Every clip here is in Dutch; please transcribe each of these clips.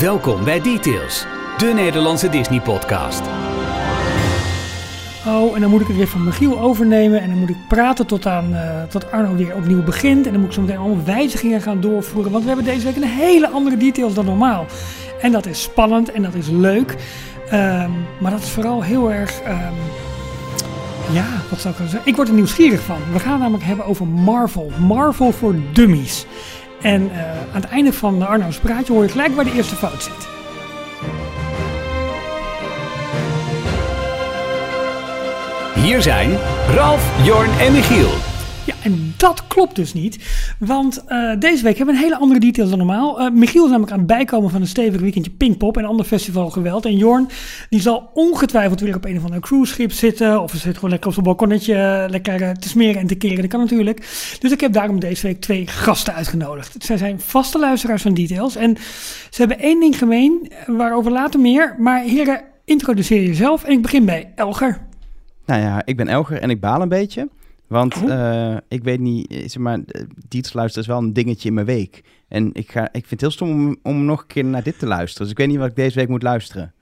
Welkom bij Details, de Nederlandse Disney-podcast. Oh, en dan moet ik het weer van Michiel overnemen. En dan moet ik praten tot, aan, uh, tot Arno weer opnieuw begint. En dan moet ik zo meteen allemaal wijzigingen gaan doorvoeren. Want we hebben deze week een hele andere details dan normaal. En dat is spannend en dat is leuk. Um, maar dat is vooral heel erg. Um, ja, wat zou ik nou zeggen? Ik word er nieuwsgierig van. We gaan namelijk hebben over Marvel. Marvel voor dummies. En uh, aan het einde van Arno's praatje hoor je gelijk waar de eerste fout zit. Hier zijn Ralf, Jorn en Michiel. En dat klopt dus niet. Want uh, deze week hebben we een hele andere details dan normaal. Uh, Michiel is namelijk aan het bijkomen van een stevig weekendje Pinkpop en ander festival geweld. En Jorn, die zal ongetwijfeld weer op een of andere cruiseschip zitten. Of ze zit gewoon lekker op zijn balkonnetje lekker te smeren en te keren. Dat kan natuurlijk. Dus ik heb daarom deze week twee gasten uitgenodigd. Zij zijn vaste luisteraars van details. En ze hebben één ding gemeen, waarover later meer. Maar heren, introduceer jezelf. En ik begin bij Elger. Nou ja, ik ben Elger en ik baal een beetje. Want uh, ik weet niet, zeg maar, Dietz luisteren is wel een dingetje in mijn week. En ik, ga, ik vind het heel stom om, om nog een keer naar dit te luisteren. Dus ik weet niet wat ik deze week moet luisteren.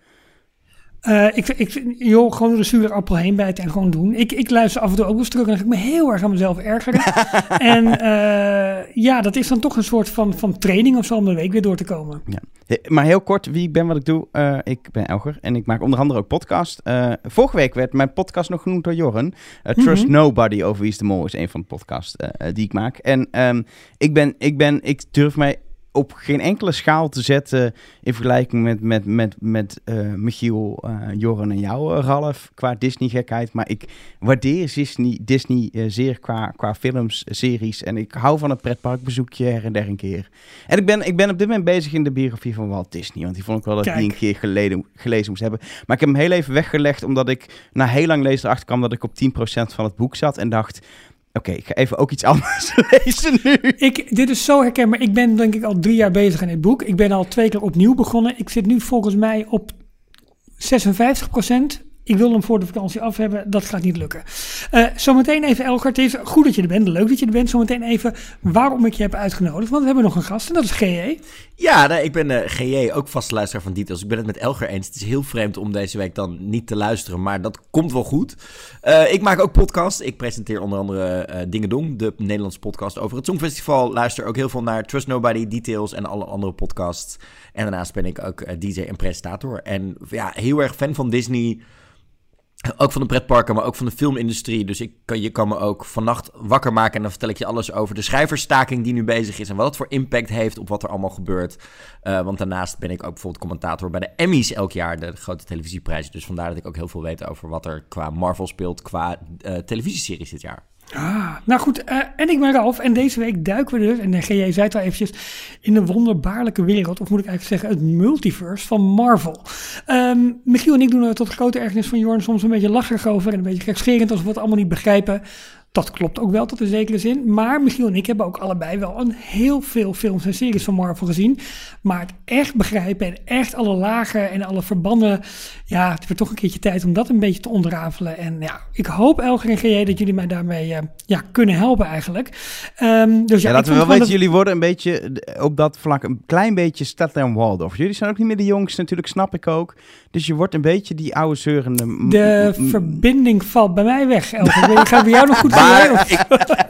Uh, ik, ik, joh, gewoon de zure appel heen bijten en gewoon doen. Ik, ik luister af en toe ook eens terug en dan ga ik me heel erg aan mezelf ergeren. en uh, ja, dat is dan toch een soort van, van training of zo om de week weer door te komen. Ja. Maar heel kort, wie ik ben, wat ik doe. Uh, ik ben Elger en ik maak onder andere ook podcast. vorige week werd mijn podcast nog genoemd door Jorren. Trust mm -hmm. Nobody over Wie is de Mol is een van de podcasts die ik maak. En um, ik, ben, ik, ben, ik durf mij op geen enkele schaal te zetten in vergelijking met, met, met, met uh, Michiel, uh, Joren en jou, Ralf, qua Disney-gekheid. Maar ik waardeer Disney, Disney uh, zeer qua, qua films, series. En ik hou van het pretparkbezoekje her en der een keer. En ik ben, ik ben op dit moment bezig in de biografie van Walt Disney. Want die vond ik wel dat ik die een keer geleden, gelezen moest hebben. Maar ik heb hem heel even weggelegd, omdat ik na heel lang lezen erachter kwam dat ik op 10% van het boek zat. En dacht, Oké, ik ga even ook iets anders lezen nu. Ik, dit is zo herkenbaar. Ik ben denk ik al drie jaar bezig in dit boek. Ik ben al twee keer opnieuw begonnen. Ik zit nu volgens mij op 56 Ik wil hem voor de vakantie af hebben. Dat gaat niet lukken. Uh, zometeen even, Elger. Het is goed dat je er bent. Leuk dat je er bent. Zometeen even waarom ik je heb uitgenodigd. Want we hebben nog een gast en dat is G.E. Ja, nee, ik ben uh, G.J. ook vaste luisteraar van Details. Ik ben het met Elger eens. Het is heel vreemd om deze week dan niet te luisteren. Maar dat komt wel goed. Uh, ik maak ook podcast. Ik presenteer onder andere uh, Dingedong. De Nederlandse podcast over het Songfestival. Luister ook heel veel naar Trust Nobody, Details en alle andere podcasts. En daarnaast ben ik ook DJ en presentator. En ja, heel erg fan van Disney... Ook van de pretparken, maar ook van de filmindustrie. Dus ik kan, je kan me ook vannacht wakker maken. En dan vertel ik je alles over de schrijversstaking die nu bezig is. En wat het voor impact heeft op wat er allemaal gebeurt. Uh, want daarnaast ben ik ook bijvoorbeeld commentator bij de Emmys elk jaar. De grote televisieprijzen. Dus vandaar dat ik ook heel veel weet over wat er qua Marvel speelt. Qua uh, televisieseries dit jaar. Ah, nou goed, uh, en ik ben Ralf en deze week duiken we dus, en GJ zei het al eventjes, in de wonderbaarlijke wereld, of moet ik eigenlijk zeggen het multiverse van Marvel. Um, Michiel en ik doen er tot grote ergernis van Jorn soms een beetje lacherig over en een beetje gekscherend als we het allemaal niet begrijpen. Dat klopt ook wel tot een zekere zin. Maar Michiel en ik hebben ook allebei wel een heel veel films en series van Marvel gezien. Maar het echt begrijpen en echt alle lagen en alle verbanden. Ja, het wordt toch een keertje tijd om dat een beetje te onderrafelen. En ja, ik hoop Elger en GJ dat jullie mij daarmee uh, ja, kunnen helpen eigenlijk. Um, dus ja, ja laten we wel weten, dat... jullie worden een beetje op dat vlak een klein beetje Stadler en Waldorf. Jullie zijn ook niet meer de jongste natuurlijk, snap ik ook. Dus je wordt een beetje die oude zeurende... De verbinding valt bij mij weg, Elger. Ik ga bij jou nog goed maar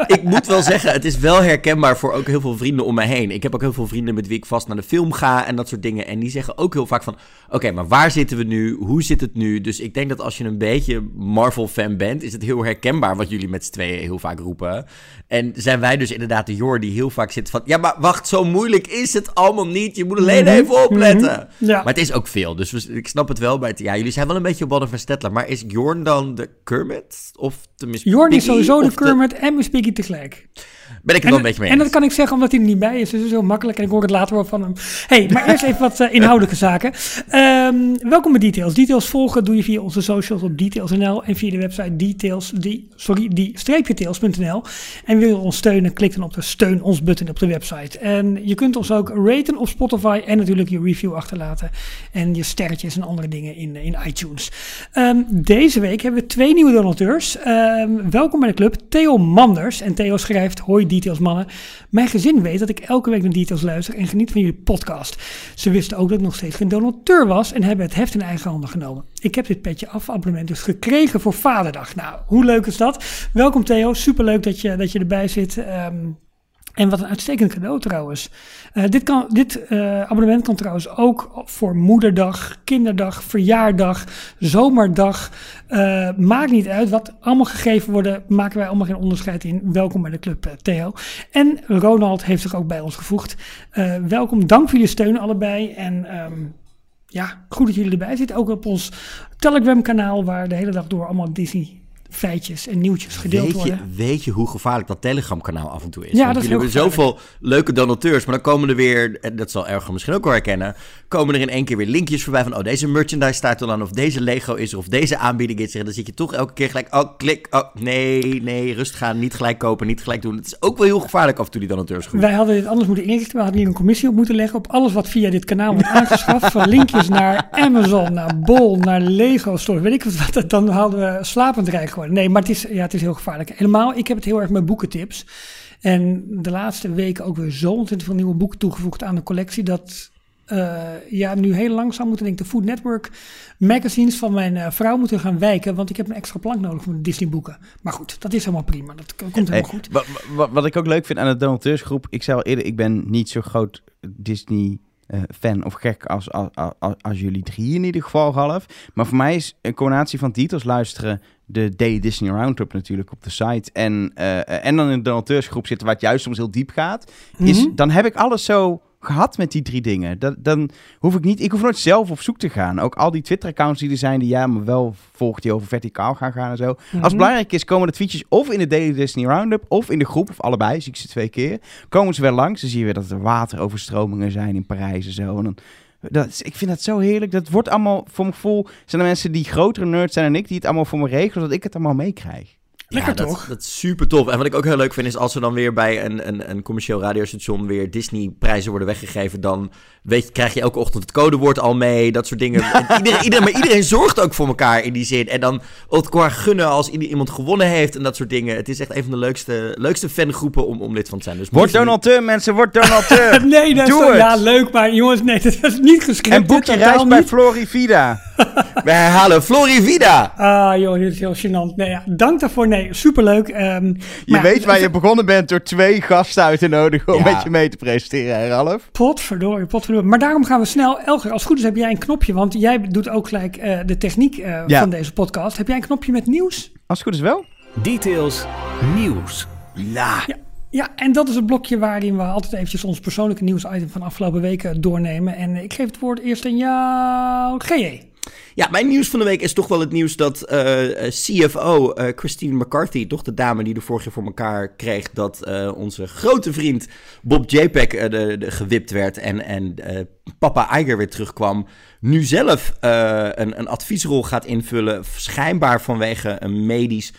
ik, ik, moet wel zeggen, het is wel herkenbaar voor ook heel veel vrienden om mij heen. Ik heb ook heel veel vrienden met wie ik vast naar de film ga en dat soort dingen. En die zeggen ook heel vaak van, oké, okay, maar waar zitten we nu? Hoe zit het nu? Dus ik denk dat als je een beetje Marvel-fan bent, is het heel herkenbaar wat jullie met z'n tweeën heel vaak roepen. En zijn wij dus inderdaad de Jor die heel vaak zit van, ja, maar wacht, zo moeilijk is het allemaal niet. Je moet alleen even opletten. Mm -hmm. ja. Maar het is ook veel, dus ik snap het wel. Maar het, ja, jullie zijn wel een beetje Wadden van Stettler. Maar is Jorn dan de Kermit? Of tenminste Jorn is sowieso de Kermit en Miss Piggy tegelijk. Ben ik wel een beetje mee En dat kan ik zeggen omdat hij er niet bij is. Dus dat is heel makkelijk en ik hoor het later wel van hem. hey, maar eerst even wat uh, inhoudelijke zaken. Um, welkom bij Details. Details volgen doe je via onze socials op Details.nl en via de website details, die, sorry, die details.nl. En wil je ons steunen, klik dan op de steun ons button op de website. En je kunt ons ook raten op Spotify en natuurlijk je review achterlaten. En je sterretjes en andere dingen in, in iTunes. Um, deze week hebben we twee nieuwe donateurs. Um, welkom bij de club, Theo Manders. En Theo schrijft, Hoi Details mannen. Mijn gezin weet dat ik elke week naar Details luister en geniet van jullie podcast. Ze wisten ook dat ik nog steeds geen donateur was en hebben het heft in eigen handen genomen. Ik heb dit petje af abonnement dus gekregen voor Vaderdag. Nou, hoe leuk is dat? Welkom Theo, superleuk dat je, dat je erbij zit. Ehm, en wat een uitstekend cadeau trouwens. Uh, dit kan, dit uh, abonnement kan trouwens ook voor moederdag, kinderdag, verjaardag, zomerdag. Uh, maakt niet uit wat allemaal gegeven worden. Maken wij allemaal geen onderscheid in. Welkom bij de club Theo. En Ronald heeft zich ook bij ons gevoegd. welkom, dank voor jullie steun allebei. En um, ja, goed dat jullie erbij zitten. Ook op ons Telegram kanaal waar de hele dag door allemaal Disney feitjes en nieuwtjes gedeeld weet je, worden. Weet je hoe gevaarlijk dat Telegram-kanaal af en toe is? Ja, Want dat is jullie hebben zoveel leuke donateurs, maar dan komen er weer, en dat zal Erger misschien ook wel herkennen, komen er in één keer weer linkjes voorbij van, oh, deze merchandise staat er dan, of deze Lego is er, of deze aanbieding is er. En dan zit je toch elke keer gelijk, oh, klik, oh, nee, nee, rust gaan, niet gelijk kopen, niet gelijk doen. Het is ook wel heel gevaarlijk af en toe, die donateurs. Wij hadden dit anders moeten inrichten. We hadden hier een commissie op moeten leggen op alles wat via dit kanaal wordt aangeschaft. van linkjes naar Amazon, naar Bol, naar Lego Store, weet ik wat. Dan hadden we slapend rijk geworden. Nee, maar het is, ja, het is heel gevaarlijk. Helemaal, ik heb het heel erg met boekentips. En de laatste weken ook weer zo ontzettend veel nieuwe boeken toegevoegd aan de collectie. Dat uh, ja, nu heel langzaam moeten denk ik de Food Network magazines van mijn uh, vrouw moeten gaan wijken. Want ik heb een extra plank nodig voor de Disney boeken. Maar goed, dat is helemaal prima. Dat komt helemaal Hey, goed. Wat, wat, wat ik ook leuk vind aan de donateursgroep, ik zei al eerder, ik ben niet zo groot Disney eh, fan of gek als, als, als, als jullie drie in ieder geval half. Maar voor mij is een combinatie van titels luisteren, de Daily Disney Roundup natuurlijk op de site en, eh, en dan in de donateursgroep zitten waar het juist soms heel diep gaat, is, Mhm. dan heb ik alles zo gehad met die drie dingen. Dat, dan hoef ik niet, ik hoef nooit zelf op zoek te gaan. Ook al die Twitter-accounts die er zijn, die ja, maar wel volgt die over verticaal gaan gaan en zo. Als Mhm. het belangrijk is, komen de tweetjes of in de Daily Disney Roundup of in de groep, of allebei, zie ik ze twee keer. Komen ze wel langs, dan zie je weer dat er wateroverstromingen zijn in Parijs en zo. En dan, dat, is- ik vind dat zo heerlijk. Dat wordt allemaal, voor mijn gevoel, zijn er mensen die grotere nerds zijn dan ik, die het allemaal voor me regelen, zodat ik het allemaal meekrijg. Lekker ja, dat, toch? Dat is super tof. En wat ik ook heel leuk vind is als er dan weer bij een, een, een commercieel radiostation weer Disney-prijzen worden weggegeven, dan weet, je- krijg je elke ochtend het codewoord al mee, dat soort dingen. En iedereen, iedereen, maar iedereen zorgt ook voor elkaar in die zin. En dan elkaar gunnen als iemand gewonnen heeft en dat soort dingen. Het is echt een van de leukste, leukste fangroepen om, om lid van te zijn. Dus Word nu- donateur, mensen, word donateur. Nee, dat is Doe zo- het. ja, leuk, maar jongens, nee, dat is niet gescript. en boek je reis bij Florivida. We herhalen Florivida. Ah, joh, dit is heel gênant. Nee, ja, dank daarvoor. Nee, superleuk. Ehm, Je maar weet waar je begonnen bent door twee gasten uit te nodigen om Ja. met je mee te presenteren, hè, Ralf? Potverdorie, potverdorie. Maar daarom gaan we snel. Elger, als het goed is heb jij een knopje, want jij doet ook gelijk eh, de techniek eh, Ja. van deze podcast. Heb jij een knopje met nieuws? Als het goed is wel. Details nieuws. La. Ja. Ja, en dat is het blokje waarin we altijd eventjes ons persoonlijke nieuwsitem van afgelopen weken doornemen. En ik geef het woord eerst aan jou, GJ. Ja, mijn nieuws van de week is toch wel het nieuws dat eh, eh, CFO eh, Christine McCarthy, toch de dame die er vorig jaar voor elkaar kreeg, dat onze grote vriend Bob JPEG de, de, gewipt werd en, en papa Iger weer terugkwam, nu zelf een, een adviesrol gaat invullen, schijnbaar vanwege een medisch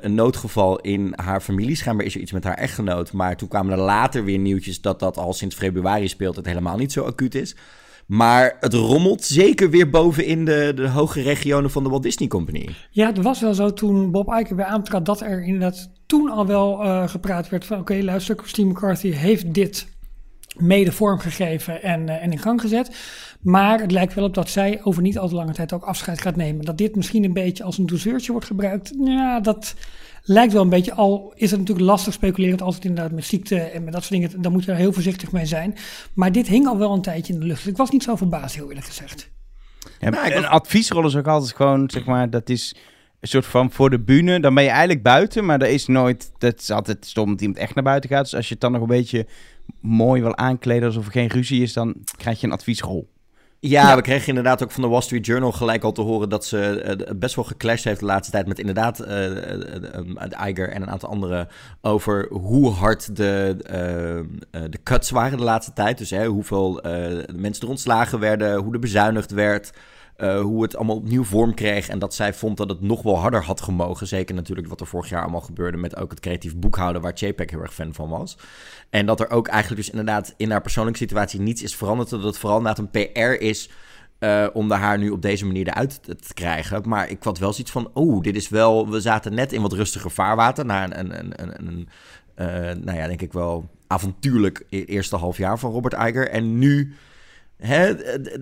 een noodgeval in haar familie. Schijnbaar is er iets met haar echtgenoot. Maar toen kwamen er later weer nieuwtjes dat dat al sinds februari speelt. Het helemaal niet zo acuut is. Maar het rommelt zeker weer bovenin de, de hoge regionen van de Walt Disney Company. Ja, het was wel zo toen Bob Iger weer aantrad dat er inderdaad toen al wel eh, gepraat werd van oké, luister, Christine McCarthy heeft dit mede vormgegeven en, eh, en in gang gezet. Maar het lijkt wel op dat zij over niet al te lange tijd ook afscheid gaat nemen. Dat dit misschien een beetje als een douzeurtje wordt gebruikt. Ja, dat lijkt wel een beetje. Al is het natuurlijk lastig speculerend als het inderdaad met ziekte en met dat soort dingen. Dan moet je er heel voorzichtig mee zijn. Maar dit hing al wel een tijdje in de lucht. Dus ik was niet zo verbaasd, heel eerlijk gezegd. Ja, Nou, ik een was- adviesrol is ook altijd gewoon, zeg maar, dat is een soort van voor de bühne. Dan ben je eigenlijk buiten, maar er is nooit, dat is altijd stom dat iemand echt naar buiten gaat. Dus als je het dan nog een beetje mooi wil aankleden alsof er geen ruzie is, dan krijg je een adviesrol. Ja, Ja. we kregen inderdaad ook van de Wall Street Journal gelijk al te horen dat ze eh, best wel geclashed heeft de laatste tijd met inderdaad eh, eh, eh, Iger en een aantal anderen over hoe hard de, eh, de cuts waren de laatste tijd. Dus hè, hoeveel mensen er ontslagen werden, hoe er bezuinigd werd. Eh, hoe het allemaal opnieuw vorm kreeg. En dat zij vond dat het nog wel harder had gemogen. Zeker natuurlijk wat er vorig jaar allemaal gebeurde met ook het creatief boekhouden, waar JPEG heel erg fan van was. En dat er ook eigenlijk dus inderdaad in haar persoonlijke situatie niets is veranderd. Dat het vooral inderdaad een PR is eh, om de haar nu op deze manier eruit te krijgen. Maar ik had wel zoiets van, oh, dit is wel... We zaten net in wat rustiger vaarwater na een, een, een, een, eh, nou ja, denk ik wel avontuurlijk e- eerste half jaar van Robert Iger. En nu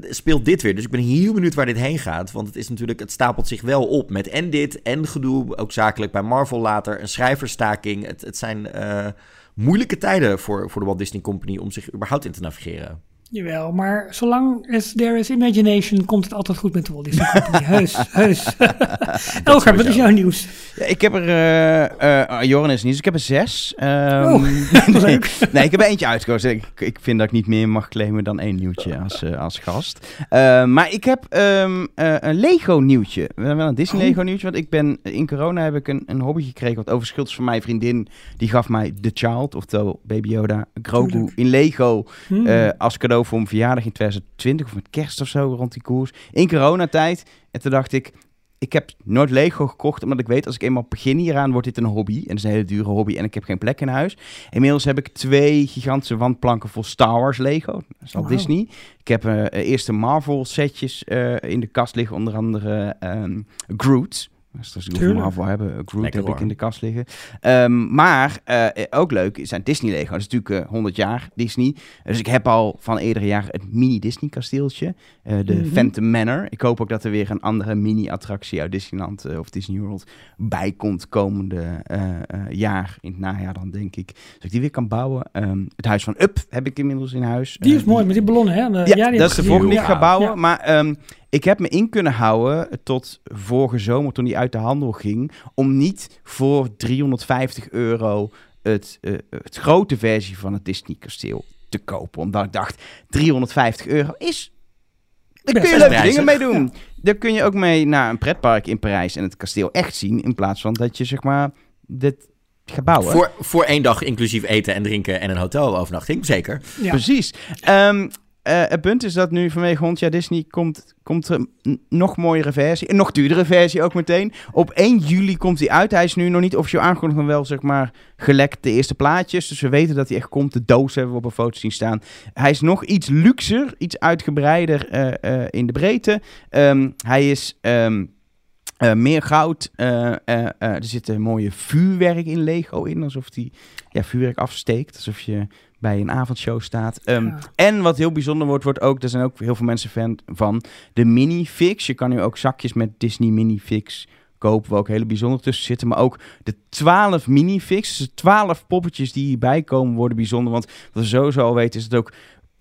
speelt dit weer. Dus ik ben heel benieuwd waar dit heen gaat. Want het is natuurlijk, het stapelt zich wel op met en dit en gedoe. Ook zakelijk bij Marvel later. Een schrijverstaking. Het, het zijn uh, moeilijke tijden voor, voor de Walt Disney Company om zich überhaupt in te navigeren. Jawel, maar zolang as there is imagination, komt het altijd goed met de Walt Disney Company. heus, heus. Elger, wat is jouw nieuws? Ja, ik heb er, uh, uh, Joran is niet, dus ik heb er zes. Um, oh, nee, nee, ik heb er eentje uitgekozen. Ik, ik vind dat ik niet meer mag claimen dan één nieuwtje als, uh, als gast. Uh, maar ik heb um, een Lego nieuwtje. Wel een Disney Lego nieuwtje, want ik ben, in corona heb ik een, een hobby gekregen wat overschuld is van mijn vriendin. Die gaf mij The Child, oftewel Baby Yoda, Grogu in Lego hmm. als cadeau voor mijn verjaardag in 2020 of met kerst of zo rond die koers. In coronatijd. En toen dacht ik, ik heb nooit Lego gekocht, omdat ik weet als ik eenmaal begin hieraan, wordt dit een hobby. En dat is een hele dure hobby en ik heb geen plek in huis. Inmiddels heb ik twee gigantische wandplanken vol Star Wars Lego. Dat is al wow. Disney. Ik heb uh, eerste Marvel setjes uh, in de kast liggen, onder andere um, Groot. Dus als ik over Marvel hebben, Groot heb hoor. ik in de kast liggen. Um, maar uh, ook leuk zijn Disney Lego. Dat is natuurlijk uh, 100 jaar Disney. Dus ik heb al van eerdere jaren het mini Disney kasteeltje. Uh, de mm -hmm. Phantom Manor. Ik hoop ook dat er weer een andere mini attractie uit Disneyland of Disney World bij komt komende jaar. In het najaar dan denk ik. Dus ik die weer kan bouwen. Um, het huis van Up heb ik inmiddels in huis. Die is mooi die... met die ballonnen hè? De, ja, ja dat is de volgende die ik ga bouwen. Ja. Maar um, ik heb me in kunnen houden tot vorige zomer toen die uit de handel ging. Om niet voor 350 euro het, uh, het grote versie van het Disney kasteel te kopen. Omdat ik dacht, 350 euro is... Daar kun je leuke dingen mee doen. Ja. Daar kun je ook mee naar een pretpark in Parijs en het kasteel echt zien. In plaats van dat je zeg maar dit gaat bouwen. Voor, voor één dag inclusief eten en drinken en een hotelovernachting, zeker. Ja. Precies. Um, Uh, het punt is dat nu vanwege 100 jaar Disney komt, komt er een nog mooiere versie. Een nog duurdere versie ook meteen. Op 1 juli komt hij uit. Hij is nu nog niet officieel aangekondigd, maar wel zeg maar gelekt de eerste plaatjes. Dus we weten dat hij echt komt. De doos hebben we op een foto zien staan. Hij is nog iets luxer, iets uitgebreider uh, uh, in de breedte. Um, hij is... Uh, meer goud. Er zit een mooie vuurwerk in Lego in. Alsof die ja, vuurwerk afsteekt. Alsof je bij een avondshow staat. Um, ja. En wat heel bijzonder wordt, wordt ook, er zijn ook heel veel mensen fan van, de minifix. Je kan nu ook zakjes met Disney minifix kopen, waar ook hele bijzonder tussen zitten. Maar ook de 12 minifix, dus 12 poppetjes die hierbij komen, worden bijzonder. Want wat we sowieso al weten, is het ook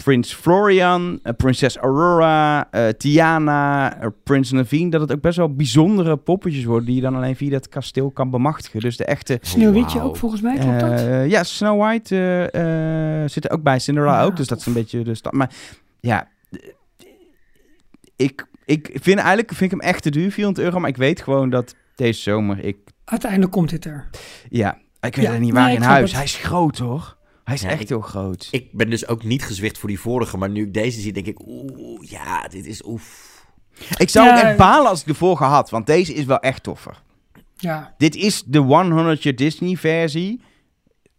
Prins Florian, uh, Prinses Aurora, uh, Tiana, uh, Prins Naveen. Dat het ook best wel bijzondere poppetjes worden die je dan alleen via dat kasteel kan bemachtigen. Dus de echte... Sneeuwwitje wow. ook volgens mij, klopt dat? ja, Snow White zit er ook bij, Cinderella ja, ook. Dus dat is een beetje de stad. Maar ja, ik, ik vind eigenlijk vind ik hem echt te duur, 400 euro. Maar ik weet gewoon dat deze zomer ik... Uiteindelijk komt dit er. Ja, ik weet ja, niet waar nee, in huis. Het. Hij is groot, hoor. Hij is ja, echt ik, heel groot. Ik ben dus ook niet gezwicht voor die vorige, maar nu ik deze zie, denk ik, oeh, ja, dit is oef. Ik zou ja, echt balen als ik de vorige had, want deze is wel echt toffer. Ja. Dit is de 100 Year Disney versie.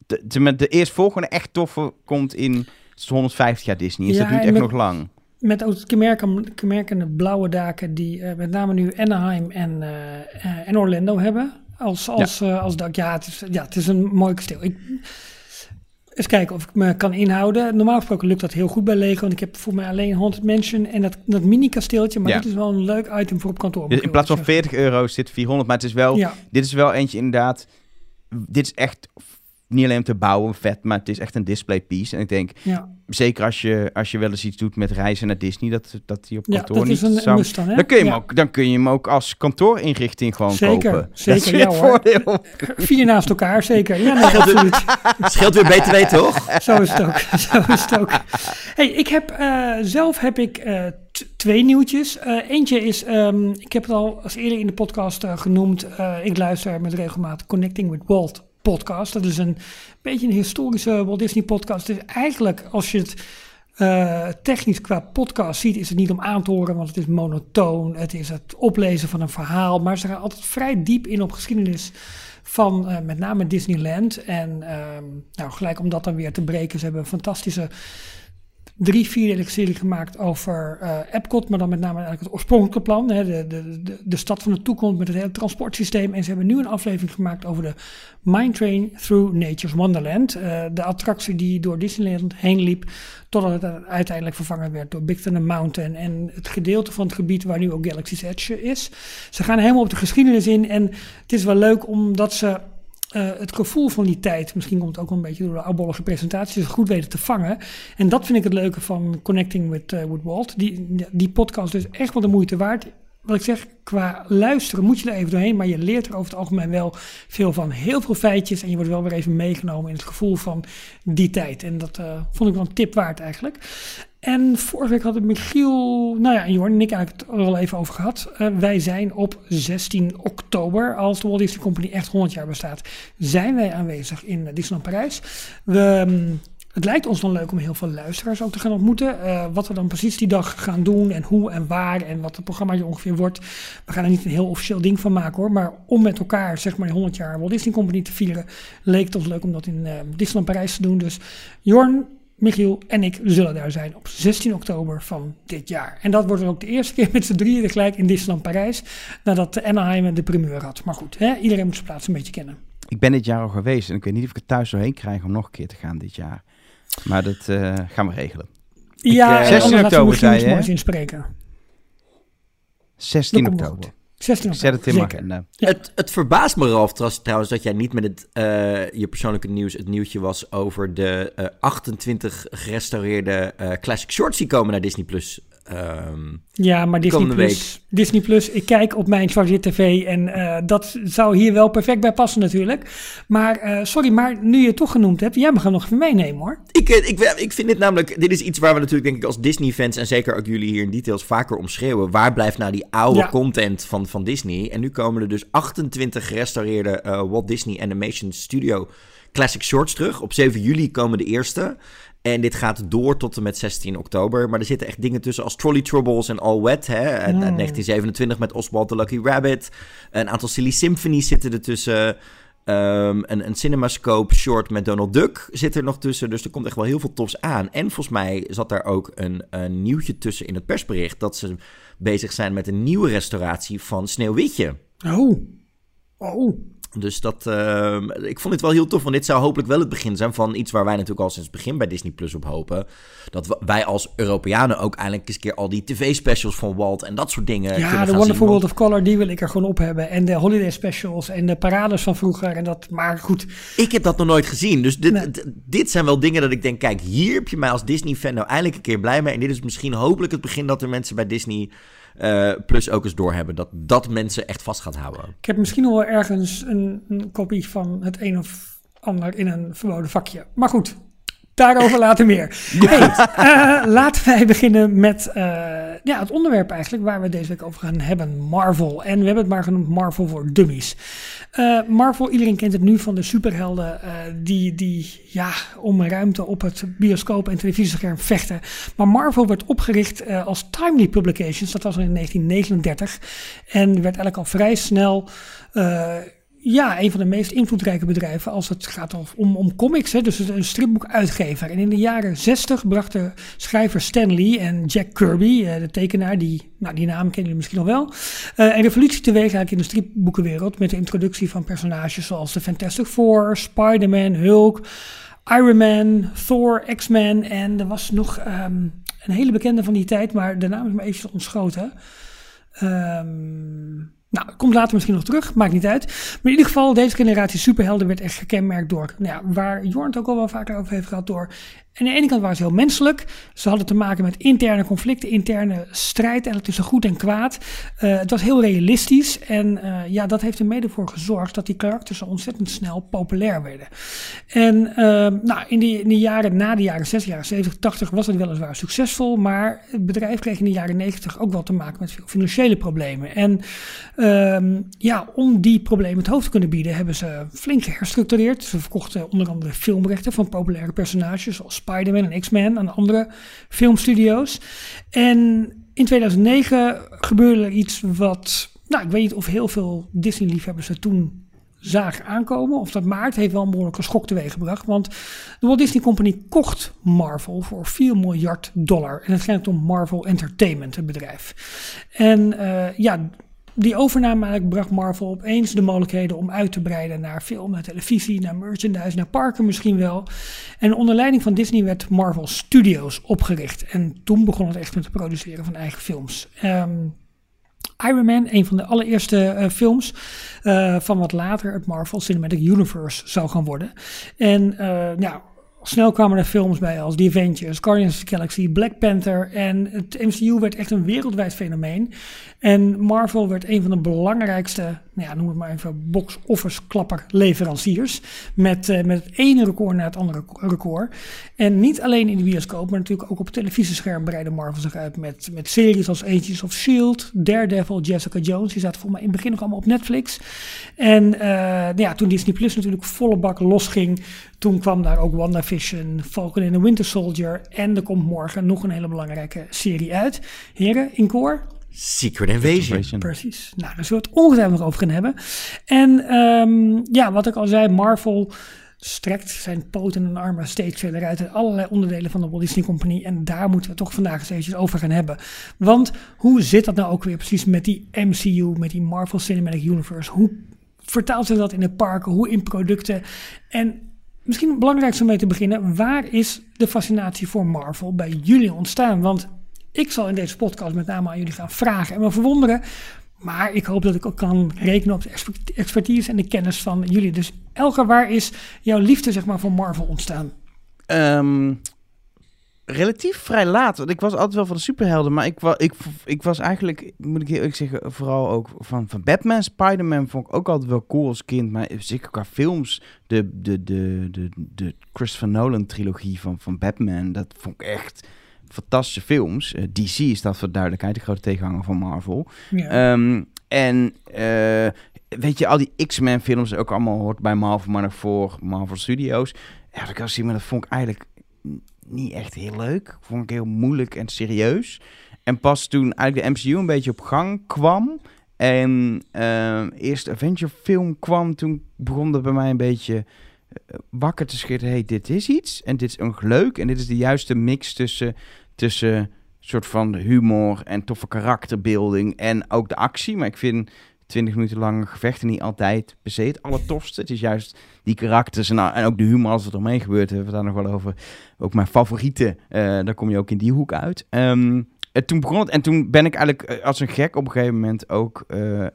De, de, de eerstvolgende echt toffe komt in 150 jaar Disney. Dus ja, dat duurt echt met, nog lang. Met ook kenmerkende blauwe daken die uh, met name nu Anaheim en, uh, uh, en Orlando hebben. Als, als, ja. als dak. Ja het, is, ja, het is een mooi kasteel. Ik, eens kijken of ik me kan inhouden. Normaal gesproken lukt dat heel goed bij Lego. Want ik heb voor mij alleen Haunted Mansion en dat, dat mini-kasteeltje. Maar ja. dit is wel een leuk item voor op kantoor. In plaats van 40 euro zit 400. Maar het is wel, ja. dit is wel eentje inderdaad. Dit is echt niet alleen om te bouwen vet, maar het is echt een display piece. En ik denk, ja. zeker als je, als je wel eens iets doet met reizen naar Disney, dat, dat die op kantoor ja, dat niet is een, zou... Must dan, hè? dan, kun je ja. hem ook, dan kun je hem ook als kantoorinrichting gewoon zeker, kopen. Zeker, dat ja hoor. voordeel. Vier naast elkaar, zeker. Ja, nee, absoluut. Scheelt weer BTW, toch? Zo is het ook. Zo is het ook. Hey, ik heb, uh, zelf heb ik uh, twee nieuwtjes. Uh, eentje is, um, ik heb het al als eerder in de podcast genoemd. ik luister met regelmaat Connecting with Walt podcast. Dat is een beetje een historische Walt Disney podcast. Dus eigenlijk, als je het uh, technisch qua podcast ziet, is het niet om aan te horen, want het is monotoon. Het is het oplezen van een verhaal. Maar ze gaan altijd vrij diep in op geschiedenis van uh, met name Disneyland. En uh, nou, gelijk om dat dan weer te breken, ze hebben een fantastische drie, vierdelige serie gemaakt over uh, Epcot, maar dan met name eigenlijk het oorspronkelijke plan. Hè, de, de, de, de stad van de toekomst met het hele transportsysteem. En ze hebben nu een aflevering gemaakt over de Mine Train Through Nature's Wonderland. Uh, de attractie die door Disneyland heen liep, totdat het uiteindelijk vervangen werd door Big Thunder Mountain. En het gedeelte van het gebied waar nu ook Galaxy's Edge is. Ze gaan helemaal op de geschiedenis in. En het is wel leuk omdat ze uh, het gevoel van die tijd, misschien komt het ook wel een beetje door de oudbollige presentaties, goed weten te vangen. En dat vind ik het leuke van Connecting with, uh, Walt. Die, die podcast is echt wel de moeite waard. Wat ik zeg, qua luisteren moet je er even doorheen, maar je leert er over het algemeen wel veel van. Heel veel feitjes en je wordt wel weer even meegenomen in het gevoel van die tijd. En dat uh, vond ik wel een tip waard eigenlijk. En vorige week hadden Michiel, nou ja, Jorn en ik eigenlijk het er al even over gehad. Uh, wij zijn op 16 oktober, als de Walt Disney Company echt 100 jaar bestaat, zijn wij aanwezig in Disneyland Parijs. We, um, het lijkt ons dan leuk om heel veel luisteraars ook te gaan ontmoeten. Uh, wat we dan precies die dag gaan doen en hoe en waar en wat het programma ongeveer wordt. We gaan er niet een heel officieel ding van maken hoor. Maar om met elkaar zeg maar 100 jaar Walt Disney Company te vieren, leek het ons leuk om dat in Disneyland Parijs te doen. Dus Jorn, Michiel en ik zullen daar zijn op 16 oktober van dit jaar. En dat wordt ook de eerste keer met z'n drieën gelijk in Disneyland Parijs. Nadat de Anaheim de primeur had. Maar goed, hè, iedereen moet zijn plaats een beetje kennen. Ik ben dit jaar al geweest en ik weet niet of ik het thuis doorheen krijg om nog een keer te gaan dit jaar. Maar dat uh, gaan we regelen. Ja, ik, uh, 16 oktober zei je, inspreken. 16 oktober. 16 oktober, Zet het in. Ja. Het, het verbaast me, Ralf, trouwens, dat jij niet met het, uh, je persoonlijke nieuws het nieuwtje was over de uh, 28 gerestaureerde uh, Classic Shorts die komen naar Disney+. Plus. Um, ja, maar Disney Plus, Disney Plus, ik kijk op mijn zwart tv en uh, dat zou hier wel perfect bij passen natuurlijk. Maar uh, sorry, maar nu je het toch genoemd hebt, jij mag hem nog even meenemen hoor. Ik, ik, ik vind dit namelijk, dit is iets waar we natuurlijk denk ik als Disney fans en zeker ook jullie hier in details vaker om schreeuwen. Waar blijft nou die oude ja. content van, van Disney? En nu komen er dus 28 gerestaureerde uh, Walt Disney Animation Studio Classic Shorts terug. Op 7 juli komen de eerste. En dit gaat door tot en met 16 oktober. Maar er zitten echt dingen tussen als Trolley Troubles en All Wet. Hè? En, Hmm. en 1927 met Oswald the Lucky Rabbit. Een aantal Silly Symphonies zitten er tussen. Um, een, een CinemaScope short met Donald Duck zit er nog tussen. Dus er komt echt wel heel veel tofs aan. En volgens mij zat daar ook een, een nieuwtje tussen in het persbericht. Dat ze bezig zijn met een nieuwe restauratie van Sneeuwwitje. Oh. Oh. Dus dat, uh, ik vond dit wel heel tof, want dit zou hopelijk wel het begin zijn van iets waar wij natuurlijk al sinds het begin bij Disney Plus op hopen. Dat wij als Europeanen ook eindelijk eens een keer al die tv-specials van Walt en dat soort dingen ja, kunnen de Wonderful zien. World of Color, die wil ik er gewoon op hebben. En de holiday specials en de parades van vroeger. En dat, maar goed. Ik heb dat nog nooit gezien, dus dit, Nee. dit zijn wel dingen dat ik denk, kijk, hier heb je mij als Disney-fan nou eindelijk een keer blij mee. En dit is misschien hopelijk het begin dat er mensen bij Disney uh, Plus ook eens doorhebben. Dat dat mensen echt vast gaat houden. Ik heb misschien wel ergens een, een kopie van het een of ander in een verboden vakje. Maar goed, daarover later meer. Hey, uh, laten wij beginnen met uh, ja, het onderwerp eigenlijk waar we deze week over gaan hebben. Marvel. En we hebben het maar genoemd Marvel voor Dummies. Uh, Marvel, iedereen kent het nu van de superhelden die, die ja, om ruimte op het bioscoop- en televisiescherm vechten. Maar Marvel werd opgericht als Timely Publications, dat was in 1939. En werd eigenlijk al vrij snel ja, een van de meest invloedrijke bedrijven als het gaat om, om comics. Hè, dus een stripboekuitgever. En in de jaren 60 brachten schrijver Stan Lee en Jack Kirby, de tekenaar, die, nou, die naam kennen jullie misschien nog wel, uh, een revolutie teweeg eigenlijk in de stripboekenwereld met de introductie van personages zoals de Fantastic Four, Spider-Man, Hulk, Iron Man, Thor, X-Men en er was nog um, een hele bekende van die tijd, maar de naam is me even ontschoten. Um, nou, komt later misschien nog terug, maakt niet uit. Maar in ieder geval, deze generatie superhelden werd echt gekenmerkt door, nou ja, waar Jorn het ook al wel vaker over heeft gehad, door aan de ene kant waren ze heel menselijk. Ze hadden te maken met interne conflicten, interne strijd eigenlijk tussen goed en kwaad. Uh, het was heel realistisch. En uh, ja, dat heeft er mede voor gezorgd dat die karakters ontzettend snel populair werden. En uh, nou, in, die, in de jaren na de jaren 60, jaren 70, 80 was het weliswaar succesvol. Maar het bedrijf kreeg in de jaren 90 ook wel te maken met veel financiële problemen. En ehm, ja, om die problemen het hoofd te kunnen bieden, hebben ze flink geherstructureerd. Ze verkochten onder andere filmrechten van populaire personages zoals Spider-Man en X-Men aan andere filmstudio's. En in 2009 gebeurde er iets wat, nou ik weet niet of heel veel Disney-liefhebbers er toen zagen aankomen. Of dat maart heeft wel een behoorlijke schok teweeggebracht. Want de Walt Disney Company kocht Marvel voor 4 miljard dollar. En het gaat om Marvel Entertainment, het bedrijf. En uh, ja, die overname bracht Marvel opeens de mogelijkheden om uit te breiden naar film, naar televisie, naar merchandise, naar parken misschien wel. En onder leiding van Disney werd Marvel Studios opgericht. En toen begon het echt met het produceren van eigen films. Um, Iron Man, een van de allereerste uh, films uh, van wat later het Marvel Cinematic Universe zou gaan worden. En uh, nou, snel kwamen er films bij als The Avengers, Guardians of the Galaxy, Black Panther. En het MCU werd echt een wereldwijd fenomeen. En Marvel werd een van de belangrijkste, nou ja, noem het maar even, box-office klapper leveranciers. Met, uh, met het ene record naar het andere record. En niet alleen in de bioscoop, maar natuurlijk ook op het televisiescherm breidde Marvel zich uit met, met series als Agents of S.H.I.E.L.D., Daredevil, Jessica Jones. Die zaten volgens mij in het begin nog allemaal op Netflix. En uh, nou ja, toen Disney Plus natuurlijk volle bak losging, toen kwam daar ook WandaVision, Falcon and the Winter Soldier. En er komt morgen nog een hele belangrijke serie uit. Heren, in koor. Secret Invasion. Precies. Nou, daar zullen we het ongetwijfeld nog over gaan hebben. En um, ja, wat ik al zei, Marvel strekt zijn poten en armen steeds verder uit in allerlei onderdelen van de Walt Disney Company. En daar moeten we toch vandaag eens eventjes over gaan hebben. Want hoe zit dat nou ook weer precies met die MCU, met die Marvel Cinematic Universe? Hoe vertaalt zich dat in de parken, hoe in producten? En misschien het belangrijkste om mee te beginnen, waar is de fascinatie voor Marvel bij jullie ontstaan? Want ik zal in deze podcast met name aan jullie gaan vragen en me verwonderen. Maar ik hoop dat ik ook kan rekenen op de expertise en de kennis van jullie. Dus Elke, waar is jouw liefde zeg maar, voor Marvel ontstaan? Um, relatief vrij laat. Want ik was altijd wel van de superhelden. Maar ik, ik, ik was eigenlijk, moet ik eerlijk zeggen, vooral ook van, van Batman. Spider-Man vond ik ook altijd wel cool als kind. Maar zeker qua films, de, de, de, de, de Christopher Nolan trilogie van, van Batman, dat vond ik echt fantastische films. Uh, DC is dat voor duidelijkheid, de grote tegenhanger van Marvel. Ja. Um, en uh, weet je, al die X-Men films ook allemaal hoort bij Marvel, maar nog voor Marvel Studios. Ja, dat kan zien, maar dat vond ik eigenlijk niet echt heel leuk. Vond ik heel moeilijk en serieus. En pas toen eigenlijk de MCU een beetje op gang kwam en uh, eerst Avenger film kwam, toen begon dat bij mij een beetje wakker te schudden. hey, dit is iets en dit is ook leuk en dit is de juiste mix tussen tussen soort van humor en toffe karakterbeelding en ook de actie. Maar ik vind 20 minuten lange gevechten niet altijd per se het allertofste. Het is juist die karakters en, en ook de humor als het ermee gebeurt. Hebben we daar nog wel over. Ook mijn favorieten, uh, daar kom je ook in die hoek uit. Um, toen begon het en toen ben ik eigenlijk eh, als een gek op een gegeven moment ook uh,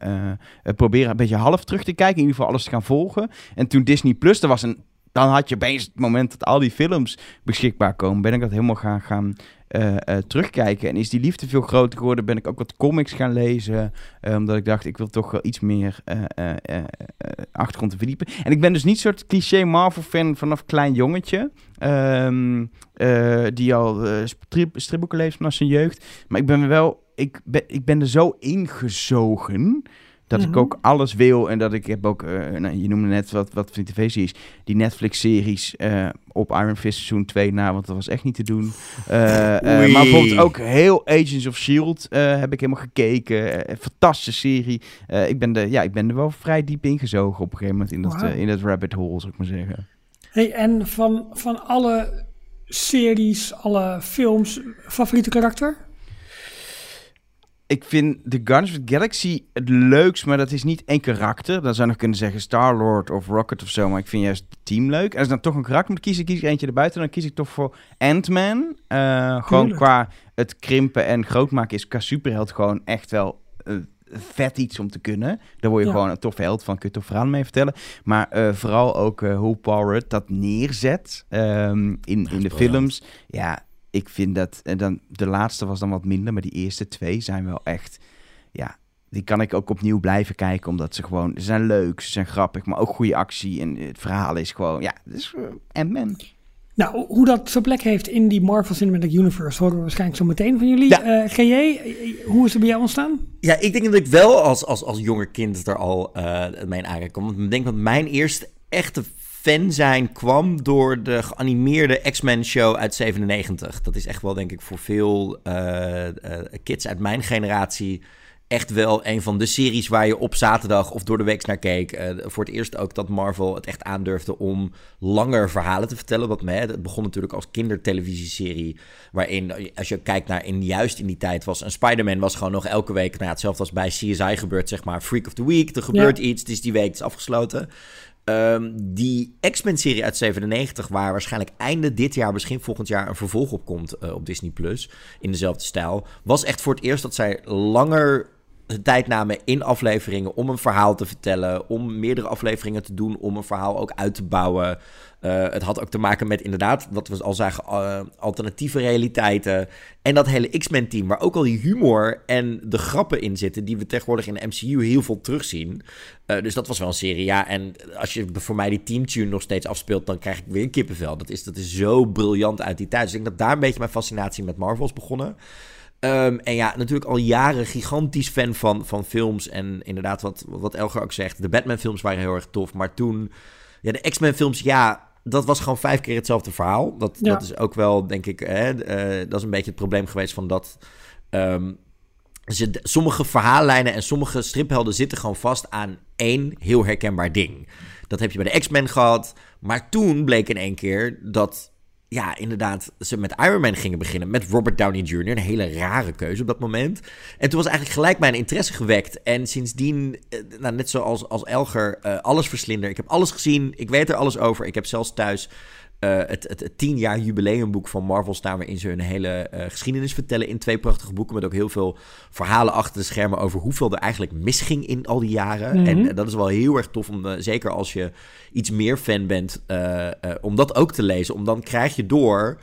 proberen een beetje half terug te kijken. In ieder geval alles te gaan volgen. En toen Disney Plus, er was een dan had je opeens het moment dat al die films beschikbaar komen, ben ik dat helemaal gaan, gaan uh, uh, terugkijken. En is die liefde veel groter geworden? Ben ik ook wat comics gaan lezen. Uh, omdat ik dacht, ik wil toch wel iets meer achtergrond te verdiepen. En ik ben dus niet soort cliché Marvel-fan vanaf klein jongetje. Um, die al strip, stripboeken leest vanaf zijn jeugd. Maar ik ben wel... Ik ben, ik ben er zo ingezogen... Dat ik mhm. ook alles wil en dat ik heb ook, uh, nou, je noemde net wat, wat van die tv-series, die Netflix-series uh, op Iron Fist seizoen 2 na, want dat was echt niet te doen. Uh, maar bijvoorbeeld ook heel Agents of S.H.I.E.L.D. heb ik helemaal gekeken. fantastische serie. ik, ben de, ja, ik ben er wel vrij diep ingezogen op een gegeven moment in dat, wow. in dat rabbit hole, zou ik maar zeggen. Hey, en van, van alle series, alle films, favoriete karakter? Ik vind de Guardians of the Galaxy het leukst, maar dat is niet één karakter. Dan zou je nog kunnen zeggen Star-Lord of Rocket of zo, maar ik vind juist het team leuk. En als dan toch een karakter moet kiezen, kies ik eentje erbuiten. Dan kies ik toch voor Ant-Man. Uh, gewoon qua het krimpen en grootmaken is qua superheld gewoon echt wel... Uh, vet iets om te kunnen. Daar word je gewoon een toffe held van, kun je toch verhaal mee vertellen. Maar uh, vooral ook uh, hoe Power dat neerzet um, in, in de films. Ja, ik vind dat, en dan de laatste was dan wat minder, maar die eerste twee zijn wel echt, ja, die kan ik ook opnieuw blijven kijken, omdat ze gewoon, ze zijn leuk, ze zijn grappig, maar ook goede actie en het verhaal is gewoon, ja, dus en men. Nou, hoe dat zijn plek heeft in die Marvel Cinematic Universe horen we waarschijnlijk zo meteen van jullie. Ja. Uh, GJ, hoe is het bij jou ontstaan? Ja, ik denk dat ik wel als, als, als jonger kind er al uh, mee in aangekomen. Want ik denk dat mijn eerste echte fan zijn kwam door de geanimeerde X-Men show uit 97. Dat is echt wel, denk ik, voor veel uh, uh, kids uit mijn generatie echt wel een van de series waar je op zaterdag of door de week naar keek. Eh, voor het eerst ook dat Marvel het echt aandurfde om langer verhalen te vertellen. Wat me, het begon natuurlijk als kindertelevisieserie. Waarin, als je kijkt naar in, juist in die tijd was een Spider-Man was gewoon nog elke week. Nou hetzelfde als bij CSI gebeurt, zeg maar. Freak of the Week. Er gebeurt iets. Het is die week, het is afgesloten. Ehm, die X-Men-serie uit 97, waar waarschijnlijk einde dit jaar, misschien volgend jaar, een vervolg op komt uh, op Disney Plus. In dezelfde stijl. Was echt voor het eerst dat zij langer de tijd namen in afleveringen om een verhaal te vertellen. Om meerdere afleveringen te doen, om een verhaal ook uit te bouwen. Uh, het had ook te maken met inderdaad, wat we al zagen, uh, alternatieve realiteiten. En dat hele X-Men-team, waar ook al die humor en de grappen in zitten, die we tegenwoordig in de MCU heel veel terugzien. Uh, dus dat was wel een serie, ja. En als je voor mij die teamtune nog steeds afspeelt, dan krijg ik weer een kippenvel. Dat is, dat is zo briljant uit die tijd. Dus ik denk dat daar een beetje mijn fascinatie met Marvel is begonnen. Um, en ja, natuurlijk al jaren gigantisch fan van, van films. En inderdaad, wat, wat Elger ook zegt, de Batman-films waren heel erg tof. Maar toen, ja, de X-Men-films, ja, dat was gewoon vijf keer hetzelfde verhaal. Dat, ja. dat is ook wel, denk ik, hè, uh, dat is een beetje het probleem geweest van dat. Um, ze, sommige verhaallijnen en sommige striphelden zitten gewoon vast aan één heel herkenbaar ding. Dat heb je bij de X-Men gehad. Maar toen bleek in één keer dat ja, inderdaad, ze met Iron Man gingen beginnen. Met Robert Downey Jr. Een hele rare keuze op dat moment. En toen was eigenlijk gelijk mijn interesse gewekt. En sindsdien, nou, net zoals als Elger, uh, alles verslinder. Ik heb alles gezien. Ik weet er alles over. Ik heb zelfs thuis uh, het, het, het tien jaar jubileumboek van Marvel staan... waarin ze hun hele uh, geschiedenis vertellen in twee prachtige boeken... met ook heel veel verhalen achter de schermen... over hoeveel er eigenlijk misging in al die jaren. Mm -hmm. En dat is wel heel erg tof, om, uh, zeker als je iets meer fan bent... om dat ook te lezen. Om dan krijg je door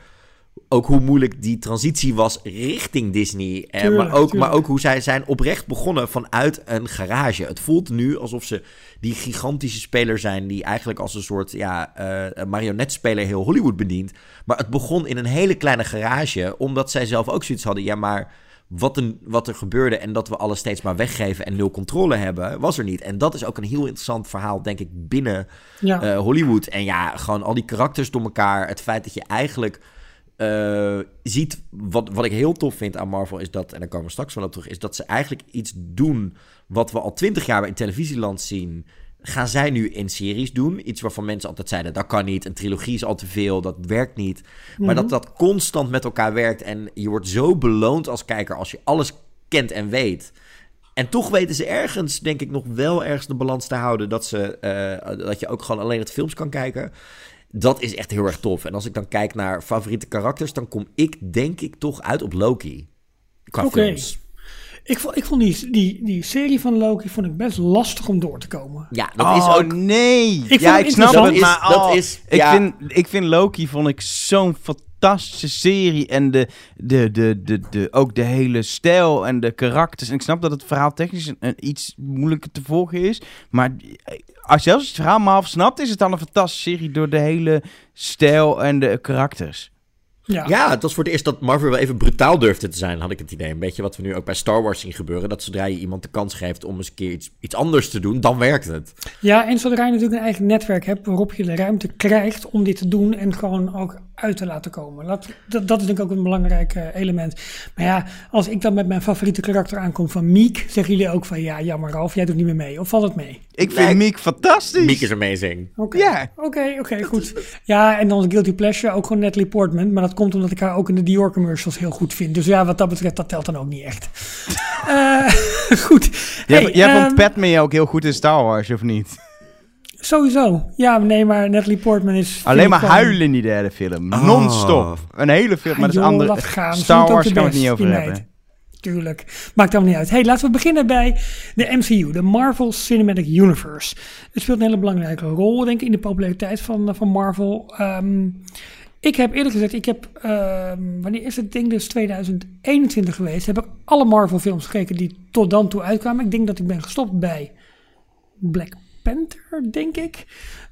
ook hoe moeilijk die transitie was richting Disney. Eh, tuurlijk, maar, ook, maar ook hoe zij zijn oprecht begonnen vanuit een garage. Het voelt nu alsof ze die gigantische speler zijn... die eigenlijk als een soort ja, uh, marionetspeler heel Hollywood bedient. Maar het begon in een hele kleine garage... omdat zij zelf ook zoiets hadden... ja, maar wat, een, wat er gebeurde en dat we alles steeds maar weggeven... en nul controle hebben, was er niet. En dat is ook een heel interessant verhaal, denk ik, binnen ja. uh, Hollywood. En ja, gewoon al die karakters door elkaar. Het feit dat je eigenlijk uh, ziet, wat, wat ik heel tof vind aan Marvel is dat, en daar komen we straks wel op terug, is dat ze eigenlijk iets doen wat we al twintig jaar in televisieland zien. Gaan zij nu in series doen? Iets waarvan mensen altijd zeiden: dat kan niet. Een trilogie is al te veel, dat werkt niet. Maar mm-hmm. dat dat constant met elkaar werkt. En je wordt zo beloond als kijker als je alles kent en weet. En toch weten ze ergens, denk ik, nog wel ergens de balans te houden. Dat, ze, uh, dat je ook gewoon alleen het films kan kijken. Dat is echt heel erg tof. En als ik dan kijk naar favoriete karakters, dan kom ik denk ik toch uit op Loki. Qua okay. films. Ik vond, ik vond die, die, die serie van Loki vond ik best lastig om door te komen. Ja, dat oh, is ook... nee. Ik ja, ik snap het, maar oh, dat is... Ik, ja. vind, ik vind Loki vond ik zo'n fantastische serie. En de, de, de, de, de, ook de hele stijl en de karakters. En ik snap dat het verhaal technisch een, een iets moeilijker te volgen is. Maar als je zelfs het verhaal maar snapt, is het dan een fantastische serie door de hele stijl en de karakters. Ja. ja, het was voor het eerst dat Marvel wel even brutaal durfde te zijn, had ik het idee. Een beetje wat we nu ook bij Star Wars zien gebeuren. Dat zodra je iemand de kans geeft om eens een keer iets, iets anders te doen, dan werkt het. Ja, en zodra je natuurlijk een eigen netwerk hebt waarop je de ruimte krijgt om dit te doen en gewoon ook uit te laten komen. Dat, dat, dat is denk ik ook een belangrijk uh, element. Maar ja, als ik dan met mijn favoriete karakter aankom van Meek, zeggen jullie ook van ja, jammer Ralf, jij doet niet meer mee. Of valt het mee? Ik vind nee, Meek fantastisch. Meek is amazing. Oké, okay. oké, okay, okay, goed. Ja, en dan Guilty Pleasure, ook gewoon Natalie Portman. Maar dat komt omdat ik haar ook in de Dior commercials heel goed vind. Dus ja, wat dat betreft, dat telt dan ook niet echt. uh, goed. Jij, hey, jij um, vond Padme ook heel goed in Star Wars, of niet? Sowieso. Ja, nee, maar Natalie Portman is... Alleen maar huilen in die derde film. Oh. Non-stop. Een hele film, maar dat is andere... Star Wars kan het niet over hebben. Tuurlijk. Maakt allemaal niet uit. Hey, laten we beginnen bij de MCU, de Marvel Cinematic Universe. Het speelt een hele belangrijke rol, denk ik, in de populariteit van, van Marvel. Um, ik heb eerlijk gezegd, ik heb, um, wanneer is het ding dus 2021 geweest, heb ik alle Marvel films gekeken die tot dan toe uitkwamen. Ik denk dat ik ben gestopt bij Black Panther, denk ik.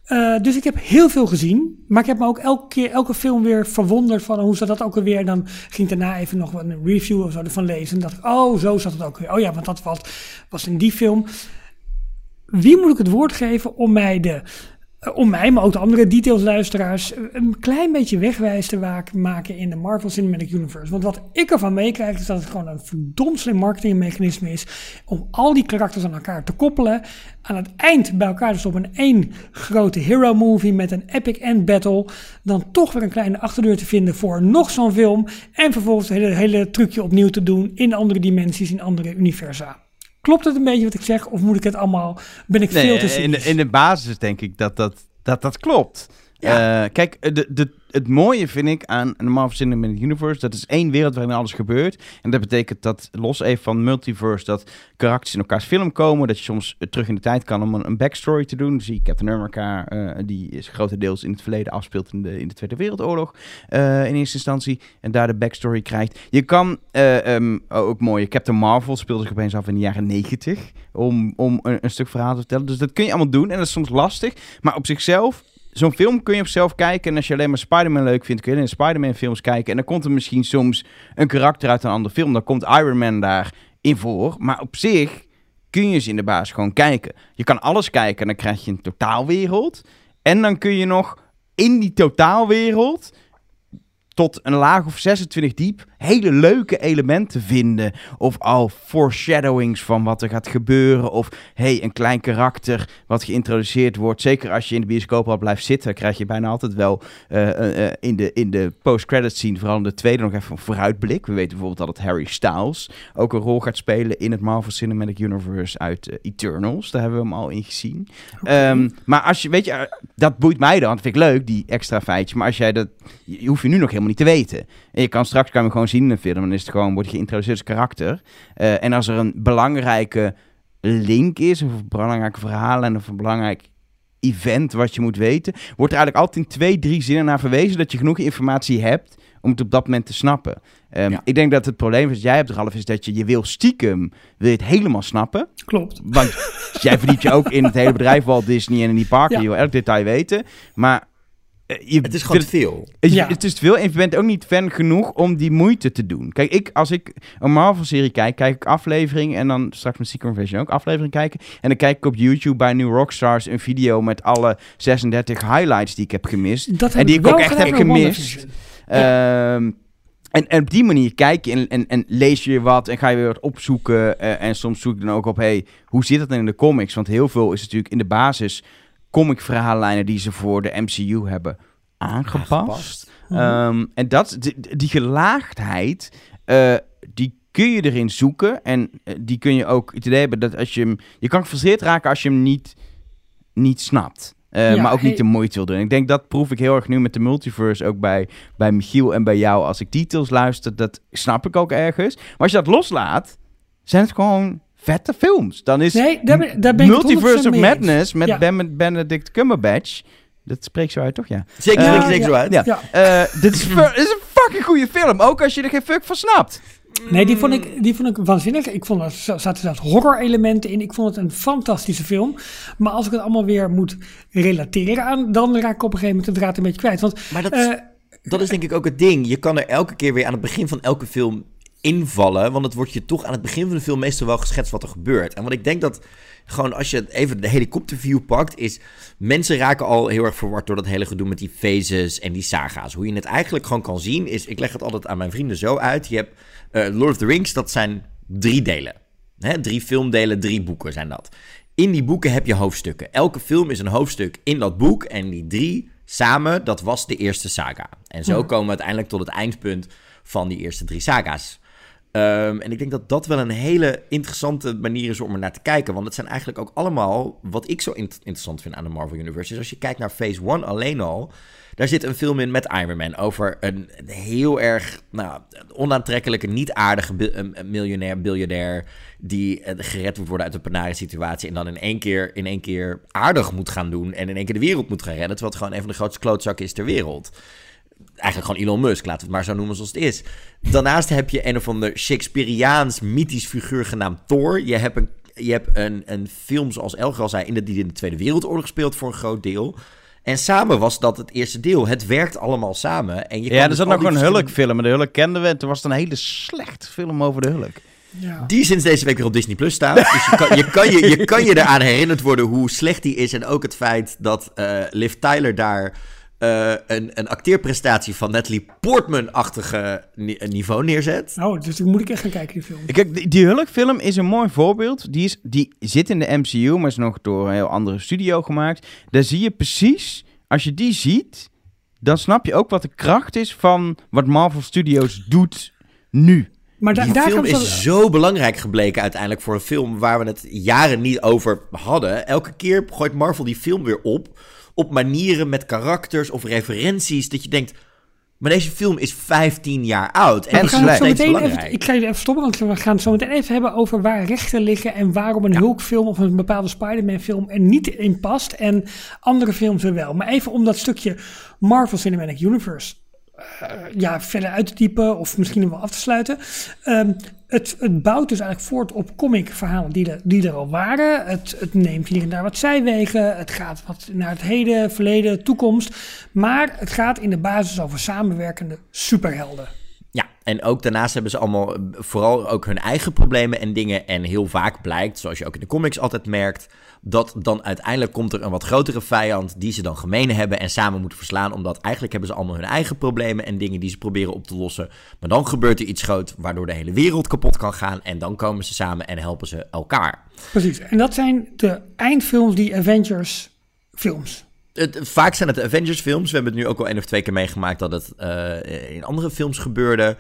Uh, dus ik heb heel veel gezien. Maar ik heb me ook elke keer, elke film weer verwonderd van hoe zat dat ook alweer. Dan ging ik daarna even nog een review of zo ervan lezen. En dacht ik, oh, zo zat het ook weer. Oh ja, want dat was, in die film. Wie moet ik het woord geven om mij de eh, om mij, maar ook de andere detailsluisteraars, eh, een klein beetje wegwijs te maken in de Marvel Cinematic Universe. Want wat ik ervan meekrijg, is dat het gewoon een verdomd slim marketingmechanisme is om al die karakters aan elkaar te koppelen. Aan het eind bij elkaar te stoppen in één grote hero movie met een epic end battle. Dan toch weer een kleine achterdeur te vinden voor nog zo'n film. En vervolgens het hele, hele trucje opnieuw te doen in andere dimensies, in andere universa. Klopt het een beetje wat ik zeg? Of moet ik het allemaal, ben ik veel te in, de, in de basis denk ik dat dat, dat, dat klopt. Eh, kijk, de, de, het mooie vind ik aan de Marvel Cinematic Universe, dat is één wereld waarin alles gebeurt. En dat betekent dat, los even van multiverse, dat karakters in elkaars film komen. Dat je soms eh, terug in de tijd kan om een, backstory te doen. Zie Captain America, eh, die is grotendeels in het verleden afspeelt in de, in de Tweede Wereldoorlog eh, in eerste instantie. En daar de backstory krijgt. Je kan, eh, ehm, ook mooi, Captain Marvel speelde zich opeens af in de jaren negentig. Om, om een stuk verhaal te vertellen. Dus dat kun je allemaal doen. En dat is soms lastig. Maar op zichzelf zo'n film kun je op zichzelf kijken. En als je alleen maar Spider-Man leuk vindt, kun je in Spider-Man films kijken. En dan komt er misschien soms een karakter uit een andere film. Dan komt Iron Man daarin voor. Maar op zich kun je ze in de baas gewoon kijken. Je kan alles kijken en dan krijg je een totaalwereld. En dan kun je nog in die totaalwereld tot een laag of 26 diep hele leuke elementen vinden. Of al foreshadowings van wat er gaat gebeuren. Of hey, een klein karakter wat geïntroduceerd wordt. Zeker als je in de bioscoop al blijft zitten, krijg je bijna altijd wel eh, eh, eh, in de, in de post-credits scene, vooral in de tweede, nog even een vooruitblik. We weten bijvoorbeeld dat het Harry Styles ook een rol gaat spelen in het Marvel Cinematic Universe uit Eternals. Daar hebben we hem al in gezien. Ehm, maar als je, weet je, dat boeit mij dan. Dat vind ik leuk, die extra feitje. Maar als jij dat, je, je hoeft je nu nog helemaal niet te weten. En je kan straks kan je hem gewoon zien in een film. Dan is het gewoon, wordt je geïntroduceerd als karakter. Eh, en als er een belangrijke link is, of een belangrijke verhaal en of een belangrijk event wat je moet weten, wordt er eigenlijk altijd in twee, drie zinnen naar verwezen dat je genoeg informatie hebt om het op dat moment te snappen. Ehm, Ja. Ik denk dat het probleem dat jij hebt, Ralf, is dat je, je wil stiekem, wil je het helemaal snappen. Klopt. Want jij verdiept je ook in het hele bedrijf Walt Disney en in die parken. Ja. Je wil elk detail weten. Maar je Het is gewoon te veel. het, Ja. het is te veel en je bent ook niet fan genoeg om die moeite te doen. Kijk, ik, als ik een Marvel-serie kijk, kijk ik aflevering en dan straks met Secret Invasion ook aflevering kijken. En dan kijk ik op YouTube bij New Rockstars een video met alle 36 highlights die ik heb gemist. Dat heb En die ik ook echt heb gemist. Ehm, en, en op die manier kijk je en, en, en lees je wat en ga je weer wat opzoeken. eh, en soms zoek ik dan ook op, hey, hoe zit dat dan in de comics? Want heel veel is natuurlijk in de basis comic verhaallijnen die ze voor de MCU hebben aangepast. Aangepast. Mhm. Ehm, en dat, die, die gelaagdheid, eh, die kun je erin zoeken. En eh, die kun je ook het idee hebben dat als je hem... Je kan gefrustreerd raken als je hem niet, niet snapt. Eh, Ja, maar ook niet de moeite wil doen. Ik denk dat proef ik heel erg nu met de multiverse. Ook bij, bij Michiel en bij jou. Als ik details luister, dat snap ik ook ergens. Maar als je dat loslaat, zijn het gewoon vette films. Dan is Nee, daar ben, daar ben Multiverse 100% of mee Madness met Ja. Ben- Benedict Cumberbatch. Dat spreekt zo uit, toch? Ja. Zeker, Eh, zeker, zeker zo uit. Ja. Ja. Eh, dit, is, is een fucking goede film. Ook als je er geen fuck van snapt. Nee, die vond, ik, die vond ik waanzinnig. Ik vond er za- zaten zelfs horror-elementen in. Ik vond het een fantastische film. Maar als ik het allemaal weer moet relateren aan, dan raak ik op een gegeven moment de draad een beetje kwijt. Want Maar dat, eh, dat is denk ik ook het ding. Je kan er elke keer weer aan het begin van elke film invallen. Want het wordt je toch aan het begin van de film meestal wel geschetst wat er gebeurt. En wat ik denk dat gewoon als je even de helikopterview pakt, is mensen raken al heel erg verward door dat hele gedoe met die phases en die saga's. Hoe je het eigenlijk gewoon kan zien is, ik leg het altijd aan mijn vrienden zo uit. Je hebt eh, Lord of the Rings, dat zijn drie delen. Hè, drie filmdelen, drie boeken zijn dat. In die boeken heb je hoofdstukken. Elke film is een hoofdstuk in dat boek. En die drie samen, dat was de eerste saga. En zo komen we uiteindelijk tot het eindpunt van die eerste drie saga's. Ehm, en ik denk dat dat wel een hele interessante manier is om er naar te kijken. Want het zijn eigenlijk ook allemaal, wat ik zo int- interessant vind aan de Marvel Universe, is als je kijkt naar Phase 1 alleen al, daar zit een film in met Iron Man over een heel erg nou, onaantrekkelijke, niet aardige miljonair, biljardair, die eh, gered moet worden uit een penare situatie en dan in één, keer, in één keer aardig moet gaan doen en in één keer de wereld moet gaan redden, terwijl het gewoon een van de grootste klootzakken is ter wereld eigenlijk gewoon Elon Musk, laten we het maar zo noemen zoals het is. Daarnaast heb je een of ander Shakespeareaans mythisch figuur genaamd Thor. Je hebt een, je hebt een, een film, zoals Elger al zei, in de, die in de Tweede Wereldoorlog speelt voor een groot deel. En samen was dat het eerste deel. Het werkt allemaal samen. En je Ja, er dus zat nog een Hulk-film. De Hulk kenden we. En toen was het een hele slechte film over de Hulk. Ja. Die sinds deze week weer op Disney Plus staat. Dus je kan je, kan je, je, kan je eraan herinnerd worden hoe slecht die is. En ook het feit dat eh Liv Tyler daar eh, een, een acteerprestatie van Natalie Portman-achtige ni- niveau neerzet. Oh, dus dan moet ik echt gaan kijken, die film. Kijk, die, die Hulk-film is een mooi voorbeeld. Die, is, die zit in de MCU, maar is nog door een heel andere studio gemaakt. Daar zie je precies, als je die ziet, dan snap je ook wat de kracht is van wat Marvel Studios doet nu. Maar da- Die daar film is zo belangrijk gebleken uiteindelijk voor een film waar we het jaren niet over hadden. Elke keer gooit Marvel die film weer op. Op manieren met karakters of referenties. Dat je denkt, maar deze film is 15 jaar oud. En, is zo steeds belangrijk. even, ik ga je even stoppen, want we gaan het zo meteen even hebben over waar rechten liggen en waarom een Hulk-film of een bepaalde Spider-Man-film er niet in past en andere films er wel. Maar even om dat stukje Marvel Cinematic Universe eh, ja, verder uit te diepen of misschien wel af te sluiten. Ehm, het, het bouwt dus eigenlijk voort op comic-verhalen die er, die er al waren. Het, het neemt hier en daar wat zijwegen. Het gaat wat naar het heden, verleden, toekomst. Maar het gaat in de basis over samenwerkende superhelden. Ja, en ook daarnaast hebben ze allemaal eh, vooral ook hun eigen problemen en dingen. En heel vaak blijkt, zoals je ook in de comics altijd merkt, dat dan uiteindelijk komt er een wat grotere vijand die ze dan gemeen hebben en samen moeten verslaan. Omdat eigenlijk hebben ze allemaal hun eigen problemen en dingen die ze proberen op te lossen. Maar dan gebeurt er iets groot waardoor de hele wereld kapot kan gaan. En dan komen ze samen en helpen ze elkaar. Precies. En dat zijn de eindfilms, die Avengers films. Vaak zijn het Avengers films. We hebben het nu ook al één of twee keer meegemaakt dat het eh, in andere films gebeurde.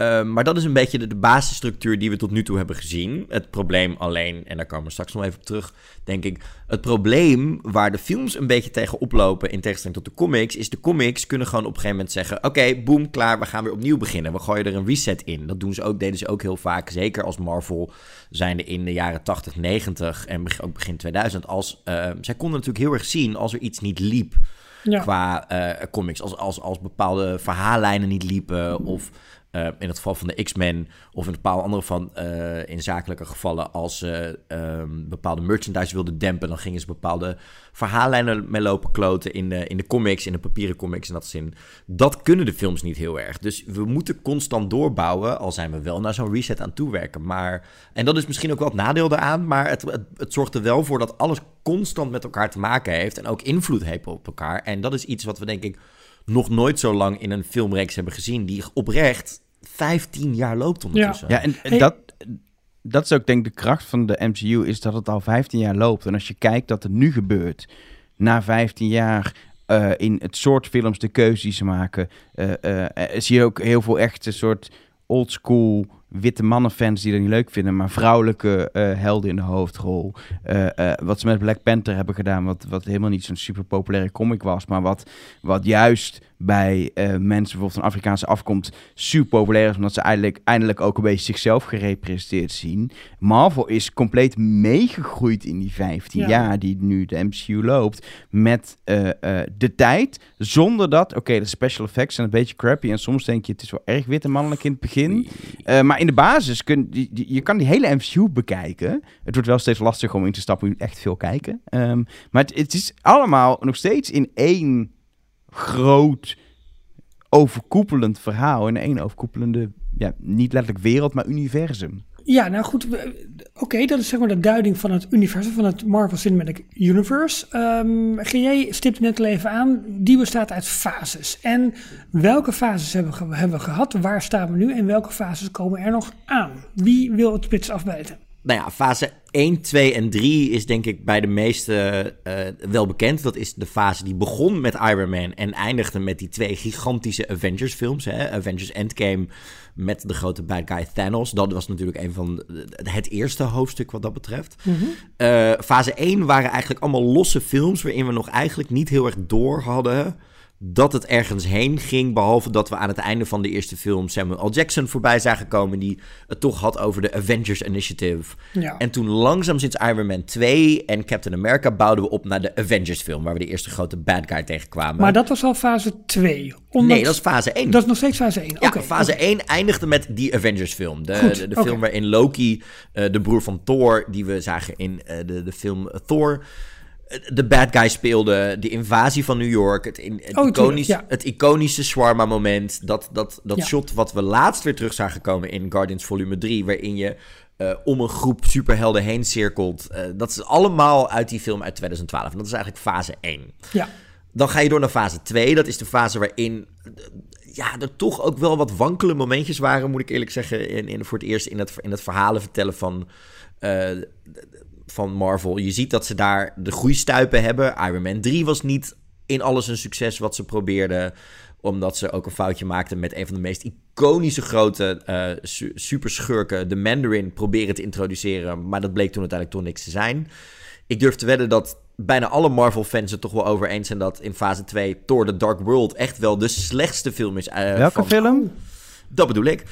Uh, maar dat is een beetje de, de, basisstructuur die we tot nu toe hebben gezien. Het probleem alleen, en daar komen we straks nog even op terug, denk ik. Het probleem waar de films een beetje tegen oplopen, in tegenstelling tot de comics, is de comics kunnen gewoon op een gegeven moment zeggen: Oké, okay, boom, klaar, we gaan weer opnieuw beginnen. We gooien er een reset in. Dat doen ze ook, deden ze ook heel vaak. Zeker als Marvel zijnde in de jaren 80, 90 en ook begin 2000. Als, uh, zij konden natuurlijk heel erg zien als er iets niet liep. Ja. Qua uh, comics, als, als, als bepaalde verhaallijnen niet liepen. Of uh, in het geval van de X-Men, of in een bepaalde andere van uh, in zakelijke gevallen, als ze um, bepaalde merchandise wilden dempen, dan gingen ze bepaalde verhaallijnen mee lopen kloten in de, in de comics, in de papieren comics in dat zin. Dat kunnen de films niet heel erg. Dus we moeten constant doorbouwen, al zijn we wel naar zo'n reset aan toewerken. Maar, en dat is misschien ook wel het nadeel daaraan, maar het, het, het zorgt er wel voor dat alles constant met elkaar te maken heeft en ook invloed heeft op elkaar. En dat is iets wat we denk ik nog nooit zo lang in een filmreeks hebben gezien, die oprecht 15 jaar loopt ondertussen. Ja, ja en hey. dat, dat is ook denk ik de kracht van de MCU, is dat het al 15 jaar loopt. En als je kijkt dat er nu gebeurt, na 15 jaar uh, in het soort films, de keuzes die ze maken, uh, uh, zie je ook heel veel echt een soort oldschool witte mannenfans die dat niet leuk vinden, maar vrouwelijke uh, helden in de hoofdrol. Uh, uh, wat ze met Black Panther hebben gedaan, wat, wat helemaal niet zo'n super populaire comic was, maar wat, wat juist bij mensen bijvoorbeeld van Afrikaanse afkomst super populair is, omdat ze eindelijk, eindelijk ook een beetje zichzelf gerepresenteerd zien. Marvel is compleet meegegroeid in die 15 ja. jaar die nu de MCU loopt, met de tijd, zonder dat, oké, okay, de special effects zijn een beetje crappy en soms denk je, het is wel erg wit en mannelijk in het begin, maar in de basis kun die, je kan die hele MCU bekijken. Het wordt wel steeds lastiger om in te stappen. Je moet echt veel kijken. Um, maar het, het, is allemaal nog steeds in één groot overkoepelend verhaal. In één overkoepelende, ja, niet letterlijk wereld, maar universum. Ja, nou goed. Oké, dat is zeg maar de duiding van het universum, van het Marvel Cinematic Universe. Um, GJ stipte net al even aan, die bestaat uit fases. En welke fases hebben we, hebben gehad? Waar staan we nu? En welke fases komen er nog aan? Wie wil het spits afbijten? Nou ja, fase 1, 2 en 3 is denk ik bij de meesten uh, wel bekend. Dat is de fase die begon met Iron Man en eindigde met die twee gigantische Avengers films. Hè? Avengers Endgame met de grote bad guy Thanos. Dat was natuurlijk een van het eerste hoofdstuk wat dat betreft. Mm-hmm. Uh, fase 1 waren eigenlijk allemaal losse films waarin we nog eigenlijk niet heel erg door hadden dat het ergens heen ging. Behalve dat we aan het einde van de eerste film Samuel L. Jackson voorbij zagen komen. Die het toch had over de Avengers Initiative. Ja. En toen langzaam sinds Iron Man 2 en Captain America bouwden we op naar de Avengers film. Waar we de eerste grote bad guy tegenkwamen. Maar dat was al fase 2. Omdat... Nee, dat is fase 1. Dat is nog steeds fase 1. Ja, okay, fase okay. 1 eindigde met die Avengers film. De, Goed, de, de okay. film waarin Loki, uh, de broer van Thor, die we zagen in uh, de, de film Thor... de bad guy speelde, de invasie van New York, het, in, het, Oh, iconisch, ja. het iconische Swarma moment, dat, dat, dat Ja. shot wat we laatst weer terug zagen komen in Guardians Volume 3, waarin je eh, om een groep superhelden heen cirkelt. eh, dat is allemaal uit die film uit 2012 en dat is eigenlijk fase 1. Ja. Dan ga je door naar fase 2. Dat is de fase waarin eh, ja, er toch ook wel wat wankele momentjes waren, moet ik eerlijk zeggen. In, in, voor het eerst in het, in het verhalen vertellen van, eh, van Marvel. Je ziet dat ze daar de groeistuipen hebben. Iron Man 3 was niet in alles een succes wat ze probeerden. Omdat ze ook een foutje maakten met een van de meest iconische grote eh su- superschurken. De Mandarin proberen te introduceren. Maar dat bleek toen uiteindelijk toch niks te zijn. Ik durf te wedden dat bijna alle Marvel-fans het toch wel over eens zijn dat in fase 2 Thor The Dark World echt wel de slechtste film is. eh, Welke van- film? Dat bedoel ik.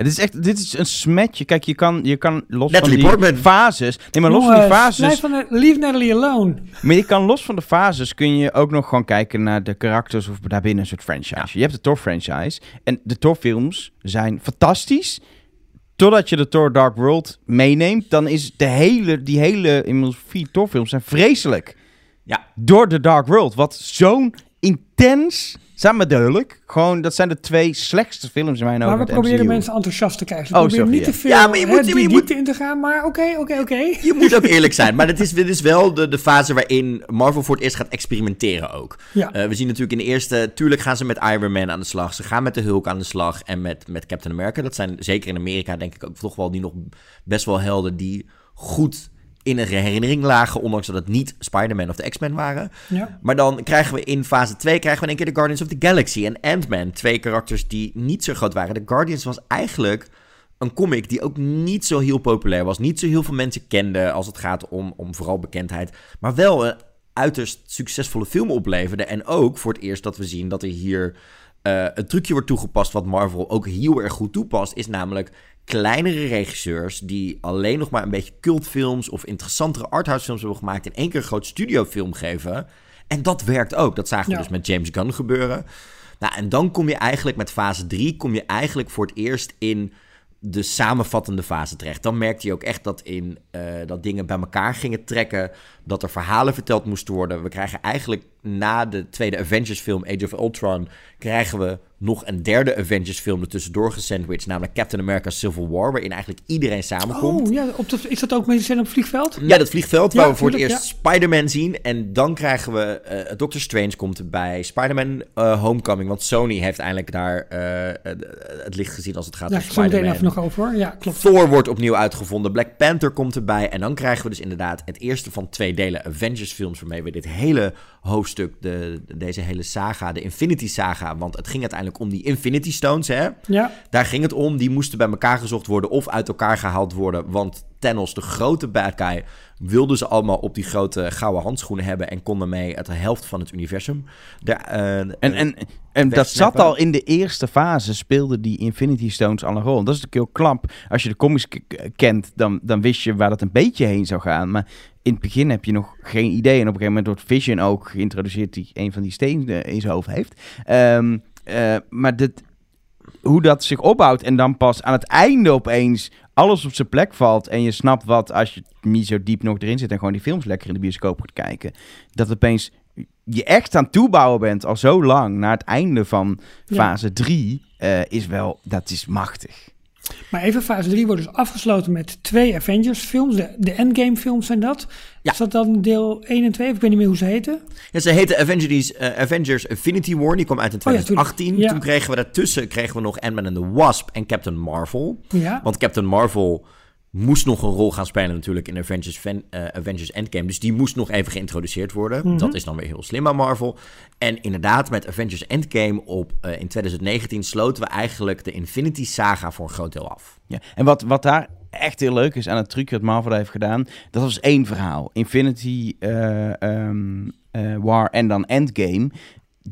Het is echt, dit is een smetje. Kijk, je kan, je kan los Natalie van die Portman. fases... Nee, maar los van die fases... blijf van de, leave Natalie alone. Maar je kan los van de fases kun je ook nog gewoon kijken naar de karakters of daarbinnen een soort franchise. Je hebt de Thor franchise en de Thor films zijn fantastisch. Totdat je de Thor Dark World meeneemt, dan is de hele, die hele, inmiddels vier Thor films zijn vreselijk. Ja. Door de Dark World, wat zo'n intens, samen met duidelijk, gewoon dat zijn de twee slechtste films in mijn ogen. Maar we proberen MCU. mensen enthousiast te krijgen. We Oh, proberen sorry, niet ja. te veel Ja, maar je moet- je moet- in te gaan. Maar oké, oké, oké. Je moet ook eerlijk zijn. Maar dit is, dit is wel de, de fase waarin Marvel voor het eerst gaat experimenteren ook. Ja. Eh, we zien natuurlijk in de eerste... Tuurlijk gaan ze met Iron Man aan de slag. Ze gaan met de Hulk aan de slag. En met, met Captain America. Dat zijn zeker in Amerika denk ik ook toch wel die nog best wel helden... die goed in een herinnering lagen. Ondanks dat het niet Spider-Man of de X-Men waren. Ja. Maar dan krijgen we in fase 2 krijgen we in één keer de Guardians of the Galaxy en Ant-Man. Twee karakters die niet zo groot waren. De Guardians was eigenlijk een comic die ook niet zo heel populair was. Niet zo heel veel mensen kenden als het gaat om, om vooral bekendheid. Maar wel een uiterst succesvolle film opleverde. En ook voor het eerst dat we zien dat er hier eh, een trucje wordt toegepast... wat Marvel ook heel erg goed toepast. Is namelijk kleinere regisseurs die alleen nog maar een beetje cultfilms... of interessantere arthousefilms hebben gemaakt... in één keer een groot studiofilm geven... En dat werkt ook. Dat zagen we Ja. dus met James Gunn gebeuren. Nou, en dan kom je eigenlijk met fase 3, kom je eigenlijk voor het eerst in de samenvattende fase terecht. Dan merkte je ook echt dat, in, eh, dat dingen bij elkaar gingen trekken. Dat er verhalen verteld moesten worden. We krijgen eigenlijk na de tweede Avengers film Age of Ultron... krijgen we nog een derde Avengers film ertussendoor gesandwiched. Namelijk Captain America Civil War, waarin eigenlijk iedereen samenkomt. Oh, ja, op de, is dat ook met scène op het vliegveld? Ja, dat vliegveld Ja, waar we voor het eerst Spider-Man zien. En dan krijgen we... eh Doctor Strange komt erbij. Spider-Man eh, Homecoming. Want Sony heeft eindelijk daar eh, het- licht gezien als het gaat Ja, om ik zo meteen Spider-Man. even nog over. Ja, klopt. Thor wordt opnieuw uitgevonden. Black Panther komt erbij. En dan krijgen we dus inderdaad het eerste van twee delen Avengers films... waarmee we dit hele hoofdstuk, de, deze hele saga, de Infinity Saga... want het ging uiteindelijk om die Infinity Stones, hè? Ja, Daar ging het om. Die moesten bij elkaar gezocht worden of uit elkaar gehaald worden. Want Thanos, de grote bad guy, wilde ze allemaal op die grote gouden handschoenen hebben. En kon daarmee het de helft van het universum. Daar, eh, En, en, en dat zat al in de eerste fase, speelden die Infinity Stones al een rol. Dat is natuurlijk heel klap. Als je de comics kent, dan, dan wist je waar dat een beetje heen zou gaan. Maar in het begin heb je nog geen idee. En op een gegeven moment wordt Vision ook geïntroduceerd, die een van die stenen in zijn hoofd heeft. Ehm, eh, maar dit, hoe dat zich opbouwt en dan pas aan het einde opeens alles op zijn plek valt. En je snapt wat als je niet zo diep nog erin zit en gewoon die films lekker in de bioscoop gaat kijken. Dat opeens je echt aan het toebouwen bent al zo lang naar het einde van fase 3, eh, is wel, dat is machtig. Maar even fase 3 wordt dus afgesloten met twee Avengers films. De, de Endgame films zijn dat. Ja. Is dat dan deel 1 en 2? Of ik weet niet meer hoe ze heten. Ja, ze heette Avengers, eh, Avengers Infinity War. Die kwam uit in Oh ja, tuurlijk. 2018. Ja. Toen kregen we daartussen kregen we nog Ant-Man and the Wasp en Captain Marvel. Ja. Want Captain Marvel moest nog een rol gaan spelen natuurlijk in Avengers, Fan- eh, Avengers Endgame. Dus die moest nog even geïntroduceerd worden. Mhm. Dat is dan weer heel slim aan Marvel. En inderdaad, met Avengers Endgame op, eh, in 2019 sloten we eigenlijk de Infinity Saga voor een groot deel af. Ja. En wat, wat daar echt heel leuk is aan het trucje dat Marvel heeft gedaan, dat was één verhaal. Infinity eh, ehm, eh, War en dan Endgame.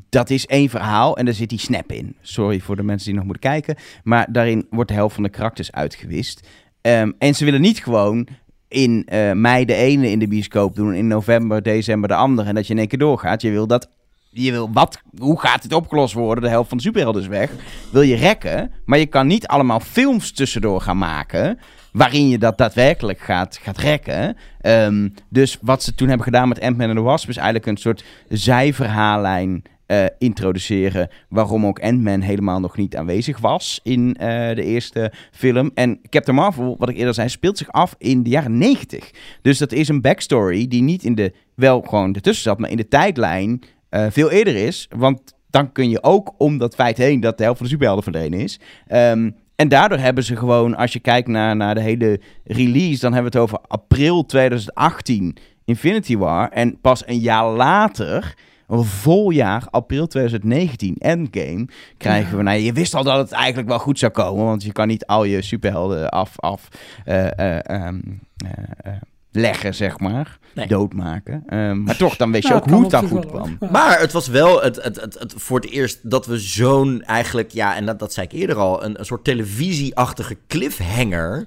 Dat is één verhaal en daar zit die snap in. Sorry voor de mensen die nog moeten kijken. Maar daarin wordt de helft van de karakters uitgewist. Ehm, en ze willen niet gewoon in eh, mei de ene in de bioscoop doen, in november, december de andere. En dat je in één keer doorgaat. Je wil dat je wil, wat, hoe gaat dit opgelost worden? De helft van de superhelden is weg. Wil je rekken, maar je kan niet allemaal films tussendoor gaan maken waarin je dat daadwerkelijk gaat, gaat rekken. Ehm, dus wat ze toen hebben gedaan met Ant-Man en the Wasp is eigenlijk een soort zijverhaallijn uh, introduceren. Waarom ook Ant-Man helemaal nog niet aanwezig was in uh, de eerste film. En Captain Marvel, wat ik eerder zei, speelt zich af in de jaren 90. Dus dat is een backstory die niet in de, wel gewoon ertussen zat, maar in de tijdlijn uh, veel eerder is. Want dan kun je ook om dat feit heen dat de helft van de superhelden verdwenen is. Um, en daardoor hebben ze gewoon, als je kijkt naar, naar de hele release, dan hebben we het over april 2018 Infinity War. En pas een jaar later een vol jaar, april 2019, Endgame, krijgen we... Nou, je wist al dat het eigenlijk wel goed zou komen, want je kan niet al je superhelden af, af uh, uh, um, uh, leggen, zeg maar. Nee. Doodmaken. Um, maar toch, dan weet je nou, ook hoe het dan goed kwam. Ja. Maar het was wel het, het, het, het, voor het eerst dat we zo'n eigenlijk... Ja, en dat, dat zei ik eerder al. Een, een soort televisieachtige cliffhanger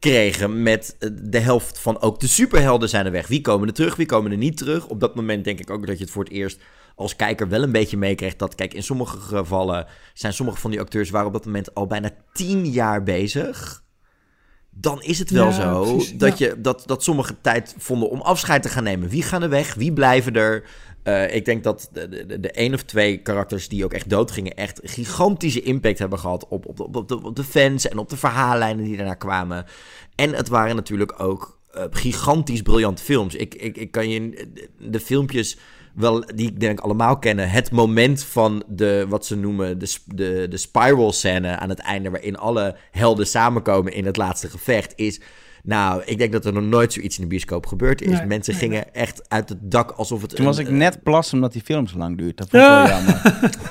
kregen met de helft van ook de superhelden zijn er weg. Wie komen er terug, wie komen er niet terug? Op dat moment denk ik ook dat je het voor het eerst als kijker wel een beetje meekrijgt dat, kijk, in sommige gevallen zijn sommige van die acteurs waren op dat moment al bijna tien jaar bezig. Dan is het wel ja, zo precies, dat, ja. je, dat, dat sommige tijd vonden om afscheid te gaan nemen. Wie gaan er weg? Wie blijven er? Uh, ik denk dat de, de, de één of twee karakters die ook echt doodgingen... echt gigantische impact hebben gehad op, op, de, op de fans... en op de verhaallijnen die daarna kwamen. En het waren natuurlijk ook uh, gigantisch briljante films. Ik, ik, ik kan je de filmpjes wel, die ik denk allemaal kennen. Het moment van de, wat ze noemen, de, de, de spiral scène aan het einde... waarin alle helden samenkomen in het laatste gevecht... is nou, ik denk dat er nog nooit zoiets in de bioscoop gebeurd is. Nee, Mensen nee, gingen echt uit het dak alsof het... Toen was ik net plassen omdat die film zo lang duurt. Dat vond ik wel jammer.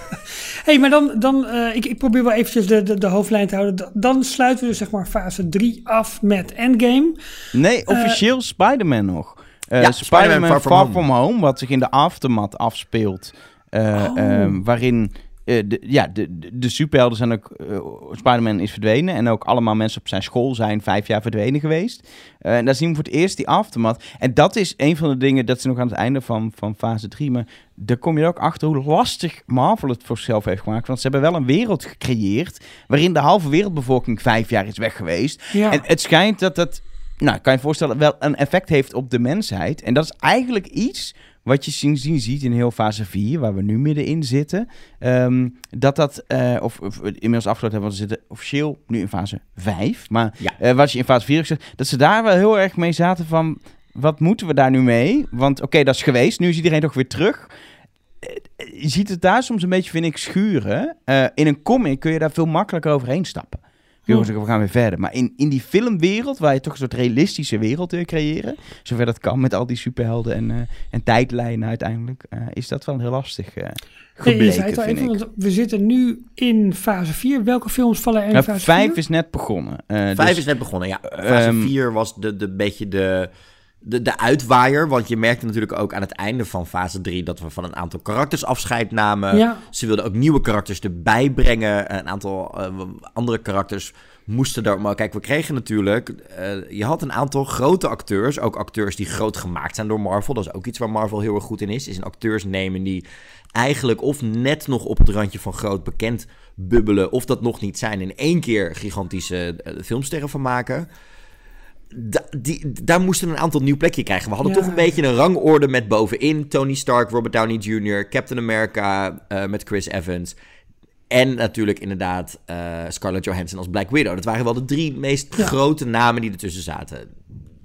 hey, maar dan, dan uh, ik, ik probeer wel eventjes de, de, de hoofdlijn te houden. Dan sluiten we dus zeg maar fase 3 af met Endgame. Nee, officieel uh, Spider-Man nog. Uh, ja, Spider-Man Spider Far, Far From, Home. Home, wat zich in de aftermath afspeelt. Oh. Um, waarin uh, de, ja, de, de, superhelden zijn ook. Uh, Spider-Man is verdwenen. En ook allemaal mensen op zijn school zijn vijf jaar verdwenen geweest. Uh, en daar zien we voor het eerst die aftermath. En dat is een van de dingen. Dat ze nog aan het einde van, van fase 3. Maar daar kom je ook achter hoe lastig Marvel het voor zichzelf heeft gemaakt. Want ze hebben wel een wereld gecreëerd. waarin de halve wereldbevolking vijf jaar is weg geweest. Ja. En het schijnt dat dat. Nou, kan je voorstellen, wel een effect heeft op de mensheid. En dat is eigenlijk iets wat je sindsdien ziet in heel fase 4, waar we nu middenin zitten, um, dat dat, uh, of, of, inmiddels afgesloten hebben, want we zitten officieel nu in fase 5, maar ja. uh, wat je in fase 4 hebt gezegd, dat ze daar wel heel erg mee zaten van, wat moeten we daar nu mee? Want oké, okay, dat is geweest, nu is iedereen toch weer terug. Uh, je ziet het daar soms een beetje, vind ik, schuren. in een comic kun je daar veel makkelijker overheen stappen. Jongens, we gaan weer verder. Maar in, in die filmwereld, waar je toch een soort realistische wereld wil creëren, zover dat kan met al die superhelden en, uh, en tijdlijnen uiteindelijk, uh, is dat wel heel lastig uh, gebleken, je zei het al even, want we zitten nu in fase 4. Welke films vallen er in nou, fase 4? 5 is net begonnen. Vijf dus, is net begonnen, ja. Fase 4 um, was de, de beetje de de, de uitwaaier. Want je merkte natuurlijk ook aan het einde van fase 3 dat we van een aantal karakters afscheid namen. Ja. Ze wilden ook nieuwe karakters erbij brengen. Een aantal uh, andere karakters moesten daar. Maar kijk, we kregen natuurlijk. Uh, je had een aantal grote acteurs. Ook acteurs die groot gemaakt zijn door Marvel. Dat is ook iets waar Marvel heel erg goed in is. Is een acteurs nemen die eigenlijk of net nog op het randje van groot bekend bubbelen. Of dat nog niet zijn. In één keer gigantische uh, filmsterren van maken. Da die, daar moesten een aantal nieuw plekje krijgen. We hadden ja. toch een beetje een rangorde met bovenin. Tony Stark, Robert Downey Jr., Captain America uh, met Chris Evans. En natuurlijk inderdaad uh, Scarlett Johansson als Black Widow. Dat waren wel de drie meest ja. grote namen die ertussen zaten.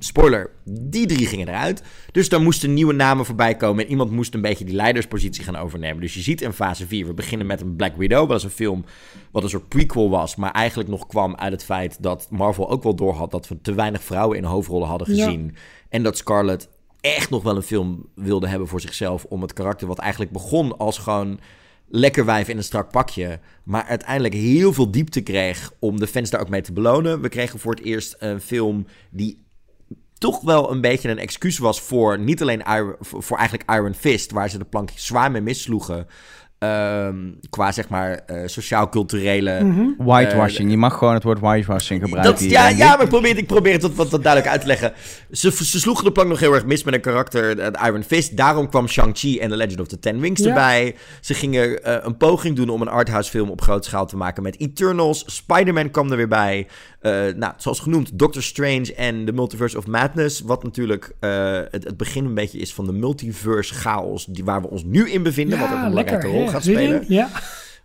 Spoiler, die drie gingen eruit. Dus daar moesten nieuwe namen voorbij komen. En iemand moest een beetje die leiderspositie gaan overnemen. Dus je ziet in fase 4, we beginnen met een Black Widow. Dat is een film wat een soort prequel was. Maar eigenlijk nog kwam uit het feit dat Marvel ook wel doorhad... dat we te weinig vrouwen in hoofdrollen hadden gezien. Ja. En dat Scarlett echt nog wel een film wilde hebben voor zichzelf... om het karakter wat eigenlijk begon als gewoon lekker wijf in een strak pakje. Maar uiteindelijk heel veel diepte kreeg om de fans daar ook mee te belonen. We kregen voor het eerst een film die toch wel een beetje een excuus was voor niet alleen voor eigenlijk Iron Fist, waar ze de plank zwaar mee missloegen. Ehm, qua zeg maar eh, sociaal-culturele... Mhm. Whitewashing. je mag gewoon het woord whitewashing gebruiken. Dat, ja, ja, ik. maar ik probeer, het- ik probeer het wat, wat, wat duidelijk uit te leggen. Ze, ze sloegen de plank nog heel erg mis met een karakter, eh, Iron Fist. Daarom kwam Shang-Chi en The Legend of the Ten Rings Ja. erbij. Ze gingen eh, een poging doen om een arthouse film op grote schaal te maken met Eternals. Spider-Man kwam er weer bij. Eh, nou, zoals genoemd, Doctor Strange en The Multiverse of Madness. Wat natuurlijk eh, het, het begin een beetje is van de multiverse chaos die, waar we ons nu in bevinden. wat ook een belangrijke rol gaat spelen. Ja.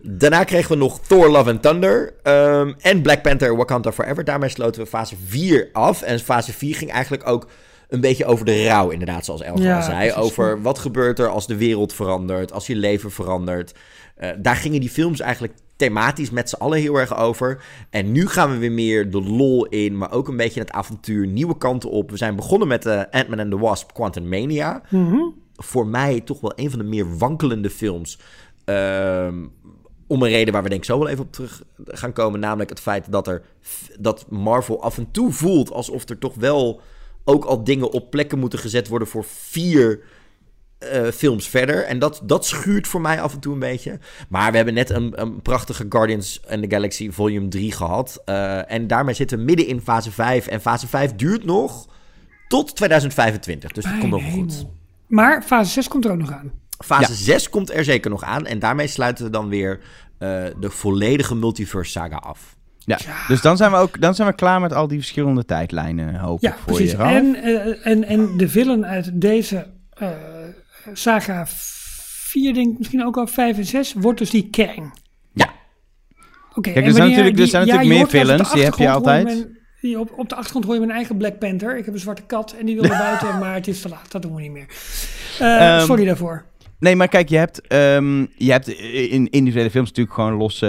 Daarna kregen we nog Thor Love and Thunder ehm, en Black Panther Wakanda Forever. Daarmee sloten we fase 4 af. En fase 4 ging eigenlijk ook een beetje over de rouw, inderdaad, zoals Elga Ja, zei. Over wat gebeurt er als de wereld verandert, als je leven verandert. Eh, daar gingen die films eigenlijk thematisch met z'n allen heel erg over. En nu gaan we weer meer de lol in, maar ook een beetje het avontuur, nieuwe kanten op. We zijn begonnen met eh, Ant-Man and the Wasp Quantum Mania Mhm. voor mij toch wel een van de meer wankelende films. Ehm, om een reden waar we denk ik zo wel even op terug gaan komen. Namelijk het feit dat, er, dat Marvel af en toe voelt alsof er toch wel ook al dingen op plekken moeten gezet worden voor vier eh, films verder. En dat, dat schuurt voor mij af en toe een beetje. Maar we hebben net een, een prachtige Guardians and the Galaxy Volume 3 gehad. Eh, en daarmee zitten we midden in fase 5. En fase 5 duurt nog tot 2025. Dus dat komt nog goed. Maar fase 6 komt er ook nog aan. Fase 6 komt er zeker nog aan. En daarmee sluiten we dan weer eh, de volledige multiverse saga af. Ja, dus dan zijn, we ook, dan zijn we klaar met al die verschillende tijdlijnen, hoop Ja, ik voor precies. je. Ralf. En, eh, en, en de villain uit deze eh, saga 4, denk ik misschien ook al 5 en 6, wordt dus die Kang. Ja. Oké. Kijk, en er zijn natuurlijk- er zijn natuurlijk meer villains, die heb je altijd. die op, op de achtergrond hoor je mijn eigen Black Panther. Ik heb een zwarte kat en die wil naar buiten, maar het is te laat. Dat doen we niet meer. Eh, Ehm, sorry daarvoor. Nee, maar kijk, je hebt, ehm, je hebt in individuele films natuurlijk gewoon losse,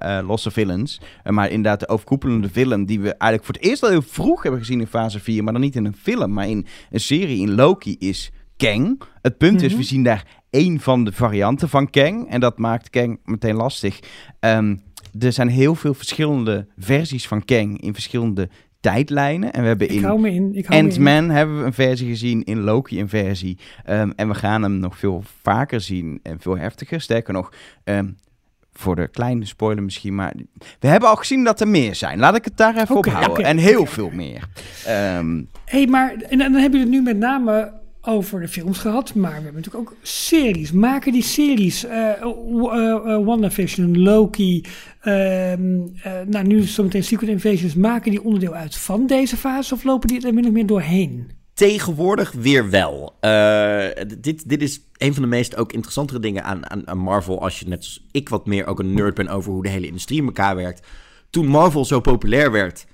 eh, losse villains. Eh, maar inderdaad, de overkoepelende villain die we eigenlijk voor het eerst al heel vroeg hebben gezien in fase 4, maar dan niet in een film, maar in een serie in Loki is Kang. Het punt is, Mhm. we zien daar één van de varianten van Kang en dat maakt Kang meteen lastig. Ehm, er zijn heel veel verschillende versies van Kang in verschillende tijdlijnen. En we hebben in. Ant-Man hebben we een versie gezien, in Loki een versie. Ehm, en we gaan hem nog veel vaker zien en veel heftiger. Sterker nog, ehm, voor de kleine spoiler misschien, maar we hebben al gezien dat er meer zijn. Laat ik het daar even op houden. en heel veel meer. Ehm, hey, maar en dan heb je het nu met name over de films gehad, maar we hebben natuurlijk ook series. Maken die series, eh, eh, WandaVision, Loki, ehm, eh, nou nu zometeen Secret Invasions, maken die onderdeel uit van deze fase of lopen die er min of meer doorheen? Tegenwoordig weer wel. Dit, dit is een van de meest ook interessantere dingen aan, aan, aan Marvel. Als je net als ik wat meer ook een nerd ben over hoe de hele industrie in elkaar werkt. Toen Marvel zo populair werd,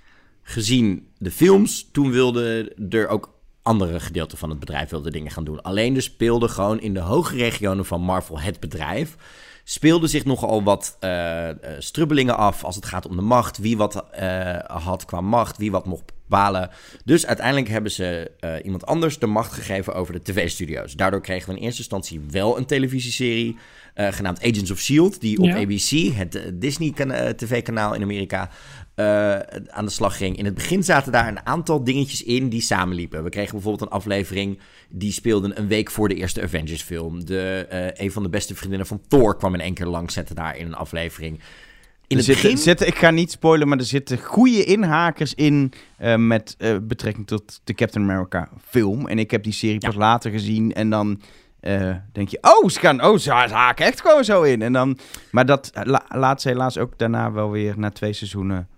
gezien de films, toen wilden er ook andere gedeelten van het bedrijf wilden dingen gaan doen. Alleen er speelde gewoon in de hoge regionen van Marvel het bedrijf speelde zich nogal wat eh, eh, strubbelingen af als het gaat om de macht. Wie wat eh, had qua macht, wie wat mocht bepalen. Dus uiteindelijk hebben ze iemand anders de macht gegeven over de tv-studio's. Daardoor kregen we in eerste instantie wel een televisieserie genaamd Agents of S.H.I.E.L.D. die op Ja. ABC, het Disney-tv-kanaal in Amerika, eh, aan de slag ging. In het begin zaten daar een aantal dingetjes in die samenliepen. We kregen bijvoorbeeld een aflevering die speelde een week voor de eerste Avengers-film. De, eh, een van de beste vriendinnen van Thor kwam in één keer langs zetten daar in een aflevering. In het zitten, begin... zitten, ik ga niet spoilen, maar er zitten goede inhakers in eh, met betrekking tot de Captain America film. En ik heb die serie pas later gezien en dan denk je, oh, ze gaan, oh, ze ha- ze haken echt gewoon zo in. En dan, maar dat la- laat ze helaas ook daarna wel weer na twee seizoenen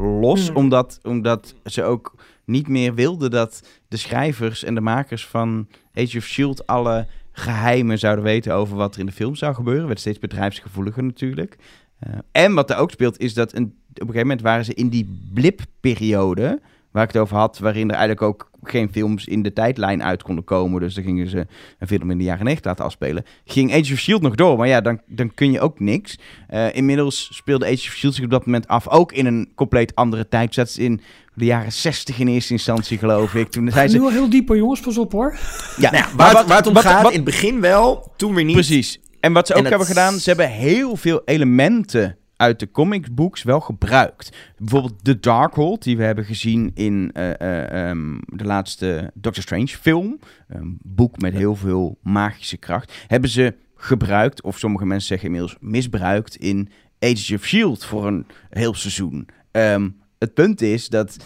los, Hmm. omdat, omdat ze ook niet meer wilden dat de schrijvers en de makers van Age of S.H.I.E.L.D. alle geheimen zouden weten over wat er in de film zou gebeuren. Werd steeds bedrijfsgevoeliger natuurlijk. Eh, en wat er ook speelt is dat een, op een gegeven moment waren ze in die blipperiode, waar ik het over had, waarin er eigenlijk ook geen films in de tijdlijn uit konden komen. Dus dan gingen ze een film in de jaren 90 laten afspelen. Ging Age of S.H.I.E.L.D. nog door, maar ja, dan, dan kun je ook niks. Eh, inmiddels speelde Age of S.H.I.E.L.D. zich op dat moment af, ook in een compleet andere tijd. Zat ze in de jaren 60 in eerste instantie, geloof ik. Toen zei Nu ze... wel heel diep hoor, jongens, pas op hoor. Ja, Nou ja, waar, wat- het, waar het om wat- gaat, wat- in het begin wel, toen weer niet. Precies. En wat ze ook En het- hebben gedaan, ze hebben heel veel elementen uit de comicsbooks wel gebruikt. Bijvoorbeeld de Darkhold, die we hebben gezien in eh, eh, ehm, de laatste Doctor Strange film. Een boek met heel veel magische kracht. Hebben ze gebruikt, of sommige mensen zeggen inmiddels misbruikt, in Age of S.H.I.E.L.D. voor een heel seizoen. Ehm, het punt is dat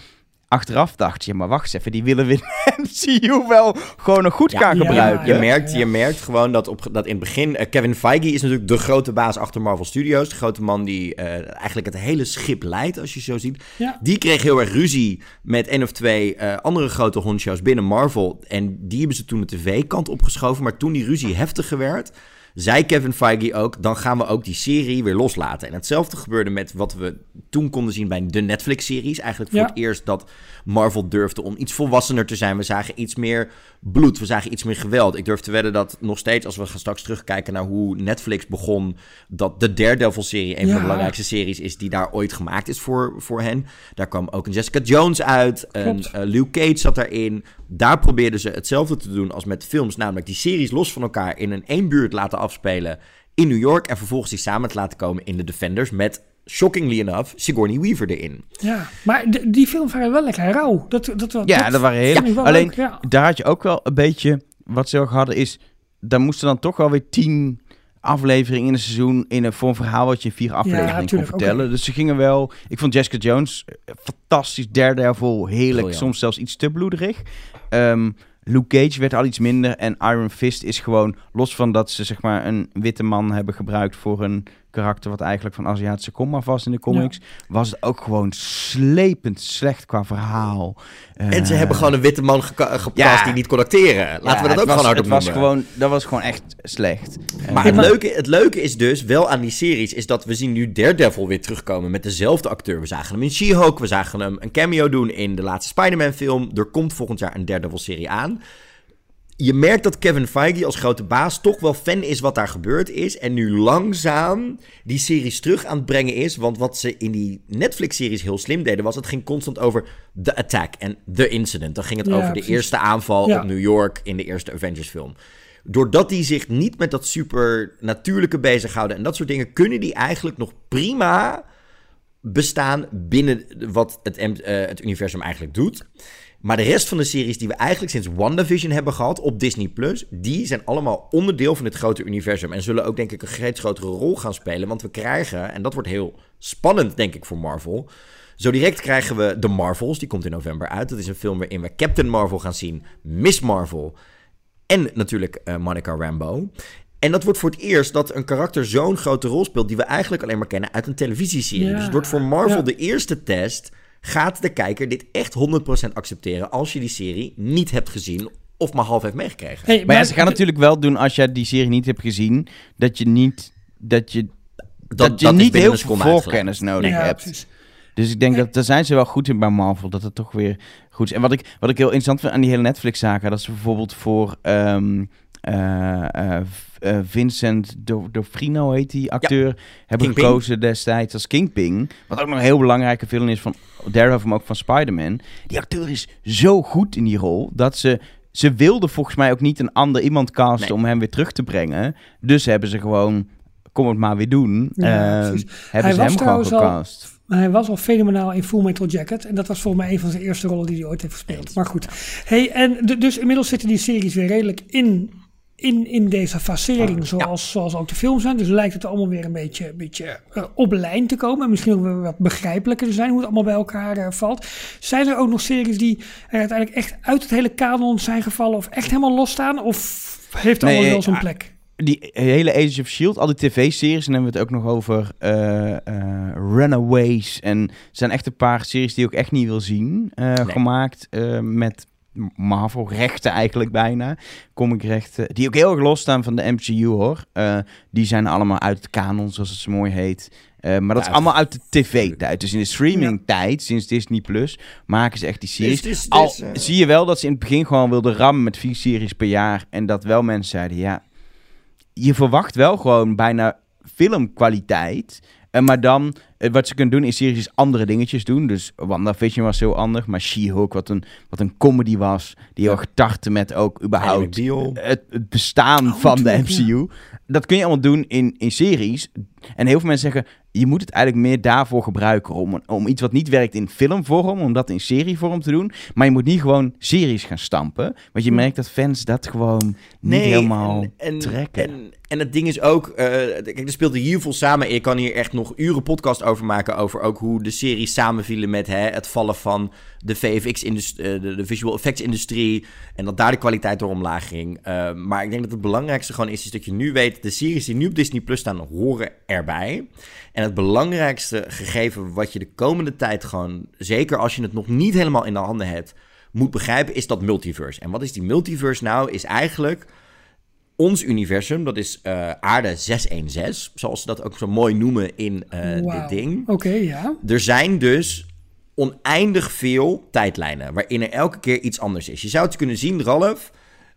achteraf dacht je, maar wacht eens even, die willen we in MCU wel gewoon nog goed Ja, gaan ja, gebruiken. Je merkt, je merkt gewoon dat, op, dat in het begin... eh, Kevin Feige is natuurlijk de grote baas achter Marvel Studios. De grote man die eh, eigenlijk het hele schip leidt, als je zo ziet. Ja. Die kreeg heel erg ruzie met één of twee eh, andere grote hondshows binnen Marvel. En die hebben ze toen de tv-kant opgeschoven. Maar toen die ruzie heftiger werd, zei Kevin Feige ook... dan gaan we ook die serie weer loslaten. En hetzelfde gebeurde met wat we toen konden zien bij de Netflix-series. Eigenlijk voor Ja. het eerst dat Marvel durfde om iets volwassener te zijn. We zagen iets meer bloed, we zagen iets meer geweld. Ik durf te wedden dat nog steeds, als we gaan straks terugkijken naar hoe Netflix begon, dat de Daredevil-serie een Ja. van de belangrijkste series is die daar ooit gemaakt is voor, voor hen. Daar kwam ook een Jessica Jones uit, een eh, Luke Cage zat daarin. Daar probeerden ze hetzelfde te doen als met films, namelijk die series los van elkaar in een één buurt laten afspelen in New York en vervolgens die samen te laten komen in de Defenders met, shockingly enough, Sigourney Weaver erin. Ja, maar die films waren wel lekker rauw. Dat, dat, dat, Ja, dat waren heel... Alleen, leuk, ja. daar had je ook wel een beetje... Wat ze ook hadden is... Daar moesten dan toch wel weer tien afleveringen in een seizoen... in een, voor een verhaal wat je in vier afleveringen kon vertellen. Dus ze gingen wel... Ik vond Jessica Jones eh, fantastisch. Daredevil, heerlijk. Briljant. Soms zelfs iets te bloederig. Ehm, Luke Cage werd al iets minder. En Iron Fist is gewoon... Los van dat ze zeg maar een witte man hebben gebruikt... voor een karakter wat eigenlijk van Aziatische kom af was in de comics... was het ook gewoon slepend slecht qua verhaal. En ze Eh, hebben gewoon een witte man gecast ja. die niet kon acteren. Laten ja, we dat ook was, gewoon hardop het was noemen. gewoon, Dat was gewoon echt slecht. Maar Eh, het leuke, het leuke is dus wel aan die series, is dat we zien nu Daredevil weer terugkomen met dezelfde acteur. We zagen hem in She-Hulk, we zagen hem een cameo doen in de laatste Spider-Man film. Er komt volgend jaar een Daredevil serie aan. Je merkt dat Kevin Feige als grote baas toch wel fan is wat daar gebeurd is. En nu langzaam die series terug aan het brengen is. Want wat ze in die Netflix-series heel slim deden, was het ging constant over The Attack en The Incident. Dan ging het Ja, over de eerste aanval Ja. op New York in de eerste Avengers-film. Doordat die zich niet met dat super natuurlijke bezighouden en dat soort dingen, kunnen die eigenlijk nog prima bestaan binnen wat het, eh, het universum eigenlijk doet. Maar de rest van de series die we eigenlijk sinds WandaVision hebben gehad op Disney Plus, die zijn allemaal onderdeel van dit grote universum. En zullen ook denk ik een steeds grotere rol gaan spelen. Want we krijgen, en dat wordt heel spannend denk ik voor Marvel. Zo direct krijgen we The Marvels, die komt in november uit. Dat is een film waarin we Captain Marvel gaan zien, Miss Marvel en natuurlijk eh, Monica Rambeau. En dat wordt voor het eerst dat een karakter zo'n grote rol speelt... die we eigenlijk alleen maar kennen uit een televisieserie. Ja, Dus het wordt voor Marvel ja. de eerste test... gaat de kijker dit echt 100% accepteren... als je die serie niet hebt gezien of maar half heeft meegekregen. Hey, maar ja, ze gaan natuurlijk wel doen als jij die serie niet hebt gezien, dat je niet, dat je, dat, je is niet heel veel voorkennis nodig Ja, hebt. precies. Dus ik denk dat daar zijn ze wel goed in bij Marvel, dat het toch weer goed is. En wat ik, wat ik heel interessant vind aan die hele Netflix-zaken, dat ze bijvoorbeeld voor ehm, eh, eh, eh, Vincent Do- D'Onofrio heet die acteur, hebben gekozen destijds als Kingpin. Wat ook nog een heel belangrijke film is van Daredevil, maar ook van Spider-Man. Die acteur is zo goed in die rol, dat ze... Ze wilden volgens mij ook niet een ander iemand casten Nee. om hem weer terug te brengen. Dus hebben ze gewoon, kom het maar weer doen. Ja, Eh, precies. hebben Hij ze was hem gewoon trouwens al- gecast. Maar hij was al fenomenaal in Full Metal Jacket. En dat was volgens mij een van zijn eerste rollen die hij ooit heeft gespeeld. Maar goed. Hey, en dus inmiddels zitten die series weer redelijk in, in, in deze fasering. Zoals, zoals ook de films zijn. Dus lijkt het allemaal weer een beetje, een beetje eh, op lijn te komen. En misschien ook weer wat begrijpelijker te zijn hoe het allemaal bij elkaar eh, valt. Zijn er ook nog series die er uiteindelijk echt uit het hele kanon zijn gevallen? Of echt helemaal losstaan? Of heeft Nee, allemaal wel eh, zo'n ah, plek? die hele Age of S.H.I.E.L.D., al die tv-series, en dan hebben we het ook nog over eh, eh, Runaways. En er zijn echt een paar series die ik ook echt niet wil zien, eh, gemaakt eh, met Marvel-rechten eigenlijk bijna, comic-rechten, die ook heel erg losstaan van de MCU hoor. Eh, die zijn allemaal uit het kanon, zoals het zo mooi heet. Eh, maar dat Ja, is allemaal uit de tv-tijd. Dus in de streaming-tijd, sinds Disney Plus, maken ze echt die series. Dus- Al dus, eh, zie je wel dat ze in het begin gewoon wilden rammen met vier series per jaar. En dat wel mensen zeiden, ja, je verwacht wel gewoon bijna filmkwaliteit. Eh, maar dan, eh, wat ze kunnen doen in series is andere dingetjes doen. Dus WandaVision was heel anders. Maar She-Hulk, wat een, wat een comedy was. Die heel erg tartte met ook überhaupt Deal. het, het bestaan Oh, van de ja. MCU. Dat kun je allemaal doen in, in series. En heel veel mensen zeggen, je moet het eigenlijk meer daarvoor gebruiken. Om, om iets wat niet werkt in filmvorm, om dat in serievorm te doen. Maar je moet niet gewoon series gaan stampen. Want je Hm. merkt dat fans dat gewoon niet helemaal en, en, trekken. En, En het ding is ook, eh, kijk, er speelde hier veel samen. Ik kan hier echt nog uren podcast over maken. Over ook hoe de series samenvielen met hè, het vallen van de VFX-industrie, de, de visual effects-industrie. En dat daar de kwaliteit door omlaag ging. Eh, maar ik denk dat het belangrijkste gewoon is, is dat je nu weet, de series die nu op Disney Plus staan, horen erbij. En het belangrijkste gegeven wat je de komende tijd gewoon, zeker als je het nog niet helemaal in de handen hebt, moet begrijpen, is dat multiverse. En wat is die multiverse nou? Is eigenlijk ons universum, dat is uh, aarde 616, zoals ze dat ook zo mooi noemen in uh, Wauw. dit ding. Oké, ja. Er zijn dus oneindig veel tijdlijnen waarin er elke keer iets anders is. Je zou het kunnen zien, Ralf.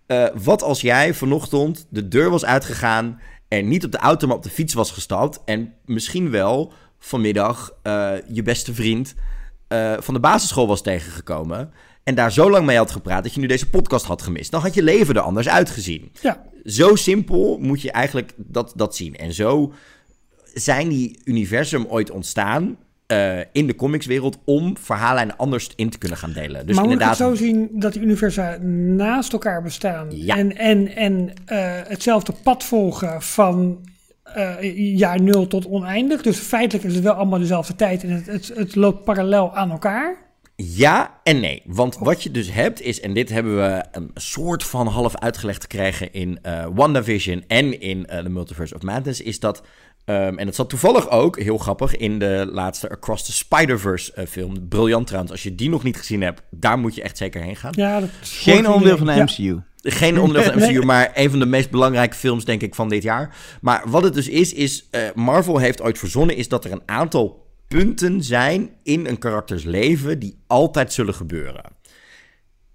Uh, wat als jij vanochtend de deur was uitgegaan en niet op de auto, maar op de fiets was gestapt en misschien wel vanmiddag je beste vriend van de basisschool was tegengekomen en daar zo lang mee had gepraat dat je nu deze podcast had gemist. Dan had je leven er anders uitgezien. Ja. Zo simpel moet je eigenlijk dat, dat zien. En zo zijn die universum ooit ontstaan uh, in de comicswereld om verhaallijnen anders in te kunnen gaan delen. Dus maar moet inderdaad, ik het zo zien dat die universa naast elkaar bestaan Ja. en, en, en uh, hetzelfde pad volgen van uh, jaar nul tot oneindig? Dus feitelijk is het wel allemaal dezelfde tijd en het, het, het loopt parallel aan elkaar. Ja en nee. Want wat je dus hebt is, en dit hebben we een soort van half uitgelegd gekregen in uh, WandaVision en in uh, The Multiverse of Madness, is dat, um, en dat zat toevallig ook, heel grappig, in de laatste Across the Spider-Verse uh, film. Briljant trouwens. Als je die nog niet gezien hebt, daar moet je echt zeker heen gaan. Ja, dat Geen onderdeel van de ja. MCU. Geen onderdeel van de MCU, maar een van de meest belangrijke films, denk ik, van dit jaar. Maar wat het dus is, is uh, Marvel heeft ooit verzonnen, is dat er een aantal punten zijn in een karakters leven die altijd zullen gebeuren.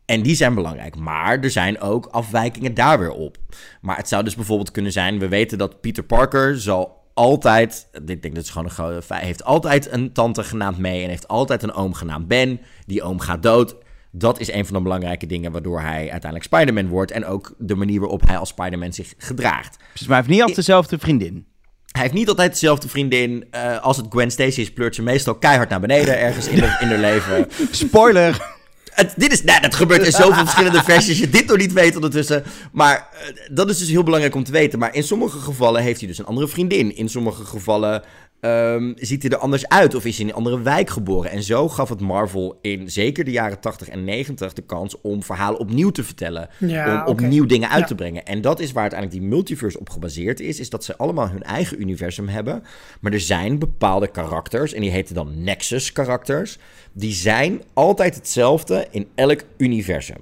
En die zijn belangrijk. Maar er zijn ook afwijkingen daar weer op. Maar het zou dus bijvoorbeeld kunnen zijn: we weten dat Peter Parker zal altijd. Dit denk dat is gewoon een grote feit. Heeft altijd een tante genaamd May en heeft altijd een oom genaamd Ben. Die oom gaat dood. Dat is een van de belangrijke dingen waardoor hij uiteindelijk Spider-Man wordt. En ook de manier waarop hij als Spider-Man zich gedraagt. Dus maar hij heeft niet altijd dezelfde vriendin. Hij heeft niet altijd dezelfde vriendin. Uh, als het Gwen Stacy is, pleurt ze meestal keihard naar beneden ergens in, de, in haar leven. Spoiler! Het, dit is, nou, dat gebeurt in zoveel verschillende versies. Je dit nog niet weet ondertussen. Maar uh, dat is dus heel belangrijk om te weten. Maar in sommige gevallen heeft hij dus een andere vriendin. In sommige gevallen um, ziet hij er anders uit. Of is hij in een andere wijk geboren. En zo gaf het Marvel in zeker de jaren 80 en 90 de kans om verhalen opnieuw te vertellen. Ja, om okay. opnieuw dingen uit ja. te brengen. En dat is waar uiteindelijk die multiverse op gebaseerd is. Is dat ze allemaal hun eigen universum hebben. Maar er zijn bepaalde karakters. En die heten dan Nexus karakters. Die zijn altijd hetzelfde in elk universum.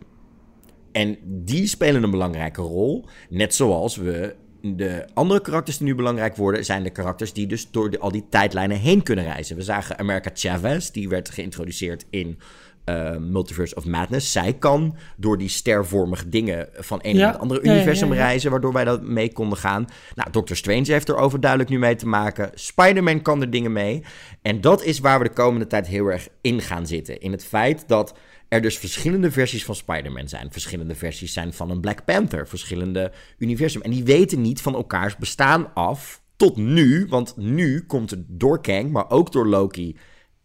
En die spelen een belangrijke rol. Net zoals we de andere karakters die nu belangrijk worden, zijn de karakters die dus door de, al die tijdlijnen heen kunnen reizen. We zagen America Chavez, die werd geïntroduceerd in uh, Multiverse of Madness. Zij kan door die stervormige dingen van een ja. naar het andere universum ja, ja, reizen, waardoor wij dat mee konden gaan. Nou, Doctor Strange heeft er overduidelijk nu mee te maken. Spider-Man kan er dingen mee. En dat is waar we de komende tijd heel erg in gaan zitten. In het feit dat er dus verschillende versies van Spider-Man zijn. Verschillende versies zijn van een Black Panther. Verschillende universum. En die weten niet van elkaars bestaan af tot nu. Want nu komt het door Kang, maar ook door Loki.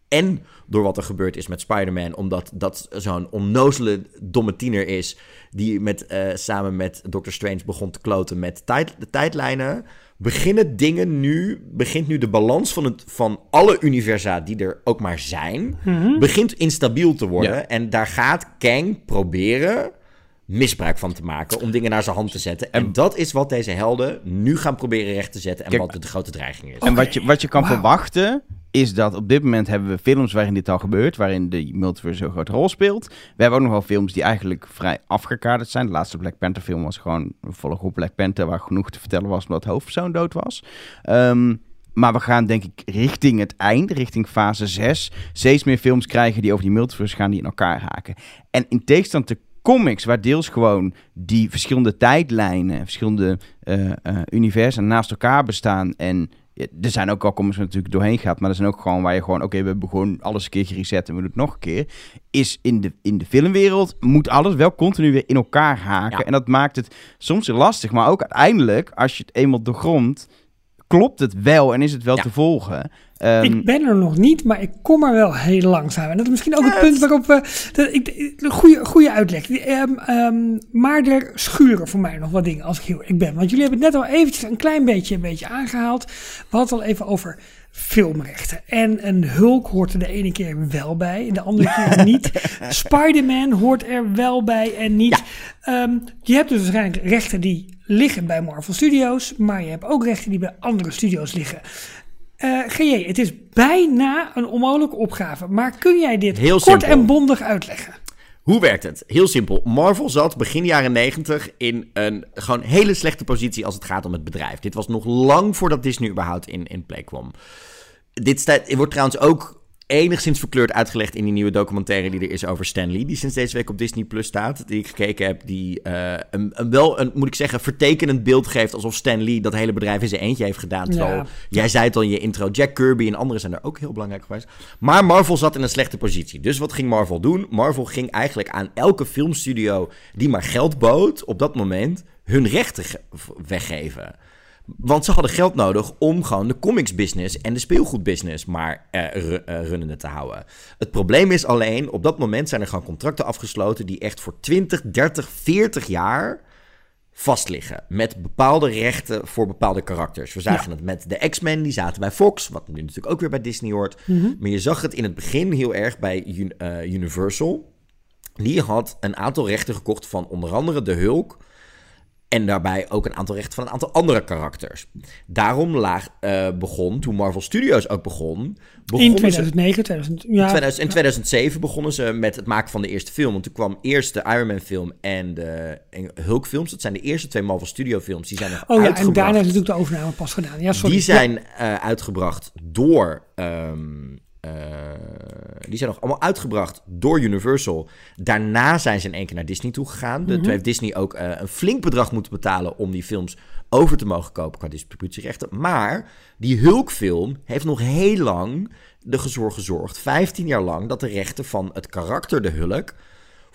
En door wat er gebeurd is met Spider-Man. Omdat dat zo'n onnozele domme tiener is. Die met, uh, samen met Doctor Strange begon te kloten met tijd, de tijdlijnen. Beginnen dingen nu. Begint nu de balans van, het, van alle universa die er ook maar zijn. Mm-hmm. Begint instabiel te worden. Ja. En daar gaat Kang proberen misbruik van te maken om dingen naar zijn hand te zetten. En, en dat is wat deze helden nu gaan proberen recht te zetten en Kijk, wat de grote dreiging is. En wat je, wat je kan wow. verwachten is dat op dit moment hebben we films waarin dit al gebeurt, waarin de multiverse zo'n grote rol speelt. We hebben ook nog wel films die eigenlijk vrij afgekaderd zijn. De laatste Black Panther film was gewoon een volle groep Black Panther waar genoeg te vertellen was omdat de hoofdpersoon dood was. Um, maar we gaan denk ik richting het eind, richting fase 6, steeds meer films krijgen die over die multiverse gaan die in elkaar haken. En in tegenstand te comics, waar deels gewoon die verschillende tijdlijnen, verschillende uh, uh, universa naast elkaar bestaan. En ja, er zijn ook al comics waar natuurlijk doorheen gaat, maar er zijn ook gewoon waar je gewoon, oké, okay, we hebben gewoon alles een keer gereset en we doen het nog een keer. Is in de, in de filmwereld moet alles wel continu weer in elkaar haken. Ja. En dat maakt het soms lastig, maar ook uiteindelijk, als je het eenmaal doorgrondt, klopt het wel en is het wel ja. te volgen. Ehm, ik ben er nog niet, maar ik kom er wel heel langzaam. En dat is misschien ook het punt waarop we... Dat, ik, goede, goede uitleg. Ehm, ehm, maar er schuren voor mij nog wat dingen als ik heel ik ben. Want jullie hebben het net al eventjes een klein beetje, een beetje aangehaald. We hadden het al even over filmrechten. En een Hulk hoort er de ene keer wel bij, en de andere keer niet. Spider-Man hoort er wel bij en niet. Ehm, je hebt dus waarschijnlijk rechten die liggen bij Marvel Studios, maar je hebt ook rechten die bij andere studios liggen. Eh GJ, het is bijna een onmogelijke opgave, maar kun jij dit Heel kort simpel. en bondig uitleggen? Hoe werkt het? Heel simpel. Marvel zat begin jaren 90 in een gewoon hele slechte positie als het gaat om het bedrijf. Dit was nog lang voordat Disney überhaupt in, in play kwam. Dit staat, wordt trouwens ook enigszins verkleurd uitgelegd in die nieuwe documentaire die er is over Stan Lee. Die sinds deze week op Disney Plus staat. Die ik gekeken heb. Die eh, een, een wel een, moet ik zeggen, vertekenend beeld geeft. Alsof Stan Lee dat hele bedrijf in zijn eentje heeft gedaan. Terwijl, Ja. jij zei het al in je intro, Jack Kirby en anderen zijn er ook heel belangrijk geweest. Maar Marvel zat in een slechte positie. Dus wat ging Marvel doen? Marvel ging eigenlijk aan elke filmstudio die maar geld bood op dat moment hun rechten ge- weggeven. Want ze hadden geld nodig om gewoon de comics business en de speelgoedbusiness maar eh, eh, runnende te houden. Het probleem is alleen, op dat moment zijn er gewoon contracten afgesloten die echt voor 20, 30, 40 jaar vastliggen. Met bepaalde rechten voor bepaalde karakters. We zagen het met de X-Men, die zaten bij Fox, wat nu natuurlijk ook weer bij Disney hoort. Maar je zag het in het begin heel erg bij eh, Universal. Die had een aantal rechten gekocht van onder andere de Hulk. En daarbij ook een aantal rechten van een aantal andere karakters. Daarom laag, eh, begon, toen Marvel Studios ook begon... In begonnen ze- 2009, 2000, ja, 2000 in 2007 begonnen ze met het maken van de eerste film. Want toen kwam eerst de Iron Man film en de en Hulk films. Dat zijn de eerste twee Marvel Studio films. Die zijn nog Oh ja, en daarna is natuurlijk de overname pas gedaan. Ja, sorry. Die zijn eh, uitgebracht door. ehm, eh, die zijn nog allemaal uitgebracht door Universal. Daarna zijn ze in één keer naar Disney toe gegaan. De, Toen heeft Disney ook eh, een flink bedrag moeten betalen om die films over te mogen kopen qua distributierechten. Maar die Hulk-film heeft nog heel lang ervoor gezorgd, 15 jaar lang, dat de rechten van het karakter de Hulk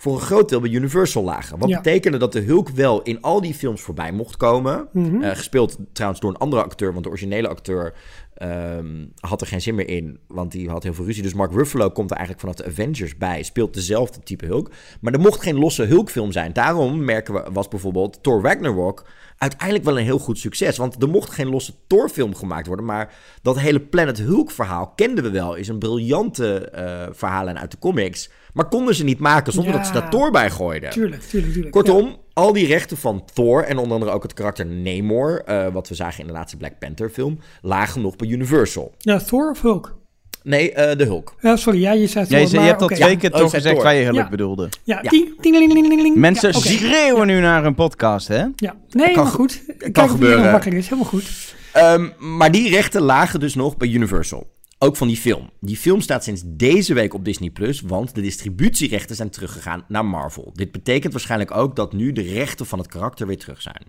voor een groot deel bij Universal lagen. Wat Ja. betekende dat de Hulk wel in al die films voorbij mocht komen. Mhm. Eh, gespeeld trouwens door een andere acteur, want de originele acteur ehm, had er geen zin meer in, want die had heel veel ruzie. Dus Mark Ruffalo komt er eigenlijk vanaf de Avengers bij, speelt dezelfde type Hulk. Maar er mocht geen losse Hulk-film zijn. Daarom merken we, was bijvoorbeeld Thor Ragnarok uiteindelijk wel een heel goed succes. Want er mocht geen losse Thor-film gemaakt worden, maar dat hele Planet Hulk-verhaal kenden we wel. Is een briljante eh verhaallijn uit de comics. Maar konden ze niet maken zonder Ja. dat ze daar Thor bij gooiden. Tuurlijk, tuurlijk, tuurlijk. Kortom, al die rechten van Thor en onder andere ook het karakter Namor, eh, wat we zagen in de laatste Black Panther film, lagen nog bij Universal. Ja, Thor of Hulk? Nee, eh, de Hulk. Ja, sorry, ja, je zei Thor, Ja, je, hebt al twee keer Oh, toch gezegd Thor. waar je Hulk Ja. bedoelde. Ja, Ja. ting, tingelingelingeling. Mensen ja, oké. schreeuwen nu naar een podcast, hè? Ja, nee, kan maar goed. Kijk of gebeuren. is, helemaal goed. Ehm, maar die rechten lagen dus nog bij Universal. Ook van die film. Die film staat sinds deze week op Disney Plus, want de distributierechten zijn teruggegaan naar Marvel. Dit betekent waarschijnlijk ook dat nu de rechten van het karakter weer terug zijn.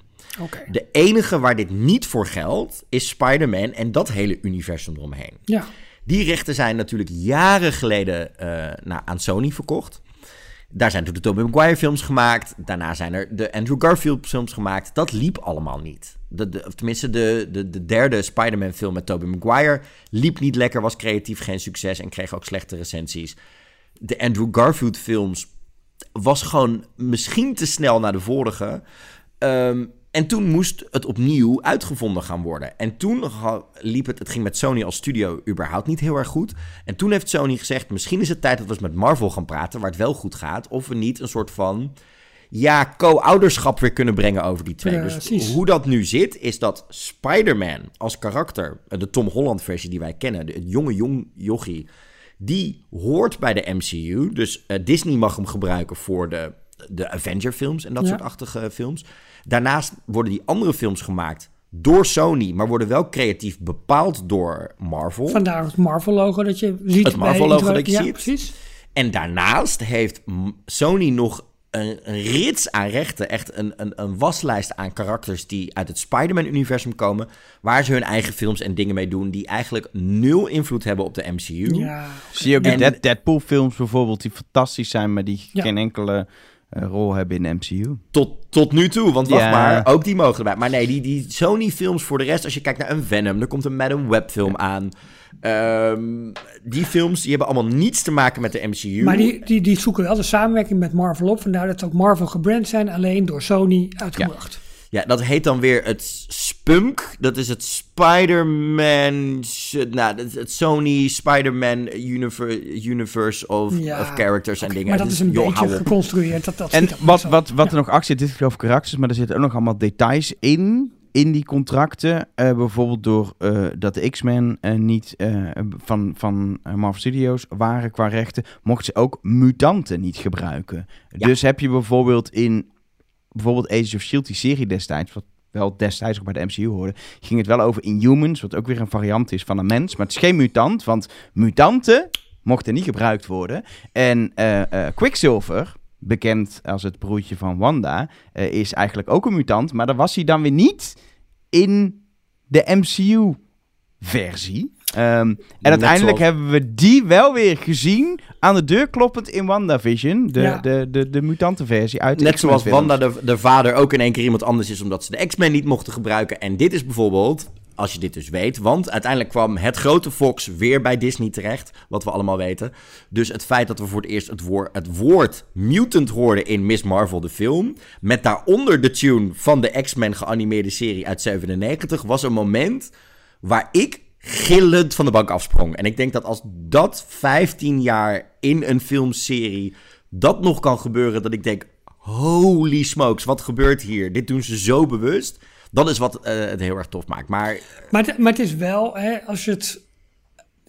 De enige waar dit niet voor geldt, is Spider-Man en dat hele universum eromheen. ja. Die rechten zijn natuurlijk jaren geleden naar, aan Sony verkocht. Daar zijn toen de Tobey Maguire films gemaakt. Daarna zijn er de Andrew Garfield films gemaakt. Dat liep allemaal niet. De, of tenminste, de, de, de derde Spider-Man film met Tobey Maguire liep niet lekker, was creatief geen succes en kreeg ook slechte recensies. De Andrew Garfield films was gewoon misschien te snel naar de vorige. Ehm, en toen moest het opnieuw uitgevonden gaan worden. En toen liep het, het ging met Sony als studio überhaupt niet heel erg goed. En toen heeft Sony gezegd, misschien is het tijd dat we eens met Marvel gaan praten, waar het wel goed gaat. Of we niet een soort van, ja, co-ouderschap weer kunnen brengen over die twee. Dus hoe dat nu zit, is dat Spider-Man als karakter, de Tom Holland versie die wij kennen, de, het jonge jong jochie, die hoort bij de MCU. Dus eh, Disney mag hem gebruiken voor de, de Avenger-films en dat Ja. soort achtige films. Daarnaast worden die andere films gemaakt door Sony, maar worden wel creatief bepaald door Marvel. Vandaar het Marvel-logo dat je ziet. Het Marvel-logo dat je ja, ziet. precies. En daarnaast heeft Sony nog een, een rits aan rechten. Echt een, een, een waslijst aan karakters die uit het Spider-Man-universum komen. Waar ze hun eigen films en dingen mee doen. Die eigenlijk nul invloed hebben op de MCU. Ja, Zie je ook En- de Dead- Deadpool-films bijvoorbeeld, die fantastisch zijn, maar die Ja. geen enkele eh, rol hebben in de MCU. Tot, tot nu toe, want wacht Ja. maar, ook die mogen erbij. Maar nee, die, die Sony-films voor de rest, als je kijkt naar een Venom, er komt een Madam Web-film aan. Ehm, die films die hebben allemaal niets te maken met de MCU. Maar die, die, die zoeken wel de samenwerking met Marvel op. Vandaar dat ze ook Marvel gebrand zijn, alleen door Sony uitgebracht. Ja, dat heet dan weer het Spunk. Dat is het Spider-Man. Nou, het, het Sony Spider-Man universe, universe of, Ja, of characters en dingen. Maar dat is een joh, beetje geconstrueerd. Dat, dat En wat, wat, wat Ja. er nog achter zit, dit is over karakters, maar er zitten ook nog allemaal details in. In die contracten, Eh, bijvoorbeeld door eh, dat de X-Men eh, niet van, van Marvel Studios waren qua rechten, mochten ze ook mutanten niet gebruiken. Ja. Dus heb je bijvoorbeeld in bijvoorbeeld Age of Shield, die serie destijds, wat wel destijds ook bij de MCU hoorde, ging het wel over Inhumans, wat ook weer een variant is van een mens. Maar het is geen mutant, want mutanten mochten niet gebruikt worden. En Quicksilver, bekend als het broertje van Wanda, eh, is eigenlijk ook een mutant. Maar dan was hij dan weer niet in de MCU-versie. Ehm, en uiteindelijk zoals- hebben we die wel weer gezien aan de deur kloppend in WandaVision. De, Ja. de, de, de mutantenversie uit de Net zoals Wanda de, de vader ook in één keer iemand anders is omdat ze de X-Men niet mochten gebruiken. En dit is bijvoorbeeld, als je dit dus weet, want uiteindelijk kwam het grote Fox weer bij Disney terecht, wat we allemaal weten. Dus het feit dat we voor het eerst het, woord het woord mutant hoorden in Miss Marvel, de film, met daaronder de tune van de X-Men geanimeerde serie uit 97, was een moment waar ik gillend van de bank afsprong. En ik denk dat als dat 15 jaar in een filmserie dat nog kan gebeuren, dat ik denk, holy smokes, wat gebeurt hier? Dit doen ze zo bewust. Dat is wat eh, het heel erg tof maakt. Maar Maar, het, maar het is wel, hè, als je het.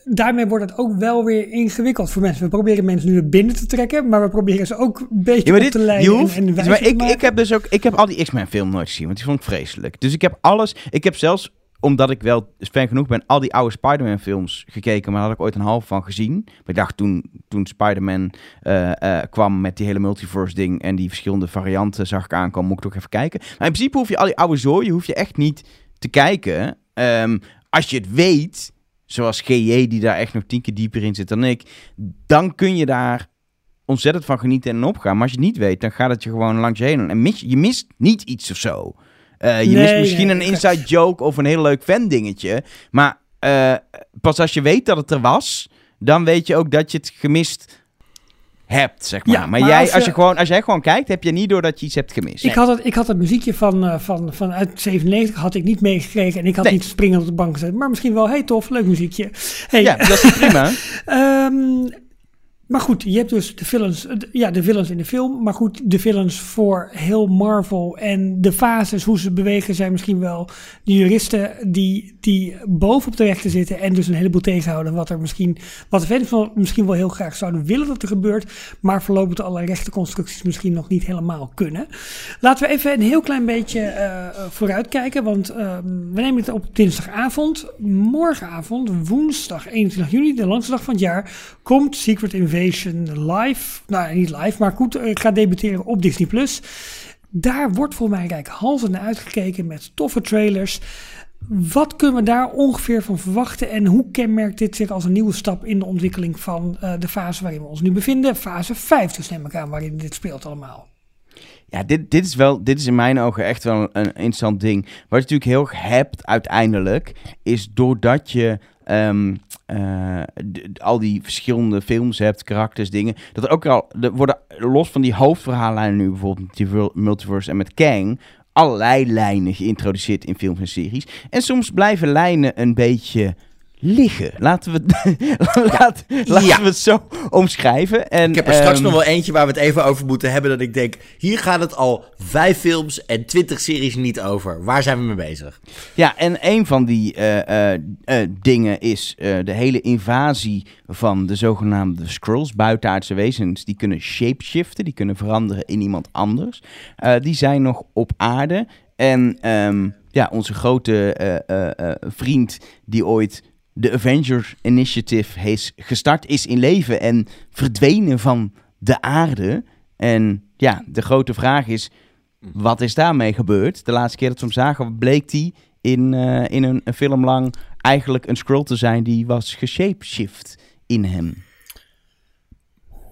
Daarmee wordt het ook wel weer ingewikkeld voor mensen. We proberen mensen nu naar binnen te trekken, maar we proberen ze ook een beetje Ja, maar op dit, te leiden. hoeft, en, maar te ik, maken. ik heb dus ook, ik heb al die X-Men film nooit gezien, want die vond ik vreselijk. Dus ik heb alles, ik heb zelfs, omdat ik wel fan genoeg ben, al die oude Spider-Man films gekeken, maar daar had ik ooit een half van gezien. Ik dacht toen, toen Spider-Man eh, eh, kwam met die hele multiverse ding en die verschillende varianten zag ik aankomen, moet ik toch even kijken. Maar in principe hoef je al die oude zooien, hoef je echt niet te kijken. Ehm, als je het weet, zoals GJ die daar echt nog tien keer dieper in zit dan ik, dan kun je daar ontzettend van genieten en opgaan. Maar als je het niet weet, dan gaat het je gewoon langs je heen. En mis, je mist niet iets of zo. Eh, je Nee, mist misschien nee, een inside joke of een heel leuk fan dingetje. Maar eh, pas als je weet dat het er was, dan weet je ook dat je het gemist hebt, zeg maar. Ja, maar maar jij, als als, je- gewoon, als jij gewoon kijkt, heb je niet door dat je iets hebt gemist. Ik had, het, ik had het muziekje van, eh, van, van uit 97 had ik niet meegekregen en ik had Nee. niet springen op de bank gezet. Maar misschien wel, hey tof, leuk muziekje. Hey, Ja, dat is prima. Ehm, maar goed, je hebt dus de villains, eh, ja, de villains in de film. Maar goed, de villains voor heel Marvel en de fases, hoe ze bewegen, zijn misschien wel de juristen die, die bovenop de rechten zitten en dus een heleboel tegenhouden. Wat er misschien, wat de fans wel, misschien wel heel graag zouden willen dat er gebeurt, maar voorlopig alle rechtenconstructies misschien nog niet helemaal kunnen. Laten we even een heel klein beetje eh, eh, vooruitkijken, want ehm, we nemen het op dinsdagavond. Morgenavond, woensdag 21 juni, de langste dag van het jaar, komt Secret Invasion live. Nou, niet live, maar goed, eh, gaat debuteren op Disney+. Plus. Daar wordt voor mij rijkhalsend naar uitgekeken met toffe trailers. Wat kunnen we daar ongeveer van verwachten en hoe kenmerkt dit zich als een nieuwe stap in de ontwikkeling van eh, de fase waarin we ons nu bevinden? Fase 5 dus neem ik aan, waarin dit speelt allemaal. Ja, dit, dit is wel, dit is in mijn ogen echt wel een interessant ding. Wat je natuurlijk heel erg hebt uiteindelijk, is doordat je ehm, eh, al die verschillende films hebt, karakters, dingen, dat er ook al, worden los van die hoofdverhaallijnen nu bijvoorbeeld met multiverse en met Kang, allerlei lijnen geïntroduceerd in films en series. En soms blijven lijnen een beetje liggen. Laten we, laat, laten we het zo omschrijven. En, ik heb er straks ehm, nog wel eentje waar we het even over moeten hebben. Dat ik denk, hier gaat het al vijf films en twintig series niet over. Waar zijn we mee bezig? Ja, en een van die eh, eh, eh, dingen is de hele invasie van de zogenaamde Skrulls, buitenaardse wezens. Die kunnen shapeshiften, die kunnen veranderen in iemand anders. Die zijn nog op aarde. En ehm, ja, onze grote vriend die ooit de Avengers Initiative is gestart, is in leven en verdwenen van de aarde. En ja, de grote vraag is, wat is daarmee gebeurd? De laatste keer dat we hem zagen, bleek hij in, eh, in een, een film lang eigenlijk een scroll te zijn die was geshapeshift in hem.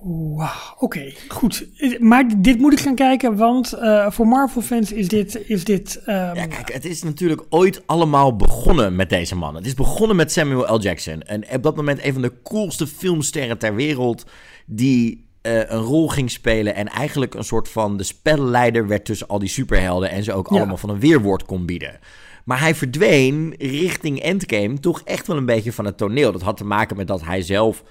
Wauw, oké, goed. Maar dit moet ik gaan kijken, want uh, voor Marvel-fans is dit... Is dit um... Ja, kijk, het is natuurlijk ooit allemaal begonnen met deze man. Het is begonnen met Samuel L. Jackson. En op dat moment een van de coolste filmsterren ter wereld... die uh, een rol ging spelen en eigenlijk een soort van de spelleider werd tussen al die superhelden... en ze ook ja. allemaal van een weerwoord kon bieden. Maar hij verdween richting Endgame toch echt wel een beetje van het toneel. Dat had te maken met dat hij zelf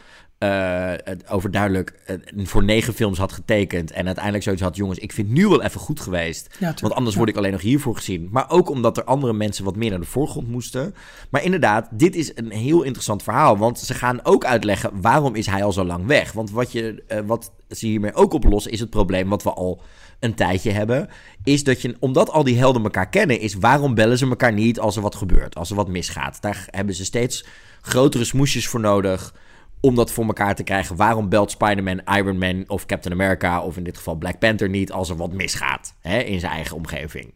uh, overduidelijk uh, voor negen films had getekend. En uiteindelijk zoiets had: jongens, ik vind nu wel even goed geweest. Ja, want anders ja. word ik alleen nog hiervoor gezien. Maar ook omdat er andere mensen wat meer naar de voorgrond moesten. Maar inderdaad, dit is een heel interessant verhaal. Want ze gaan ook uitleggen waarom is hij al zo lang weg. Want wat, je, uh, wat ze hiermee ook oplossen, is het probleem wat we al een tijdje hebben. Is dat je, omdat al die helden elkaar kennen, is waarom bellen ze elkaar niet als er wat gebeurt, als er wat misgaat. Daar hebben ze steeds grotere smoesjes voor nodig om dat voor elkaar te krijgen. Waarom belt Spider-Man, Iron Man of Captain America... of in dit geval Black Panther niet als er wat misgaat hè, in zijn eigen omgeving?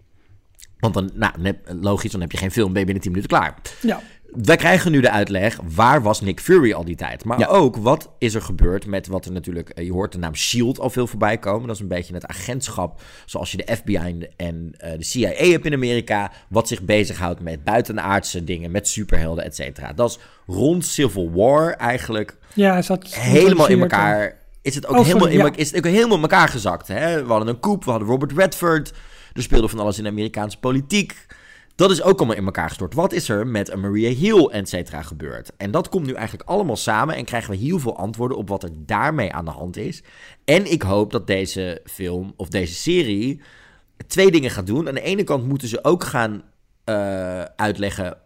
Want dan, nou, logisch, dan heb je geen film, ben je binnen 10 minuten klaar. Ja. Wij krijgen nu de uitleg, waar was Nick Fury al die tijd? Maar ja. ook, wat is er gebeurd met wat er natuurlijk... Je hoort de naam S.H.I.E.L.D. al veel voorbij komen. Dat is een beetje het agentschap zoals je de FBI en uh, de CIA hebt in Amerika... wat zich bezighoudt met buitenaardse dingen, met superhelden, et cetera. Dat is rond Civil War eigenlijk ja, zat helemaal in elkaar... Is het ook, oh, helemaal, in, ja. is het ook helemaal in elkaar gezakt. Hè? We hadden een coup, we hadden Robert Redford... Er speelde van alles in de Amerikaanse politiek... Dat is ook allemaal in elkaar gestort. Wat is er met een Maria Hill, et cetera, gebeurd? En dat komt nu eigenlijk allemaal samen en krijgen we heel veel antwoorden op wat er daarmee aan de hand is. En ik hoop dat deze film of deze serie twee dingen gaat doen. Aan de ene kant moeten ze ook gaan uh, uitleggen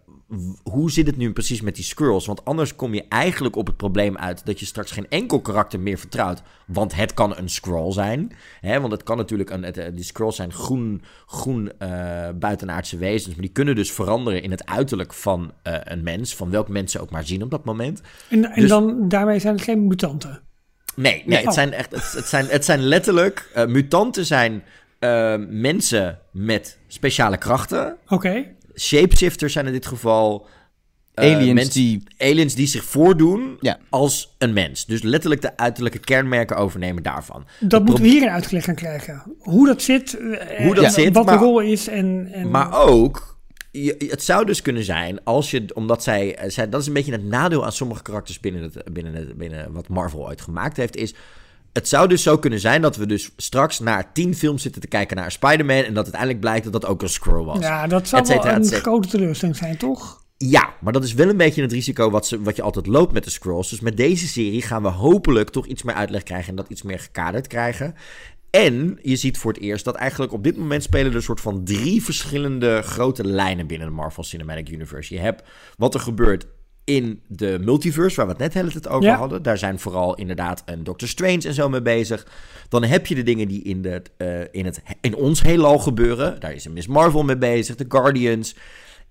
hoe zit het nu precies met die scrolls? Want anders kom je eigenlijk op het probleem uit dat je straks geen enkel karakter meer vertrouwt. Want het kan een scroll zijn. Hè? Want het kan natuurlijk een. Het, eh, die scrolls zijn groen, groen uh, buitenaardse wezens. Maar die kunnen dus veranderen in het uiterlijk van uh, een mens. Van welk mens ze ook maar zien op dat moment. En, en dus, dan daarmee zijn het geen mutanten. Nee, nee, oh. het, zijn echt, het, het, zijn, het zijn letterlijk. Uh, mutanten zijn mensen met speciale krachten. Oké. Okay shapeshifters zijn in dit geval... Uh, aliens, die... aliens die zich voordoen ja. als een mens. Dus letterlijk de uiterlijke kenmerken overnemen daarvan. Dat moeten we hier een uitleg gaan krijgen. Hoe dat zit, eh, Hoe dat ja, zit wat maar, de rol is. En, en... Maar ook, je, het zou dus kunnen zijn als je, omdat zij, eh, zij, dat is een beetje het nadeel aan sommige karakters binnen, het, binnen, het, binnen wat Marvel ooit gemaakt heeft, is het zou dus zo kunnen zijn dat we dus straks naar tien films zitten te kijken naar Spider-Man... en dat uiteindelijk blijkt dat dat ook een scroll was. Ja, dat zou wel een grote teleurstelling zijn, toch? Ja, maar dat is wel een beetje het risico wat, ze, wat je altijd loopt met de scrolls. Dus met deze serie gaan we hopelijk toch iets meer uitleg krijgen... en dat iets meer gekaderd krijgen. En je ziet voor het eerst dat eigenlijk op dit moment spelen er een soort van drie verschillende grote lijnen binnen de Marvel Cinematic Universe. Je hebt wat er gebeurt in de multiverse, waar we het net tijd over ja. hadden. Daar zijn vooral inderdaad een Doctor Strange en zo mee bezig. Dan heb je de dingen die in, de, uh, in, het, in ons heelal gebeuren. Daar is een Miss Marvel mee bezig, de Guardians.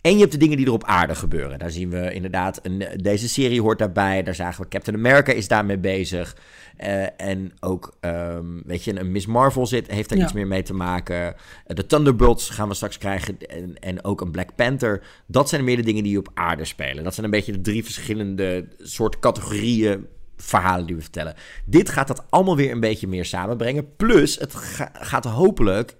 En je hebt de dingen die er op aarde gebeuren. Daar zien we inderdaad, een, deze serie hoort daarbij. Daar zagen we Captain America is daarmee bezig. Uh, en ook, um, weet je, een Miss Marvel zit, heeft daar ja. iets meer mee te maken. Uh, de Thunderbolts gaan we straks krijgen. En, en, ook een Black Panther. Dat zijn meer de dingen die op aarde spelen. Dat zijn een beetje de drie verschillende soort categorieën verhalen die we vertellen. Dit gaat dat allemaal weer een beetje meer samenbrengen. Plus, het ga, gaat hopelijk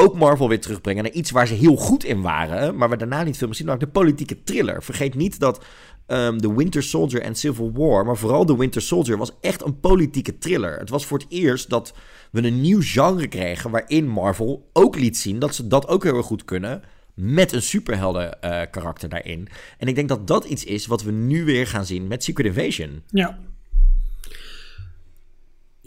ook Marvel weer terugbrengen naar iets waar ze heel goed in waren, maar we daarna niet veel meer zien, de politieke thriller. Vergeet niet dat um, The Winter Soldier en Civil War, maar vooral The Winter Soldier, was echt een politieke thriller. Het was voor het eerst dat we een nieuw genre kregen waarin Marvel ook liet zien dat ze dat ook heel erg goed kunnen. Met een superhelden uh, karakter daarin. En ik denk dat dat iets is wat we nu weer gaan zien met Secret Invasion. Ja,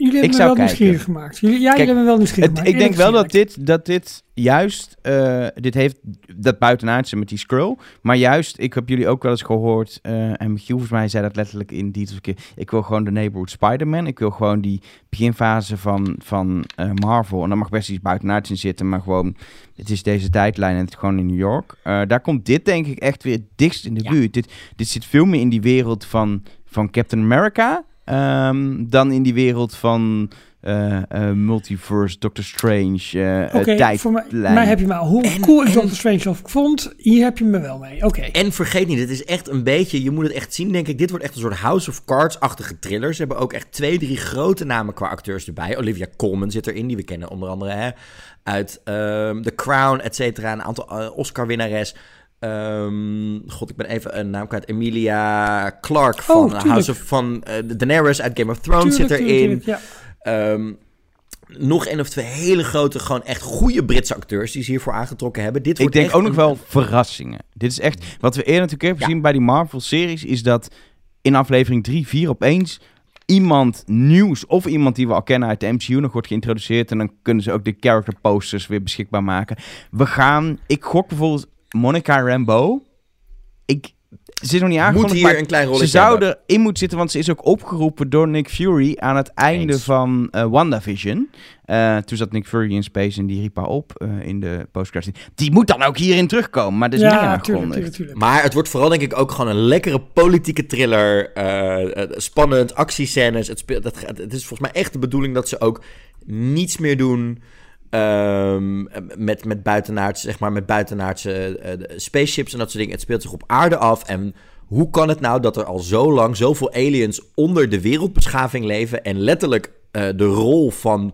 Jullie hebben me wel nieuwsgierig gemaakt. Jullie, ja, jullie hebben wel nieuwsgierig het, gemaakt. Ik denk wel dat dit, dat dit juist, uh, dit heeft dat buitenaardse met die scroll, maar juist, ik heb jullie ook wel eens gehoord, uh, en Michiel volgens mij zei dat letterlijk in die keer, ik wil gewoon de Neighborhood Spider-Man, ik wil gewoon die beginfase van, van uh, Marvel, en dan mag best iets buitenaards in zitten, maar gewoon, het is deze tijdlijn en het is gewoon in New York. daar komt dit denk ik echt weer dichtst in de ja. buurt. Dit, dit zit veel meer in die wereld van, van Captain America, Um, dan in die wereld van eh, eh, multiverse, Doctor Strange, eh Oké, eh, tijdlijn. voor mij, mij heb je me al. Hoe En- cool ik Doctor Strange of vond, hier heb je me wel mee. Oké. En vergeet niet, het is echt een beetje, je moet het echt zien, denk ik. Dit wordt echt een soort House of Cards-achtige thriller. Ze hebben ook echt twee, drie grote namen qua acteurs erbij. Olivia Colman zit erin, die we kennen onder andere hè, uit ehm, The Crown, et cetera. Een aantal Oscar-winnares. Ehm, God, ik ben even een naam kwijt. Emilia Clarke van Oh, tuurlijk. House of van eh, Daenerys uit Game of Thrones Tuurlijk, zit erin. tuurlijk, tuurlijk, ja. Ehm, nog één of twee hele grote, gewoon echt goede Britse acteurs die ze hiervoor aangetrokken hebben. Dit Ik wordt denk echt ook nog een- wel verrassingen. Dit is echt, wat we eerder natuurlijk hebben Ja. gezien bij die Marvel-series, is dat in aflevering 3, 4 opeens iemand nieuws of iemand die we al kennen uit de MCU nog wordt geïntroduceerd. En dan kunnen ze ook de character posters weer beschikbaar maken. We gaan, ik gok bijvoorbeeld Monica Rambeau. Ik, ze is nog niet Moet aangekondigd, hier maar een klein ze zou hebben. erin moeten zitten, want ze is ook opgeroepen door Nick Fury aan het einde Eens. van eh, WandaVision. Eh, toen zat Nick Fury in space en die riep haar op eh, in de postcredits. Die moet dan ook hierin terugkomen, maar dat is niet Ja, aangekondigd. tuurlijk, tuurlijk. Maar het wordt vooral denk ik ook gewoon een lekkere politieke thriller. spannend, actiescènes. Het, speelt, het, gaat- het is volgens mij echt de bedoeling dat ze ook niets meer doen ehm, met, met buitenaardse, zeg maar, met buitenaardse eh, spaceships en dat soort dingen. Het speelt zich op aarde af en... Hoe kan het nou dat er al zo lang zoveel aliens onder de wereldbeschaving leven en letterlijk eh, de rol van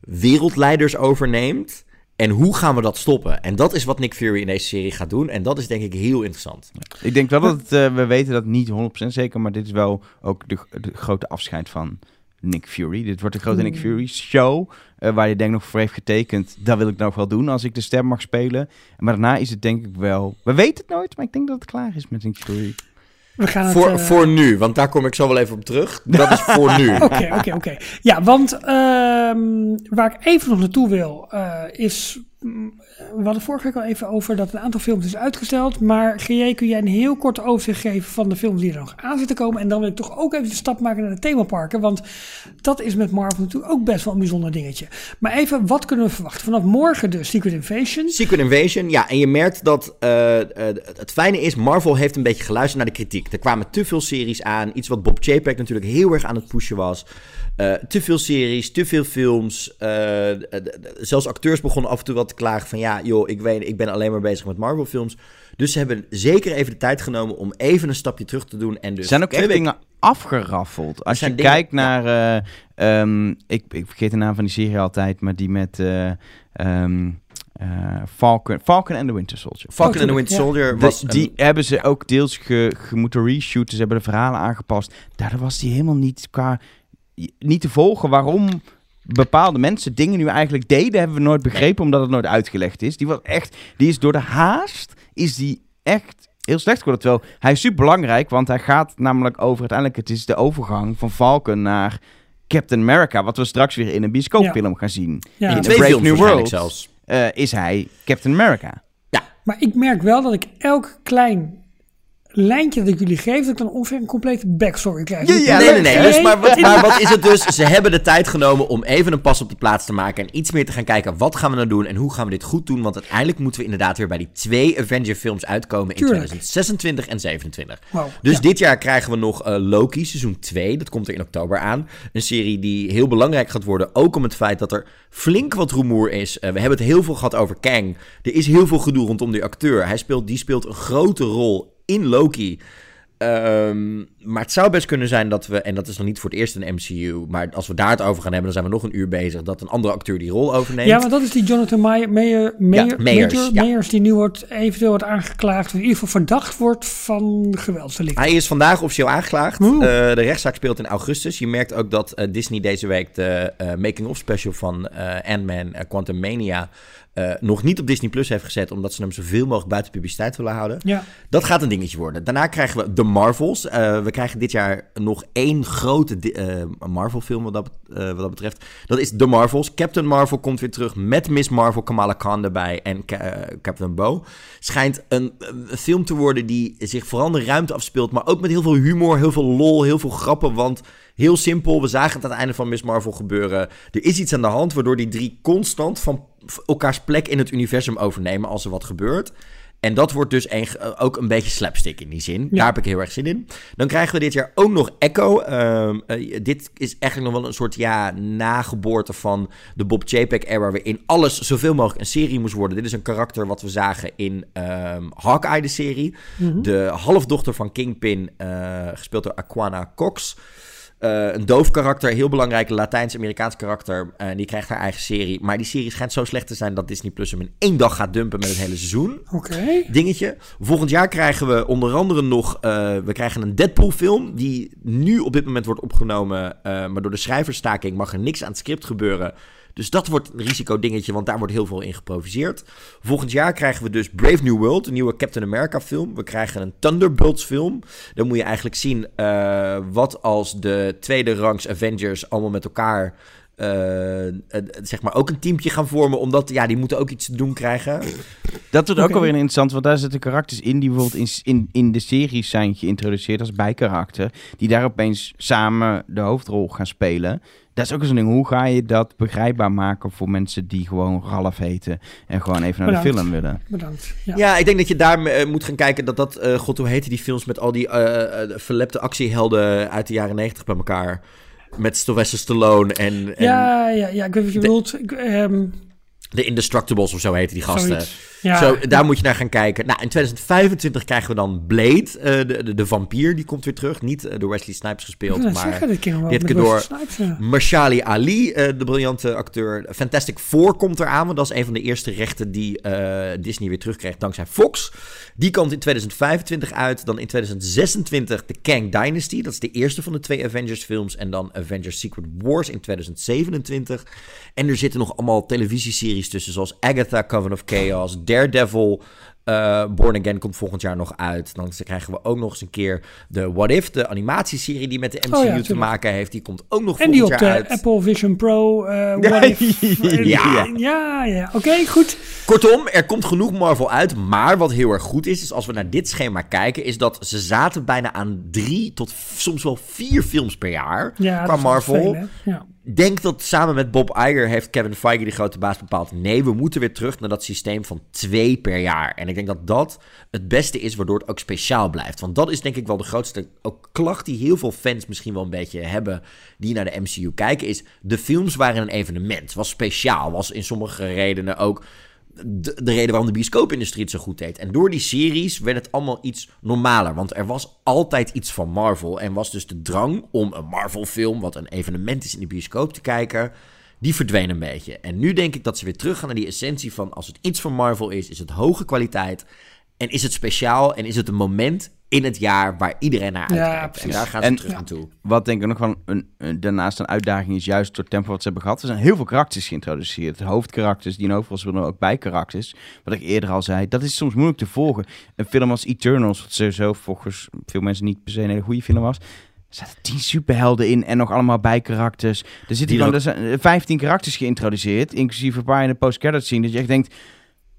wereldleiders overneemt? En hoe gaan we dat stoppen? En dat is wat Nick Fury in deze serie gaat doen. En dat is denk ik heel interessant. Ik denk wel dat het, eh, we weten dat niet 100% zeker, maar dit is wel ook de, de grote afscheid van Nick Fury. Dit wordt de grote Nick Fury show, eh, waar je denk nog voor heeft getekend. Dat wil ik nog wel doen als ik de stem mag spelen. Maar daarna is het denk ik wel, we weten het nooit, maar ik denk dat het klaar is met Nick Fury. We gaan het... Voor, eh, voor nu, want daar kom ik zo wel even op terug. Dat is voor nu. Oké, oké, oké. Ja, want ehm, waar ik even nog naartoe wil, eh, is. We hadden vorige week al even over dat een aantal films is uitgesteld. Maar GJ, kun jij een heel kort overzicht geven van de films die er nog aan zitten komen? En dan wil ik toch ook even de stap maken naar de themaparken. Want dat is met Marvel natuurlijk ook best wel een bijzonder dingetje. Maar even, wat kunnen we verwachten? Vanaf morgen de Secret Invasion. Secret Invasion, ja, en je merkt dat eh, eh, het fijne is, Marvel heeft een beetje geluisterd naar de kritiek. Er kwamen te veel series aan, iets wat Bob Chapek natuurlijk heel erg aan het pushen was. Eh, te veel series, te veel films. zelfs acteurs begonnen af en toe wat klagen van ja, joh, ik, weet, ik ben alleen maar bezig met Marvel films. Dus ze hebben zeker even de tijd genomen om even een stapje terug te doen. En dus Er zijn ook echt dingen afgeraffeld. Als je dingen- kijkt naar, eh, ehm, ik, ik vergeet de naam van die serie altijd, maar die met eh, ehm, eh, Falcon, Falcon and the Winter Soldier. Falcon and the Winter ja. Soldier De- was... die hebben ze ook deels ge, ge moeten reshooten. Ze hebben de verhalen aangepast. Daardoor was die helemaal niet qua niet te volgen waarom bepaalde mensen dingen nu eigenlijk deden, hebben we nooit begrepen omdat het nooit uitgelegd is. Die was echt, die is door de haast is die echt heel slecht geworden. Terwijl hij is super belangrijk, want hij gaat namelijk over uiteindelijk het is de overgang van Falcon naar Captain America, wat we straks weer in een bioscoopfilm gaan zien. Ja. in in twee Brave films New World zelfs. eh, is hij Captain America. Maar ik merk wel dat ik elk klein lijntje dat ik jullie geef, dat ik dan ongeveer een complete backstory krijg. Ja, ja, nee, nee, nee. Dus, maar, wat, maar wat is het dus? Ze hebben de tijd genomen om even een pas op de plaats te maken. En iets meer te gaan kijken. Wat gaan we nou doen en hoe gaan we dit goed doen? Want uiteindelijk moeten we inderdaad weer bij die twee Avenger-films uitkomen in Tuurlijk. 2026 en 27. Wauw, Dus ja. dit jaar krijgen we nog eh, Loki, seizoen 2. Dat komt er in oktober aan. Een serie die heel belangrijk gaat worden. Ook om het feit dat er flink wat rumoer is. Eh, we hebben het heel veel gehad over Kang. Er is heel veel gedoe rondom die acteur. Hij speelt, die speelt een grote rol in Loki. Ehm, maar het zou best kunnen zijn dat we, en dat is nog niet voor het eerst in MCU, maar als we daar het over gaan hebben, dan zijn we nog een uur bezig, dat een andere acteur die rol overneemt. Ja, maar dat is die Jonathan Mayer, Mayer, Mayer, Mayers, Major, ja. Mayers die nu wordt, eventueel wordt aangeklaagd, of in ieder geval verdacht wordt van geweldsdelict. Hij is vandaag officieel aangeklaagd. Eh, de rechtszaak speelt in augustus. Je merkt ook dat eh, Disney deze week de eh, making-of special van Ant-Man uh, Quantum Mania nog niet op Disney Plus heeft gezet, omdat ze hem zoveel mogelijk buiten publiciteit willen houden. Ja, Dat gaat een dingetje worden. Daarna krijgen we de Marvels. Eh, we krijgen dit jaar nog één grote eh, Marvel-film wat, dat bet- eh, wat dat betreft. Dat is The Marvels. Captain Marvel komt weer terug met Miss Marvel, Kamala Khan erbij en eh, Captain Bo. Schijnt een, een film te worden die zich vooral de ruimte afspeelt, maar ook met heel veel humor, heel veel lol, heel veel grappen. Want heel simpel, we zagen het aan het einde van Miss Marvel gebeuren. Er is iets aan de hand waardoor die drie constant van elkaars plek in het universum overnemen als er wat gebeurt. En dat wordt dus een, eh, ook een beetje slapstick in die zin. Ja. Daar heb ik heel erg zin in. Dan krijgen we dit jaar ook nog Echo. Ehm, eh, dit is eigenlijk nog wel een soort ja, nageboorte van de Bob Chapek-era... waarin alles zoveel mogelijk een serie moest worden. Dit is een karakter wat we zagen in ehm Hawkeye, de serie. Mhm. De halfdochter van Kingpin, eh, gespeeld door Aquana Cox... Eh, een doof karakter, heel belangrijk Latijns-Amerikaans karakter. Eh, die krijgt haar eigen serie. Maar die serie schijnt zo slecht te zijn dat Disney Plus hem in één dag gaat dumpen met het hele seizoen. Oké. Dingetje. Volgend jaar krijgen we onder andere nog. eh, we krijgen een Deadpool-film. Die nu op dit moment wordt opgenomen. maar door de schrijversstaking mag er niks aan het script gebeuren. Dus dat wordt een risicodingetje, want daar wordt heel veel in geïmproviseerd. Volgend jaar krijgen we dus Brave New World, een nieuwe Captain America film. We krijgen een Thunderbolts film. Dan moet je eigenlijk zien eh, wat als de tweede rangs Avengers allemaal met elkaar... eh, eh, zeg maar ook een teampje gaan vormen, omdat ja, die moeten ook iets te doen krijgen. Dat wordt ook Oké. alweer interessant, want daar zitten karakters in die bijvoorbeeld in, in, in de series zijn geïntroduceerd als bijkarakter. Die daar opeens samen de hoofdrol gaan spelen. Dat is ook eens een ding. Hoe ga je dat begrijpbaar maken voor mensen die gewoon Ralf heten en gewoon even naar de film willen? Bedankt. Ja. Ja, ik denk dat je daar eh, moet gaan kijken dat dat... eh, God, hoe heette die films met al die eh, verlepte actiehelden uit de jaren negentig bij elkaar? Met Sylvester Stallone en, en ja, ja, ja, ik weet wat je De- bedoelt. Ik, ehm, de Indestructibles of zo heten die gasten. zoiets. Ja. Zo, daar moet je naar gaan kijken. Nou, in 2025 krijgen we dan Blade, eh, de, de, de vampier, die komt weer terug. Niet eh, door Wesley Snipes gespeeld, maar zeggen, dit keer dit door- Wesley Snipes, ja. Marshali Ali, eh, de briljante acteur. Fantastic Four komt eraan, want dat is een van de eerste rechten die Disney weer terugkreeg dankzij Fox. Die komt in 2025 uit. Dan in 2026 de Kang Dynasty. Dat is de eerste van de twee Avengers films. En dan Avengers Secret Wars in 2027. En er zitten nog allemaal televisieseries tussen, zoals Agatha, Coven of Chaos, Daredevil... eh, Born Again komt volgend jaar nog uit. Dan krijgen we ook nog eens een keer de What If, de animatieserie die met de MCU Oh ja, te maken heeft. Die komt ook nog En die volgend op jaar de uit. Apple Vision Pro. eh Ja, what if, ja. ja. Oké, goed. Kortom, er komt genoeg Marvel uit. Maar wat heel erg goed is, is als we naar dit schema kijken, is dat ze zaten bijna aan drie tot soms wel vier films per jaar Ja, qua Marvel. veel, ja. Denk dat samen met Bob Iger heeft Kevin Feige, de grote baas, bepaald. Nee, we moeten weer terug naar dat systeem van twee per jaar. En ik denk dat dat het beste is, waardoor het ook speciaal blijft. Want dat is denk ik wel de grootste ook klacht die heel veel fans misschien wel een beetje hebben. die naar de MCU kijken. Is de films waren een evenement. Was speciaal. Was in sommige redenen ook de, de reden waarom de bioscoopindustrie het zo goed deed. En door die series werd het allemaal iets normaler. Want er was altijd iets van Marvel. En was dus de drang om een Marvel-film, wat een evenement is in de bioscoop, te kijken. Die verdween een beetje. En nu denk ik dat ze weer teruggaan naar die essentie van... als het iets van Marvel is, is het hoge kwaliteit... en is het speciaal en is het een moment in het jaar... waar iedereen naar Ja, uitkijkt. en precies. daar gaan ze En- terug Ja. naartoe. Wat denk ik nog wel een, een, daarnaast een uitdaging is, juist door het tempo wat ze hebben gehad. Er zijn heel veel karakters geïntroduceerd. Hoofdkarakters die hoofdrol spelen, maar ook bijkarakters. Wat ik eerder al zei, dat is soms moeilijk te volgen. Een film als Eternals, wat sowieso volgens veel mensen niet per se een hele goede film was. Er zaten tien superhelden in en nog allemaal bijkarakters. Er zitten er zijn eh, 15 karakters geïntroduceerd, inclusief een paar in de post-credits scene. Dat je echt denkt,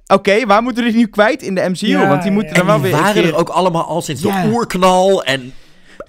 oké, waar moeten we dit nu kwijt in de MCU? Ja, Want die moeten ja. dan wel die weer... waren keer- er ook allemaal al sinds Ja. de oerknal en...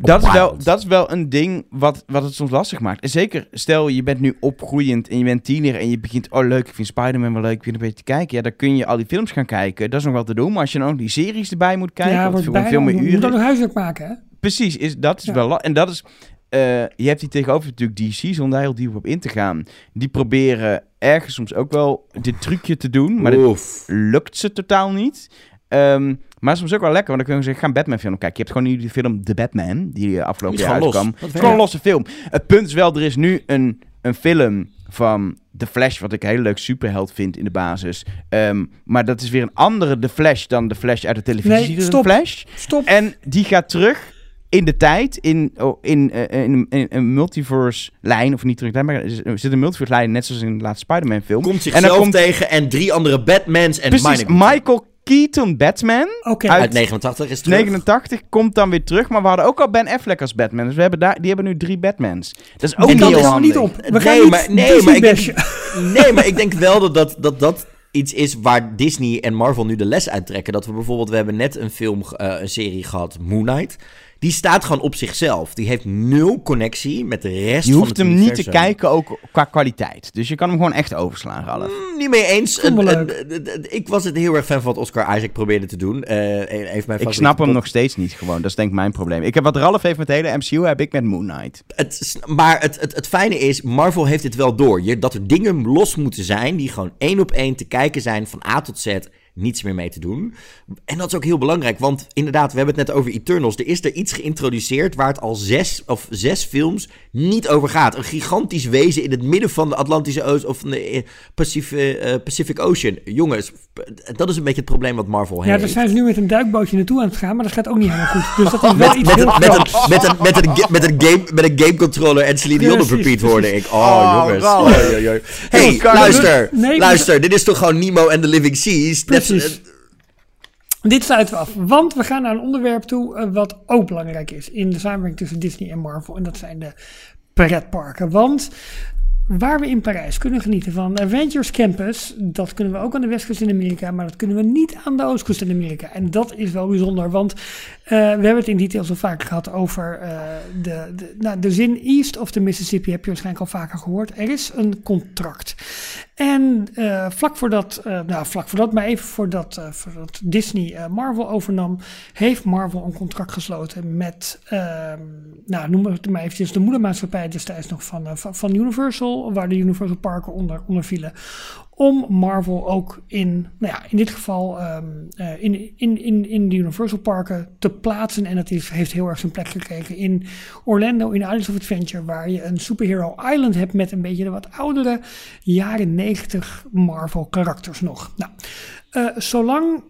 Dat is, wel, dat is wel een ding wat, wat het soms lastig maakt. En zeker, stel je bent nu opgroeiend en je bent tiener en je begint... Oh leuk, ik vind Spider-Man wel leuk, ik vind een beetje te kijken. Ja, dan kun je al die films gaan kijken. Dat is nog wel te doen. Maar als je dan ook die series erbij moet kijken... ja, bij, veel meer je moet uren... ook nog huiswerk maken, hè? Precies, is, dat is Ja. wel... En dat is... eh, je hebt die tegenover natuurlijk DC, zonder heel diep op in te gaan. Die proberen ergens soms ook wel dit trucje te doen. Maar dat lukt ze totaal niet. Ehm, maar soms ook wel lekker, want dan kun je zeggen, ga een Batman film kijken. Je hebt gewoon nu die film The Batman, die eh, afgelopen jaar uitkwam. Het is gewoon een losse film. Het punt is wel, er is nu een, een film van The Flash, wat ik een hele leuk superheld vind in de basis. Ehm, maar dat is weer een andere The Flash dan de Flash uit de televisie. Nee, stop. Flash. Stop. En die gaat terug in de tijd, in, oh, in, eh, in, in een multiverse lijn, of niet terug, maar er er zit een multiverse lijn, net zoals in de laatste Spider-Man film. Komt en zichzelf dan komt tegen en drie andere Batmans en precies. Michael Keaton Batman uit Uit 89 is terug. 89 komt dan weer terug, maar we hadden ook al Ben Affleck als Batman. Dus we hebben daar, die hebben nu drie Batmans. Dat is ook niet heel niet op. We gaan nee, niet maar, nee, Disney maar ik denk, nee, maar ik denk wel dat dat, dat dat iets is waar Disney en Marvel nu de les uittrekken. Dat we bijvoorbeeld, we hebben net een film, eh, een serie gehad, Moon Knight. Die staat gewoon op zichzelf. Die heeft nul connectie met de rest Je van hoeft het hem niet te kijken, ook qua kwaliteit. Dus je kan hem gewoon echt overslaan, Ralf. Mm, Niet mee eens. Een- een- een- een- ik was het heel erg fan van wat Oscar Isaac probeerde te doen. Eh, een van mijn Ik snap hem nog steeds niet gewoon. Dat is denk ik mijn probleem. Ik heb wat Ralf heeft met de hele MCU, heb ik met Moon Knight. Het, maar het, het, het fijne is, Marvel heeft het wel door. Je, dat er dingen los moeten zijn die gewoon één op één te kijken zijn van A tot Z. Niets meer mee te doen. En dat is ook heel belangrijk, want inderdaad, we hebben het net over Eternals. Er is er iets geïntroduceerd waar het al zes of zes films niet over gaat. Een gigantisch wezen in het midden van de Atlantische Oceaan of van de eh, Pacific, eh, Pacific Ocean. Jongens, dat is een beetje het probleem wat Marvel Ja, heeft. daar zijn ze nu met een duikbootje naartoe aan het gaan, maar dat gaat ook niet helemaal goed. Dus dat is wel Met, iets met, heel een, met, een, met, een, met, een, ga- met, een game, met een gamecontroller en Celine Dion op repeat hoorde ik. Oh, Oh, jongens. Hey, luister. Nee, luister, dit is toch gewoon Nemo en the Living Seas? Net- Precies. Dit sluiten we af, want we gaan naar een onderwerp toe eh, wat ook belangrijk is in de samenwerking tussen Disney en Marvel. En dat zijn de pretparken. Want waar we in Parijs kunnen genieten van Avengers Campus, dat kunnen we ook aan de westkust in Amerika, maar dat kunnen we niet aan de oostkust in Amerika. En dat is wel bijzonder, want eh, we hebben het in detail zo vaak gehad over eh, de, de, nou, de zin East of the Mississippi, heb je waarschijnlijk al vaker gehoord. Er is een contract. En eh, vlak voordat, eh, nou vlak voordat, maar even voordat, eh, Disney Marvel overnam, heeft Marvel een contract gesloten met, ehm, nou noem het maar eventjes, de moedermaatschappij destijds nog van, van, van Universal, waar de Universal parken onder, onder vielen. Om Marvel ook in, nou ja, in dit geval ehm, eh, in, in, in, in de Universal parken te plaatsen. En dat heeft heel erg zijn plek gekregen in Orlando, in Islands of Adventure, waar je een superhero island hebt met een beetje de wat oudere jaren 90 Marvel karakters nog. Nou, eh, zolang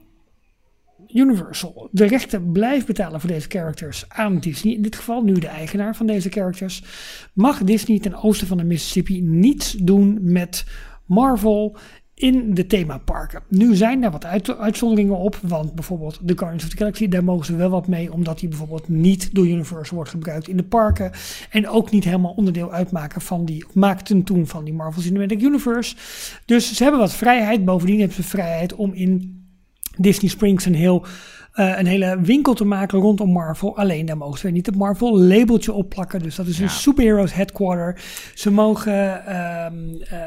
Universal de rechten blijft betalen voor deze characters aan Disney, in dit geval nu de eigenaar van deze characters, mag Disney ten oosten van de Mississippi niets doen met Marvel in de themaparken. Nu zijn daar wat uit- uitzonderingen op, want bijvoorbeeld de Guardians of the Galaxy, daar mogen ze wel wat mee, omdat die bijvoorbeeld niet door Universal wordt gebruikt in de parken en ook niet helemaal onderdeel uitmaken van die, maakten toen van die Marvel Cinematic Universe. Dus ze hebben wat vrijheid, bovendien hebben ze vrijheid om in Disney Springs een, heel, eh, een hele winkel te maken rondom Marvel. Alleen daar mogen ze niet het Marvel labeltje opplakken. Dus dat is een superheroes headquarter. Ze mogen ehm, eh,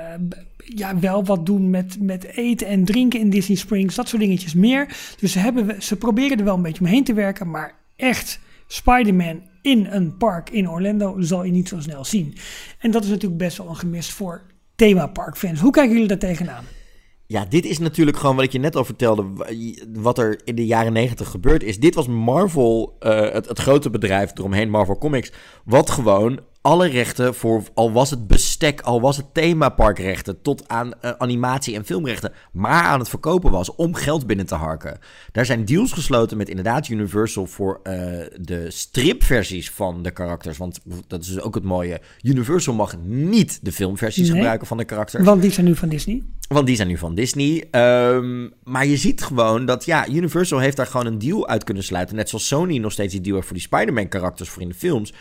ja, wel wat doen met, met eten en drinken in Disney Springs. Dat soort dingetjes meer. Dus ze, hebben, ze proberen er wel een beetje omheen te werken. Maar echt Spider-Man in een park in Orlando zal je niet zo snel zien. En dat is natuurlijk best wel een gemist voor themaparkfans. Hoe kijken jullie daar tegenaan? Ja, dit is natuurlijk gewoon wat ik je net al vertelde. wa- Wat er in de jaren negentig gebeurd is. Dit was Marvel, eh, het, het grote bedrijf eromheen, Marvel Comics. Wat gewoon alle rechten voor, al was het bestek, al was het themaparkrechten, tot aan eh, animatie- en filmrechten, maar aan het verkopen was om geld binnen te harken. Daar zijn deals gesloten met inderdaad Universal voor eh, de stripversies van de karakters. Want dat is dus ook het mooie. Universal mag niet de filmversies Nee. gebruiken van de karakters. Want die zijn nu van Disney. Want die zijn nu van Disney. Ehm, maar je ziet gewoon dat, ja, Universal heeft daar gewoon een deal uit kunnen sluiten. Net zoals Sony nog steeds die deal heeft voor die Spider-Man-karakters voor in de films.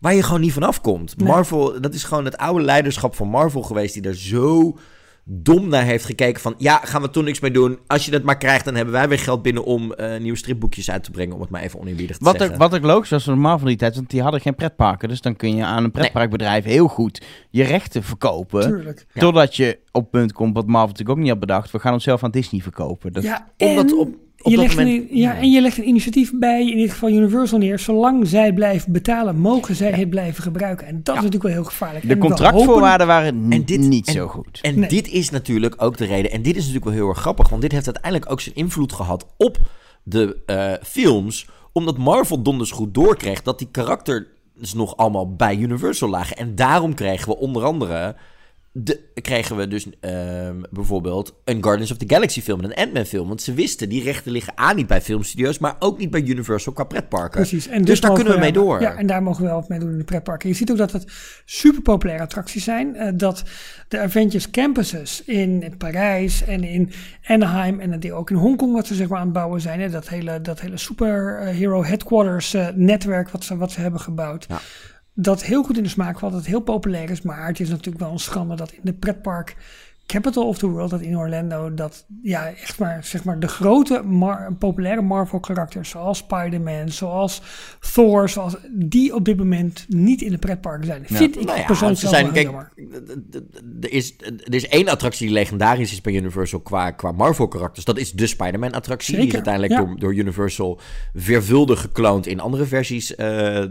Waar je gewoon niet van afkomt. Nee. Marvel, dat is gewoon het oude leiderschap van Marvel geweest. Die er zo dom naar heeft gekeken van... Ja, gaan we toen niks mee doen. Als je dat maar krijgt, dan hebben wij weer geld binnen om eh, nieuwe stripboekjes uit te brengen. Om het maar even oneerbiedig te Wat, zeggen. er, wat ook logisch was normaal van die tijd, want die hadden geen pretparken. Dus dan kun je aan een pretparkbedrijf heel goed je rechten verkopen. Tuurlijk. Ja. Totdat je op het punt komt, wat Marvel natuurlijk ook niet had bedacht. We gaan onszelf aan Disney verkopen. Dat, Ja, Omdat en op- op je dat legt moment- een, ja, en je legt een initiatief bij, in dit geval Universal neer. Zolang zij blijven betalen, mogen zij het blijven gebruiken. En dat is natuurlijk wel heel gevaarlijk. De contractvoorwaarden waren En dit- niet en- zo goed. En Nee. dit is natuurlijk ook de reden. En dit is natuurlijk wel heel erg grappig. Want dit heeft uiteindelijk ook zijn invloed gehad op de eh, films. Omdat Marvel donders goed doorkreeg dat die karakters nog allemaal bij Universal lagen. En daarom kregen we onder andere. De, kregen we dus ehm, bijvoorbeeld een Guardians of the Galaxy film en een Ant-Man film. Want ze wisten, die rechten liggen aan niet bij filmstudio's, maar ook niet bij Universal qua pretparken. Precies. En dus daar mogen kunnen we mee door. Ja, en daar mogen we wel wat mee doen in de pretparken. Je ziet ook dat het super populaire attracties zijn. eh, dat de Avengers campuses in Parijs en in Anaheim en die ook in Hongkong wat ze zeg maar aan het bouwen zijn. Hè, dat hele, dat hele superhero headquarters eh, netwerk wat ze, wat ze hebben gebouwd. Ja. Dat heel goed in de smaak valt, dat het heel populair is. Maar het is natuurlijk wel een schande dat in de pretpark capital of the world, dat in Orlando, dat ja, echt maar, zeg maar de grote mar- populaire Marvel karakters, zoals Spider-Man, zoals Thor, zoals die op dit moment niet in de pretparken zijn. Ja. Vind ik Nou ja, persoonlijk ze zijn, wel kijk, er is, er is één attractie die legendarisch is bij Universal qua, qua Marvel-karakters. Dat is de Spider-Man-attractie. Die is uiteindelijk ja. door, door Universal veelvuldig gekloond in andere versies, eh,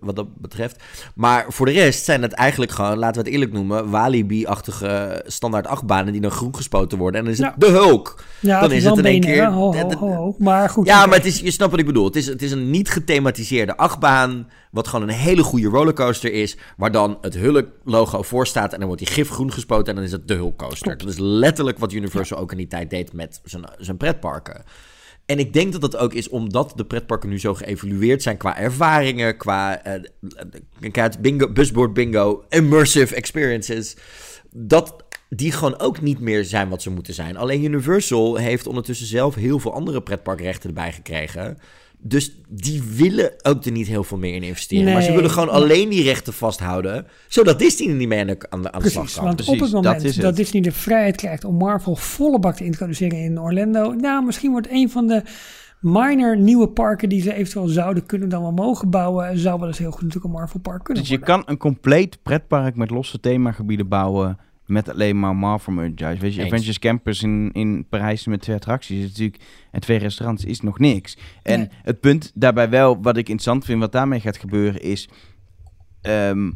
wat dat betreft. Maar voor de rest zijn het eigenlijk gewoon, laten we het eerlijk noemen, Walibi-achtige standaard achtbanen die dan groen gespoten worden. En dan is het Ja. de Hulk. Ja, dan is het in één keer- hè? Ho, ho, ho, ho. Maar goed. Ja, maar het is, je snapt wat ik bedoel. Het is, het is een niet gethematiseerde achtbaan. Wat gewoon een hele goede rollercoaster is. Waar dan het Hulk-logo voor staat. En dan wordt die gif groen gespoten. En dan is het de Hulk-coaster. Dat is letterlijk wat Universal ook in die tijd deed met zijn, zijn pretparken. En ik denk dat dat ook is omdat de pretparken nu zo geëvolueerd zijn qua ervaringen, qua uit bingo, busboard bingo, immersive experiences, dat die gewoon ook niet meer zijn wat ze moeten zijn. Alleen Universal heeft ondertussen zelf heel veel andere pretparkrechten erbij gekregen. Dus die willen ook er niet heel veel meer in investeren. maar ze Nee, willen gewoon alleen die rechten vasthouden, zodat Disney er niet mee aan de, aan de, aan de slag Precies, kan. want Precies, op het dat moment is dat, het. Disney de vrijheid krijgt om Marvel volle bak te introduceren in Orlando, nou, misschien wordt een van de minor nieuwe parken die ze eventueel zouden kunnen dan wel mogen bouwen, zou wel eens heel goed natuurlijk een Marvel park kunnen Dus je kan een compleet pretpark met losse themagebieden bouwen met alleen maar Marvel merchandise. Weet je, Eens. Avengers Campus in, in Parijs met twee attracties is natuurlijk, en twee restaurants is nog niks. En Nee. het punt daarbij wel, wat ik interessant vind, wat daarmee gaat gebeuren, is ehm,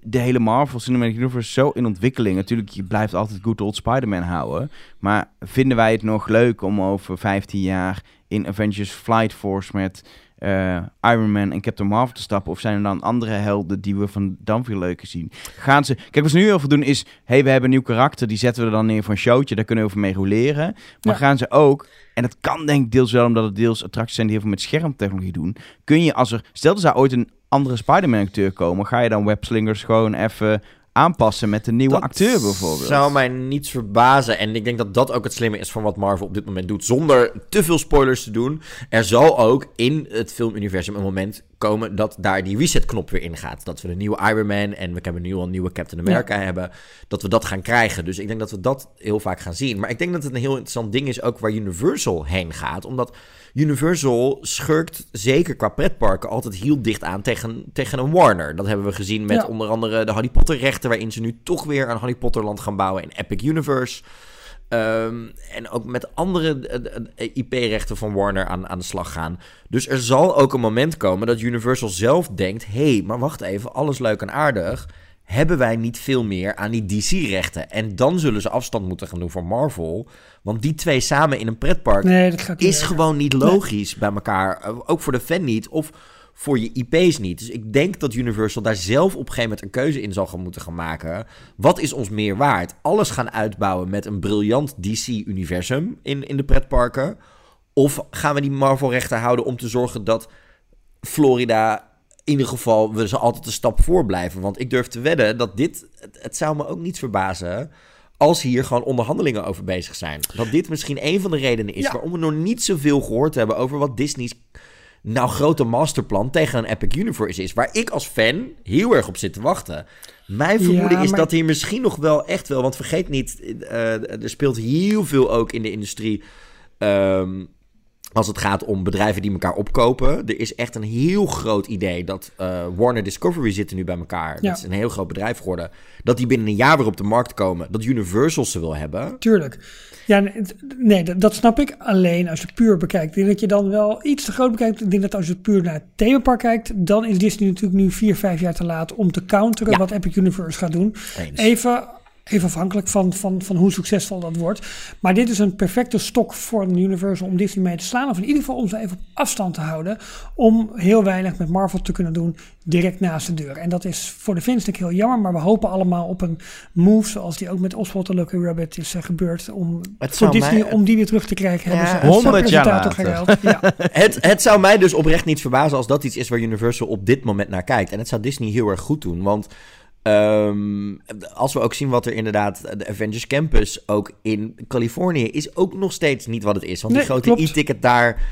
de hele Marvel Cinematic Universe zo in ontwikkeling. Natuurlijk, je blijft altijd good old Spider-Man houden. Maar vinden wij het nog leuk om over 15 jaar in Avengers Flight Force met eh, Iron Man en Captain Marvel te stappen? Of zijn er dan andere helden die we van dan veel leuker zien? Gaan ze... Kijk, wat ze nu heel veel doen is... hey, we hebben een nieuw karakter, die zetten we er dan neer voor een showtje. Daar kunnen we over mee roleren. Maar Ja. gaan ze ook... En dat kan denk ik deels wel omdat het deels attracties zijn die heel veel met schermtechnologie doen. Kun je als er... Stel er zou ooit een andere Spider-Man acteur komen... ga je dan webslingers gewoon even aanpassen met een nieuwe Dat acteur bijvoorbeeld? zou mij niets verbazen. En ik denk dat dat ook het slimme is van wat Marvel op dit moment doet. Zonder te veel spoilers te doen. Er zal ook in het filmuniversum een moment komen dat daar die reset-knop weer ingaat. Dat we een nieuwe Iron Man en we hebben nu al een nieuwe Captain America hebben. Dat we dat gaan krijgen. Dus ik denk dat we dat heel vaak gaan zien. Maar ik denk dat het een heel interessant ding is ook waar Universal heen gaat. Omdat Universal schurkt zeker qua pretparken altijd heel dicht aan tegen, tegen een Warner. Dat hebben we gezien met Ja. onder andere de Harry Potter rechten, waarin ze nu toch weer een Harry Potter land gaan bouwen in Epic Universe. Ehm, en ook met andere eh, eh, IP-rechten van Warner aan, aan de slag gaan. Dus er zal ook een moment komen dat Universal zelf denkt: hé, hey, maar wacht even, alles leuk en aardig. Hebben wij niet veel meer aan die DC-rechten? En dan zullen ze afstand moeten gaan doen van Marvel. Want die twee samen in een pretpark Nee, dat gaat niet is gewoon niet logisch bij elkaar. Uh, Ook voor de fan niet. Of voor je IP's niet. Dus ik denk dat Universal daar zelf op een gegeven moment een keuze in zal gaan moeten gaan maken. Wat is ons meer waard? Alles gaan uitbouwen met een briljant DC-universum in, in de pretparken? Of gaan we die Marvel-rechten houden om te zorgen dat Florida in ieder geval we ze altijd een stap voor blijven? Want ik durf te wedden dat dit, het, het zou me ook niet verbazen als hier gewoon onderhandelingen over bezig zijn. Dat dit misschien een van de redenen is Ja. waarom we nog niet zoveel gehoord hebben over wat Disney's nou grote masterplan tegen een Epic Universe is. Waar ik als fan heel erg op zit te wachten. Mijn vermoeden Ja, is maar- dat hier misschien nog wel echt wel... Want vergeet niet, eh, er speelt heel veel ook in de industrie... ehm, als het gaat om bedrijven die elkaar opkopen. Er is echt een heel groot idee dat eh, Warner Discovery zitten nu bij elkaar. Ja. Dat is een heel groot bedrijf geworden. Dat die binnen een jaar weer op de markt komen. Dat Universal ze wil hebben. Tuurlijk. Ja, nee, dat, dat snap ik. Alleen als je puur bekijkt, ik denk dat je dan wel iets te groot bekijkt. Ik denk dat als je puur naar het themapark kijkt, dan is Disney natuurlijk nu vier, vijf jaar te laat om te counteren Ja. wat Epic Universe gaat doen. Eens. Even, even afhankelijk van, van, van hoe succesvol dat wordt. Maar dit is een perfecte stok voor een Universal om Disney mee te slaan. Of in ieder geval om ze even op afstand te houden. Om heel weinig met Marvel te kunnen doen direct naast de deur. En dat is voor de fans natuurlijk heel jammer. Maar we hopen allemaal op een move zoals die ook met Oswald the Lucky Rabbit is eh, gebeurd. Om Het voor zou Disney mij- om die weer terug te krijgen. Ja, hebben ze een 100 jaar presentator later. Ja. het, het zou mij dus oprecht niet verbazen als dat iets is waar Universal op dit moment naar kijkt. En het zou Disney heel erg goed doen. Want ehm, als we ook zien wat er inderdaad, de Avengers Campus ook in Californië is ook nog steeds niet wat het is. Want Nee, die grote e-ticket daar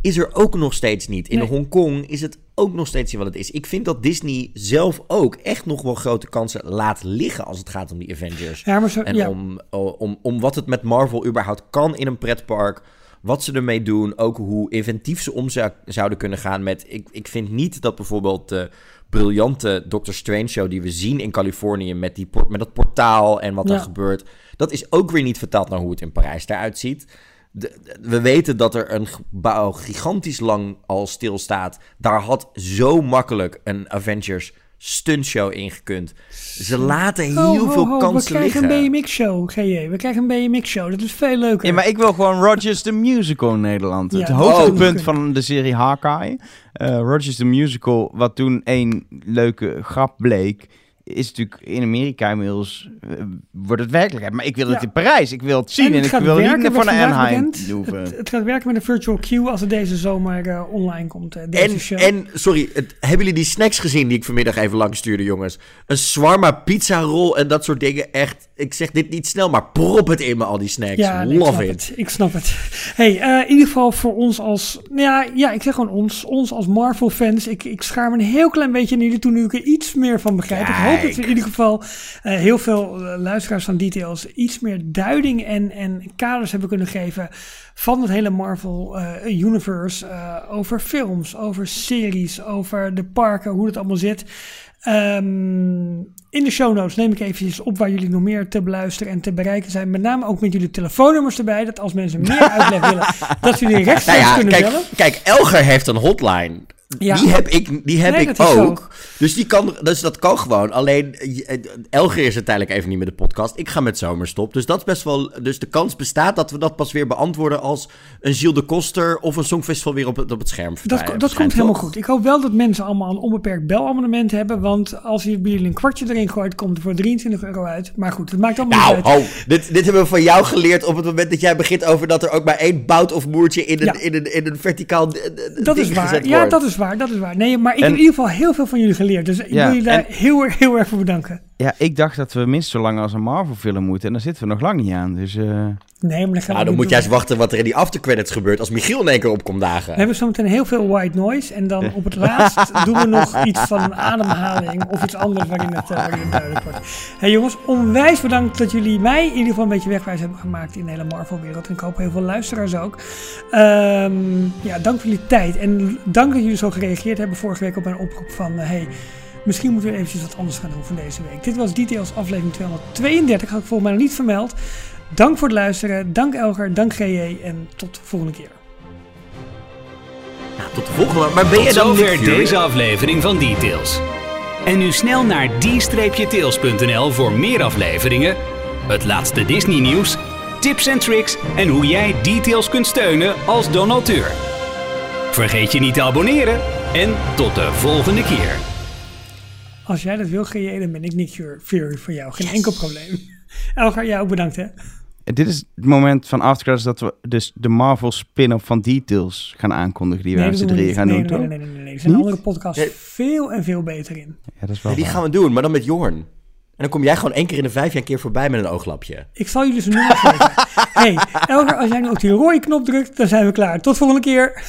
is er ook nog steeds niet. In Nee. Hongkong is het ook nog steeds niet wat het is. Ik vind dat Disney zelf ook echt nog wel grote kansen laat liggen als het gaat om die Avengers. Ja, maar zo, En ja. om, om, om wat het met Marvel überhaupt kan in een pretpark. Wat ze ermee doen. Ook hoe inventief ze om zou- zouden kunnen gaan met... Ik, ik vind niet dat bijvoorbeeld de briljante Doctor Strange show... die we zien in Californië met, die, met dat portaal en wat Ja. er gebeurt... dat is ook weer niet vertaald naar hoe het in Parijs eruit ziet. De- de- we weten dat er een gebouw gigantisch lang al stilstaat. Daar had zo makkelijk een Avengers stuntshow ingekund. Ze laten heel Ho, ho, veel kansen We krijgen liggen. een BMX-show, GJ. We krijgen een BMX-show. Dat is veel leuker. Ja, maar ik wil gewoon Rogers the Musical in Nederland. Ja, het hoogtepunt van de serie Hawkeye. Eh Rogers the Musical, wat toen één leuke grap bleek... is natuurlijk in Amerika inmiddels... eh, wordt het werkelijkheid. Maar ik wil het in Parijs. Ik wil het zien. En, het ik gaat wil werken, niet werd van naar vandaag Anaheim hoeven. Het, het gaat werken met een virtual queue als het deze zomer eh, online komt. eh, deze En, show. en, sorry, het, hebben jullie die snacks gezien die ik vanmiddag even langs stuurde, jongens? Een shawarma pizza roll en dat soort dingen. Echt, ik zeg dit niet snel, maar prop het in me, al die snacks. Ja, nee, ik Love it. het. Ik snap het. Hey, eh, in ieder geval voor ons als... Nou ja, ja, ik zeg gewoon ons. Ons als Marvel-fans. Ik, ik schaar me een heel klein beetje naar jullie toe nu ik er iets meer van begrijp. Ik hoop dat we in ieder geval eh, heel veel eh, luisteraars van Details iets meer duiding en, en kaders hebben kunnen geven van het hele Marvel-universe. over films, over series, over de parken, hoe het allemaal zit. Ehm, in de show notes neem ik eventjes op waar jullie nog meer te beluisteren en te bereiken zijn. Met name ook met jullie telefoonnummers erbij. Dat als mensen meer uitleg willen, dat ze jullie Nou rechtstreeks ja, kunnen kijk, bellen. kijk, Elger heeft een hotline. Ja. Die heb ik, die heb Nee, ik dat ook. Dus, die kan, dus dat kan gewoon. Alleen, eh, Elger is uiteindelijk even niet meer de podcast. Ik ga met zomerstop. Dus dat is best wel. Dus de kans bestaat dat we dat pas weer beantwoorden als een Gilles de Koster of een Songfestival weer op het, op het scherm Dat, verdwijnt, dat komt verschijnt, helemaal goed. Ik hoop wel dat mensen allemaal een onbeperkt belabonnement hebben. Want als je bij jullie een kwartje erin gooit, komt er voor 23 euro uit. Maar goed, het maakt allemaal Nou, niet uit. ho, dit, dit hebben we van jou geleerd op het moment dat jij begint over dat er ook maar één bout of moertje in een, Ja. in een, in een verticaal eh, eh, Dat is waar. Ja, dat is waar. Dat is waar. Nee, maar ik En- heb in ieder geval heel veel van jullie geleerd. Dus ik wil je daar en- heel, erg- heel erg voor bedanken. Ja, ik dacht dat we minstens zo lang als een Marvel-film moeten. En daar zitten we nog lang niet aan. Dus eh, Nee, maar dan gaan we Nou, dan moet jij eens wachten wat er in die aftercredits gebeurt als Michiel in één keer opkomt dagen. We hebben zometeen heel veel white noise. En dan op het laatst doen we nog iets van een ademhaling of iets anders waarin het, eh, waarin het duidelijk wordt. Hey jongens, onwijs bedankt dat jullie mij in ieder geval een beetje wegwijs hebben gemaakt in de hele Marvel-wereld. En ik hoop heel veel luisteraars ook. Ehm, ja, dank voor jullie tijd. En dank dat jullie zo gereageerd hebben vorige week op mijn oproep van... eh, hey, misschien moeten we eventjes wat anders gaan doen van deze week. Dit was Details aflevering 232. Had ik volgens mij nog niet vermeld. Dank voor het luisteren. Dank Elger. Dank GJ. En tot de volgende keer. Nou, tot de volgende. Maar ben Tot je dan zover deze aflevering van Details. En nu snel naar d-tails.nl voor meer afleveringen, het laatste Disney nieuws, tips en tricks en hoe jij Details kunt steunen als donateur. Vergeet je niet te abonneren en tot de volgende keer. Als jij dat wil, GJ, dan ben ik Nick Fury voor jou. Geen enkel probleem. Elger, jij ook bedankt hè. dit is het moment van Aftercredits dat we dus de Marvel spin-off van Details gaan aankondigen. Die we Nee, met dat z'n doen we drieën gaan nee, doen, nee, nee, nee, nee, nee. Er zijn Niet? andere podcasts Nee. veel en veel beter in. Ja, dat is wel Ja, die waar. gaan we doen, maar dan met Jorn. En dan kom jij gewoon één keer in de vijf jaar een keer voorbij met een ooglapje. Ik zal jullie zijn nummer geven. hey, Elger, als jij nu op die rode knop drukt, dan zijn we klaar. Tot volgende keer.